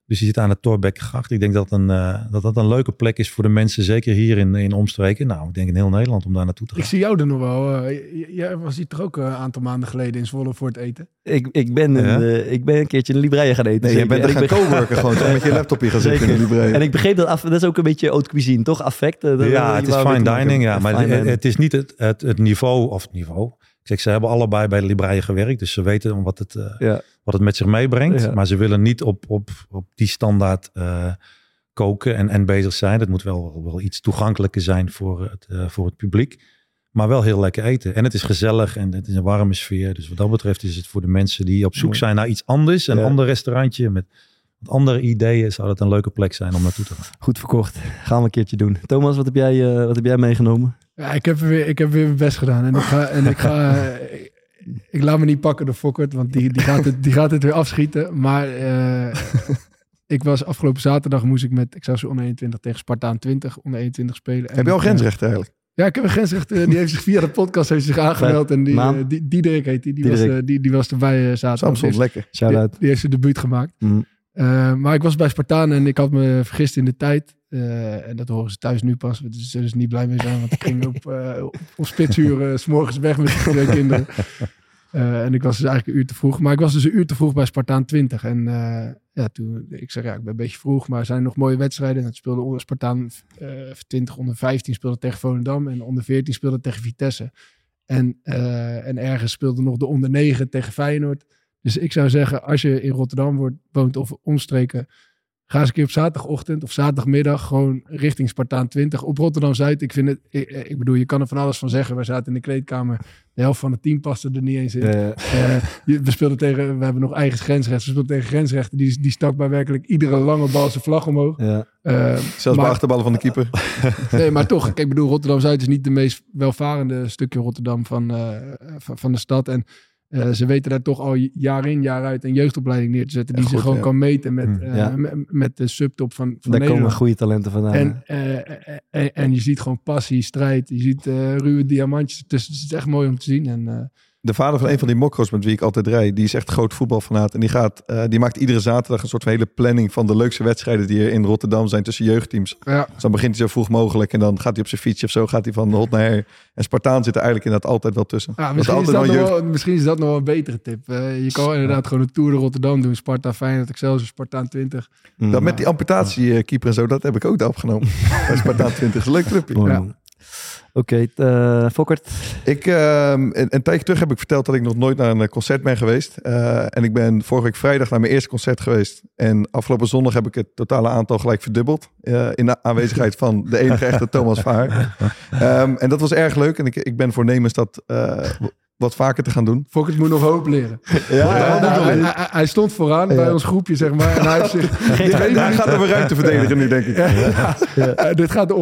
[SPEAKER 4] Dus die zit aan de Torbekkengracht. Ik denk dat, een, eh, dat dat een leuke plek is voor de mensen, zeker hier in, in omstreken. Nou, ik denk in heel Nederland om daar naartoe te
[SPEAKER 5] Ik
[SPEAKER 4] gaan.
[SPEAKER 5] zie jou er nog wel. j- Jij was hier toch ook eh, een aantal maanden geleden in Zwolle voor het eten?
[SPEAKER 1] Ik, ik, ben een, eh, ik ben een keertje in de Libraïe gaan eten.
[SPEAKER 2] Nee, je
[SPEAKER 1] zeker.
[SPEAKER 2] bent er gaan
[SPEAKER 1] ik
[SPEAKER 2] coworken gewoon. Toch met je laptopje gaan zitten in librairie.
[SPEAKER 1] En ik begreep dat, af, dat is ook een beetje haute cuisine, toch? Affect.
[SPEAKER 4] ja,
[SPEAKER 1] je
[SPEAKER 4] het is fine dining, ja. Maar
[SPEAKER 1] Fine
[SPEAKER 4] het,
[SPEAKER 1] dining.
[SPEAKER 4] het is niet het, het, het niveau, of het niveau. Kijk, ze hebben allebei bij de Libraïe gewerkt, dus ze weten wat het, eh,
[SPEAKER 1] Ja.
[SPEAKER 4] wat het met zich meebrengt.
[SPEAKER 1] Ja.
[SPEAKER 4] Maar ze willen niet op, op, op die standaard eh, koken en, en bezig zijn. Dat moet wel, wel iets toegankelijker zijn voor het, eh, voor het publiek. Maar wel heel lekker eten. En het is gezellig en het is een warme sfeer. Dus wat dat betreft is het voor de mensen die op zoek zijn naar iets anders. Een
[SPEAKER 1] Ja.
[SPEAKER 4] ander restaurantje met wat andere ideeën. Zou dat een leuke plek zijn om naartoe te gaan.
[SPEAKER 1] Goed verkocht. Gaan we een keertje doen. Thomas, wat heb jij, eh, wat heb jij meegenomen?
[SPEAKER 5] Ja, ik heb, weer, ik heb weer mijn best gedaan. En ik ga, en ik, ga eh, ik, ik laat me niet pakken door Fokkert, want die, die, gaat het, die gaat het weer afschieten. Maar eh, ik was afgelopen zaterdag moest ik met, zo onder 21 tegen Spartaan 20, onder 21 spelen. En
[SPEAKER 2] Heb je al
[SPEAKER 5] ik,
[SPEAKER 2] grensrechten eigenlijk?
[SPEAKER 5] eh, ja, ik heb een grensrecht. eh, die heeft zich via de podcast heeft zich aangemeld. En die, eh, die, Diederik heet die. Die was, eh, die, die was erbij eh, zaterdag.
[SPEAKER 2] Samson,
[SPEAKER 5] Die-
[SPEAKER 2] lekker.
[SPEAKER 1] Shout-out.
[SPEAKER 5] Die, die heeft zijn debuut gemaakt.
[SPEAKER 1] Mm.
[SPEAKER 5] Eh, maar ik was bij Spartaan en ik had me vergist in de tijd. Eh, en dat horen ze thuis nu pas. Daar zullen ze niet blij mee zijn, want ik ging op, eh, op, spitsuur eh, 's morgens weg met de kinderen. Eh, en ik was dus eigenlijk een uur te vroeg. Maar ik was dus een uur te vroeg bij Spartaan 20. En ja, toen, ik zeg ja, ik ben een beetje vroeg, maar er zijn nog mooie wedstrijden. En het speelde onder Spartaan eh 20, onder 15 speelde tegen Volendam. En onder 14 speelde tegen Vitesse. En, en ergens speelde nog de onder 9 tegen Feyenoord. Dus ik zou zeggen, als je in Rotterdam woont of omstreken, ga eens een keer op zaterdagochtend of zaterdagmiddag gewoon richting Spartaan 20 op Rotterdam Zuid. Ik vind het, ik, ik bedoel, je kan er van alles van zeggen. We zaten in de kleedkamer, de helft van het team paste er niet eens in.
[SPEAKER 1] Eh,
[SPEAKER 5] Eh, je- we speelden tegen, we hebben nog eigen grensrechten. We speelden tegen grensrechten. Die, die stak bij werkelijk iedere lange bal zijn vlag omhoog.
[SPEAKER 1] ja.
[SPEAKER 5] Eh,
[SPEAKER 2] Zelfs bij
[SPEAKER 5] maar-
[SPEAKER 2] achterballen van de keeper.
[SPEAKER 5] Nee, maar toch. Kijk, ik bedoel, Rotterdam-Zuid is niet de meest welvarende stukje Rotterdam van, eh, van, van de stad. En eh, ze weten daar toch al jaar in, jaar uit een jeugdopleiding neer te zetten. Die
[SPEAKER 2] Ja, goed,
[SPEAKER 5] gewoon
[SPEAKER 2] ja.
[SPEAKER 5] kan meten met,
[SPEAKER 4] Mm.
[SPEAKER 5] eh,
[SPEAKER 1] Ja.
[SPEAKER 5] met, de subtop van, van
[SPEAKER 1] Daar
[SPEAKER 5] Nederland.
[SPEAKER 1] komen goede talenten vandaan.
[SPEAKER 5] En, eh, en, en je ziet gewoon passie, strijd. Je ziet ruwe diamantjes. Dus het is echt mooi om te zien. En,
[SPEAKER 2] De vader van een van die mokro's met wie ik altijd rijd, die is echt groot voetbalfanaat. En die, gaat, eh, die maakt iedere zaterdag een soort van hele planning van de leukste wedstrijden die er in Rotterdam zijn tussen jeugdteams.
[SPEAKER 5] ja,
[SPEAKER 2] Dus dan begint hij zo vroeg mogelijk en dan gaat hij op zijn fietsje of zo, gaat hij van hot naar her. En Spartaan zit er eigenlijk inderdaad altijd wel tussen.
[SPEAKER 5] Ja,
[SPEAKER 2] Dat
[SPEAKER 5] misschien, is
[SPEAKER 2] altijd
[SPEAKER 5] dat
[SPEAKER 2] wel
[SPEAKER 5] nog
[SPEAKER 2] jeugd-
[SPEAKER 5] wel, misschien is dat nog wel een betere tip. Eh, je kan inderdaad gewoon een Tour de Rotterdam doen. Sparta, Feyenoord, Excelsior, Spartaan 20.
[SPEAKER 1] Mm.
[SPEAKER 2] Dat met die amputatiekeeper en zo, dat heb ik ook daar opgenomen. Bij Spartaan 20. Is een leuk clubje.
[SPEAKER 1] Oké, eh, Fokkert.
[SPEAKER 2] Ik, ehm, een, een tijdje terug heb ik verteld dat ik nog nooit naar een eh, concert ben geweest. Eh, en ik ben vorige week vrijdag naar mijn eerste concert geweest. En afgelopen zondag heb ik het totale aantal gelijk verdubbeld. in de aanwezigheid van de enige echte Thomas Vaar. Ehm, en dat was erg leuk. En ik, ik ben voornemens dat wat vaker te gaan doen.
[SPEAKER 5] Fokkert moet nog hoop leren.
[SPEAKER 2] Ja,
[SPEAKER 5] hij, stond vooraan bij ons groepje, zeg maar. En hij heeft zich
[SPEAKER 2] Hij
[SPEAKER 5] minuten...
[SPEAKER 2] gaat er weer ruimte verdedigen nu, denk ik.
[SPEAKER 5] Eh, dit gaat er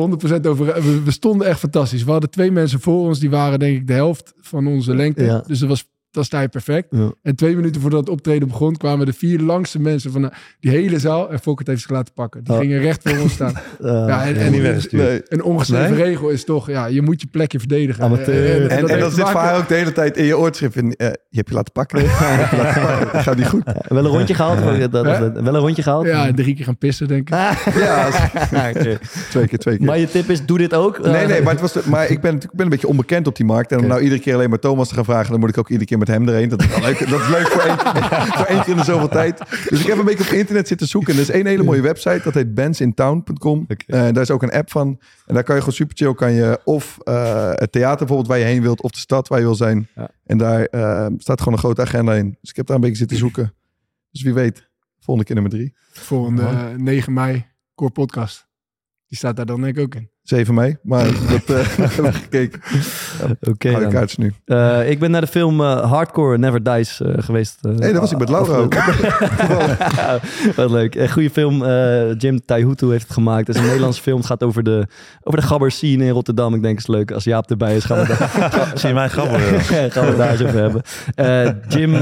[SPEAKER 5] 100% over. We, we stonden echt fantastisch. We hadden twee mensen voor ons, die waren denk ik de helft van onze lengte.
[SPEAKER 1] Ja.
[SPEAKER 5] Dus er was dan sta je perfect.
[SPEAKER 1] Ja.
[SPEAKER 5] En twee minuten voordat het optreden begon, kwamen de vier langste mensen van de, die hele zaal. En Fokkert heeft zich laten pakken. Die
[SPEAKER 1] Oh.
[SPEAKER 5] gingen recht voor ons staan. Ja, en,
[SPEAKER 4] En niet.
[SPEAKER 2] Nee.
[SPEAKER 5] een ongeschreven
[SPEAKER 4] Nee?
[SPEAKER 5] regel is toch, ja, je moet je plekje verdedigen.
[SPEAKER 1] Amateur.
[SPEAKER 2] En, en
[SPEAKER 5] dat
[SPEAKER 2] zit voor haar ook de hele tijd in je oortschrift. In, eh, je hebt je laten pakken. Gaat niet goed.
[SPEAKER 1] wel een rondje gehaald? Dat, wel een rondje gehaald?
[SPEAKER 5] Ja, drie keer gaan pissen, denk ik.
[SPEAKER 2] Ja,
[SPEAKER 1] Oké.
[SPEAKER 2] twee keer, twee keer.
[SPEAKER 1] Maar je tip is, doe dit ook.
[SPEAKER 2] Nee, nee, maar, het was de- maar ik, ben, natuurlijk- ik ben een beetje onbekend op die markt. En om nou iedere keer alleen maar Thomas te gaan vragen... dan moet ik ook iedere keer met hem erheen. Dat is, wel leuk, dat is leuk voor één, voor één keer in de zoveel tijd. Dus ik heb een beetje op internet zitten zoeken. En er is één hele mooie website. Dat heet bandsintown.com.
[SPEAKER 1] Oké.
[SPEAKER 2] Eh, daar is ook een app van. En daar kan je gewoon super chill... kan je of eh, het theater bijvoorbeeld waar je heen wilt... of de stad waar je wil zijn.
[SPEAKER 1] Ja.
[SPEAKER 2] En daar eh, staat gewoon een grote agenda in. Dus ik heb daar een beetje zitten zoeken. Dus wie weet, volgende keer nummer drie.
[SPEAKER 5] Volgende eh, 9 mei, Core Podcast. Die staat daar dan denk ik ook in.
[SPEAKER 2] 7 mei. Maar dat eh, hebben we gekeken.
[SPEAKER 1] Oké
[SPEAKER 2] kaartjes nu.
[SPEAKER 1] Eh, ik ben naar de film eh, Hardcore Never Dies geweest. eh,
[SPEAKER 2] Nee, dat was ik met Laura ook.
[SPEAKER 1] Wat leuk. Een goede film. Jim Taihutu heeft het gemaakt. Het is een Nederlandse film. Het gaat over de, over de gabber scene in Rotterdam. Ik denk het is leuk. Als Jaap erbij is, gaan we daar,
[SPEAKER 4] Zie je
[SPEAKER 1] gaan we het daar eens over hebben. Jim,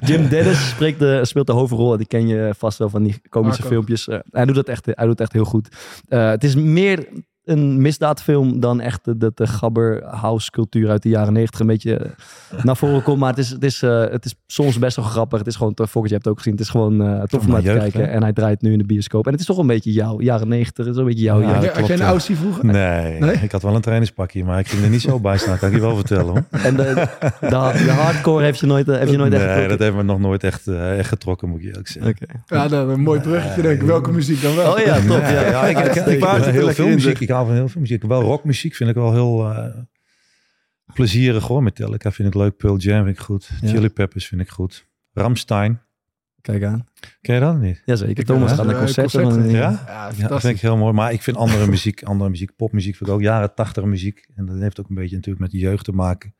[SPEAKER 1] Jim Dennis spreekt de, speelt de hoofdrol. Die ken je vast wel van die komische
[SPEAKER 5] Marco.
[SPEAKER 1] filmpjes. Hij, doet dat echt, hij doet het echt heel goed. Het is meer venir een misdaadfilm dan echt de, de, de gabber house cultuur uit de jaren negentig een beetje eh, naar voren komt. Maar het is, het, is, eh, het is soms best wel grappig. Het is gewoon, Fokkers, je hebt het ook gezien, het is gewoon eh, tof om naar te
[SPEAKER 4] jeugd,
[SPEAKER 1] kijken.
[SPEAKER 4] hè?
[SPEAKER 1] En hij draait nu in de bioscoop. En het is toch een beetje jouw jaren negentig. Het is een beetje jouw
[SPEAKER 4] Ja.
[SPEAKER 5] Had jij- een. Aussie vroeger?
[SPEAKER 4] Nee,
[SPEAKER 5] Nee?
[SPEAKER 4] ik had wel een trainingspakje, maar ik ging er niet zo bij staan. Kan ik je wel vertellen hoor.
[SPEAKER 1] En de, de, de hardcore heb je nooit, heb je nooit echt
[SPEAKER 4] nee,
[SPEAKER 1] getrokken?
[SPEAKER 4] dat heeft me nog nooit echt, echt getrokken, moet ik eerlijk zeggen.
[SPEAKER 1] Oké.
[SPEAKER 5] Ja, dat een mooi bruggetje denk ik. Welke muziek dan wel?
[SPEAKER 1] Oh ja, top.
[SPEAKER 4] Nee,
[SPEAKER 1] Ja,
[SPEAKER 4] ja, ik, ik, ik, van heel veel muziek. Hou van heel veel muziek. Wel rockmuziek vind ik wel heel eh, plezierig hoor. Metallica vind ik leuk. Pearl Jam vind ik goed.
[SPEAKER 1] Ja.
[SPEAKER 4] Chili Peppers vind ik goed. Ramstein.
[SPEAKER 1] Kijk aan.
[SPEAKER 4] Ken je dat niet?
[SPEAKER 1] Jazeker. Thomas
[SPEAKER 5] Ja,
[SPEAKER 1] gaat naar
[SPEAKER 5] eh,
[SPEAKER 1] concerten.
[SPEAKER 5] concerten.
[SPEAKER 4] Ja?
[SPEAKER 5] Ja,
[SPEAKER 4] Ja, dat vind ik heel mooi. Maar ik vind andere muziek, andere muziek, popmuziek vind ik ook jaren tachtig muziek. En dat heeft ook een beetje natuurlijk met de jeugd te maken.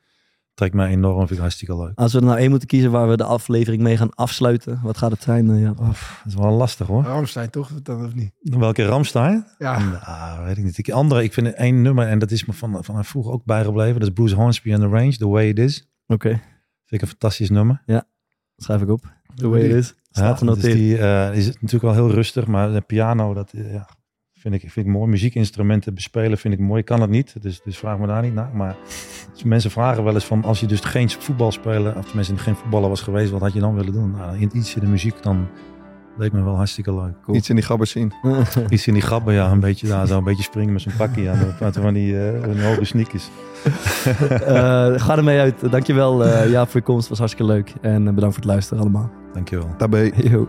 [SPEAKER 4] Trekt mij enorm, vind ik hartstikke leuk.
[SPEAKER 1] Als we er nou één moeten kiezen waar we de aflevering mee gaan afsluiten, wat gaat het zijn? ja.
[SPEAKER 4] Dat is wel lastig hoor.
[SPEAKER 5] Ramstein toch? Dan of niet?
[SPEAKER 4] Welke Ramstein?
[SPEAKER 5] Ja.
[SPEAKER 4] Nou, weet ik niet. Ik, andere, ik vind één nummer, en dat is me van, van vroeger ook bijgebleven. Dat is Bruce Hornsby and the Range, The Way It Is.
[SPEAKER 1] Oké,
[SPEAKER 4] Vind ik een fantastisch nummer.
[SPEAKER 1] schrijf ik op. The way it is. Staat
[SPEAKER 4] Ja, dat is,
[SPEAKER 1] genoteerd.
[SPEAKER 4] die, eh, is natuurlijk wel heel rustig, maar de piano, dat ja, vind, ik, vind ik mooi. Muziekinstrumenten bespelen vind ik mooi. Ik kan het niet, dus, dus vraag me daar niet naar. Maar dus mensen vragen wel eens van, als je dus geen voetbal spelen, of tenminste geen voetballer was geweest, wat had je dan willen doen? Nou, in- iets in de muziek, dan leek me wel hartstikke leuk.
[SPEAKER 2] Iets in die gabbers zien.
[SPEAKER 4] Iets in die grappen, ja, een beetje daar, zo een beetje springen met zo'n pakje aan. Met van die, eh, van die hoge sneakers.
[SPEAKER 1] Eh, ga ermee uit. Dankjewel eh Jaap voor je komst. was hartstikke leuk. En bedankt voor het luisteren allemaal.
[SPEAKER 4] Dankjewel.
[SPEAKER 2] Daarbij.
[SPEAKER 1] Yo.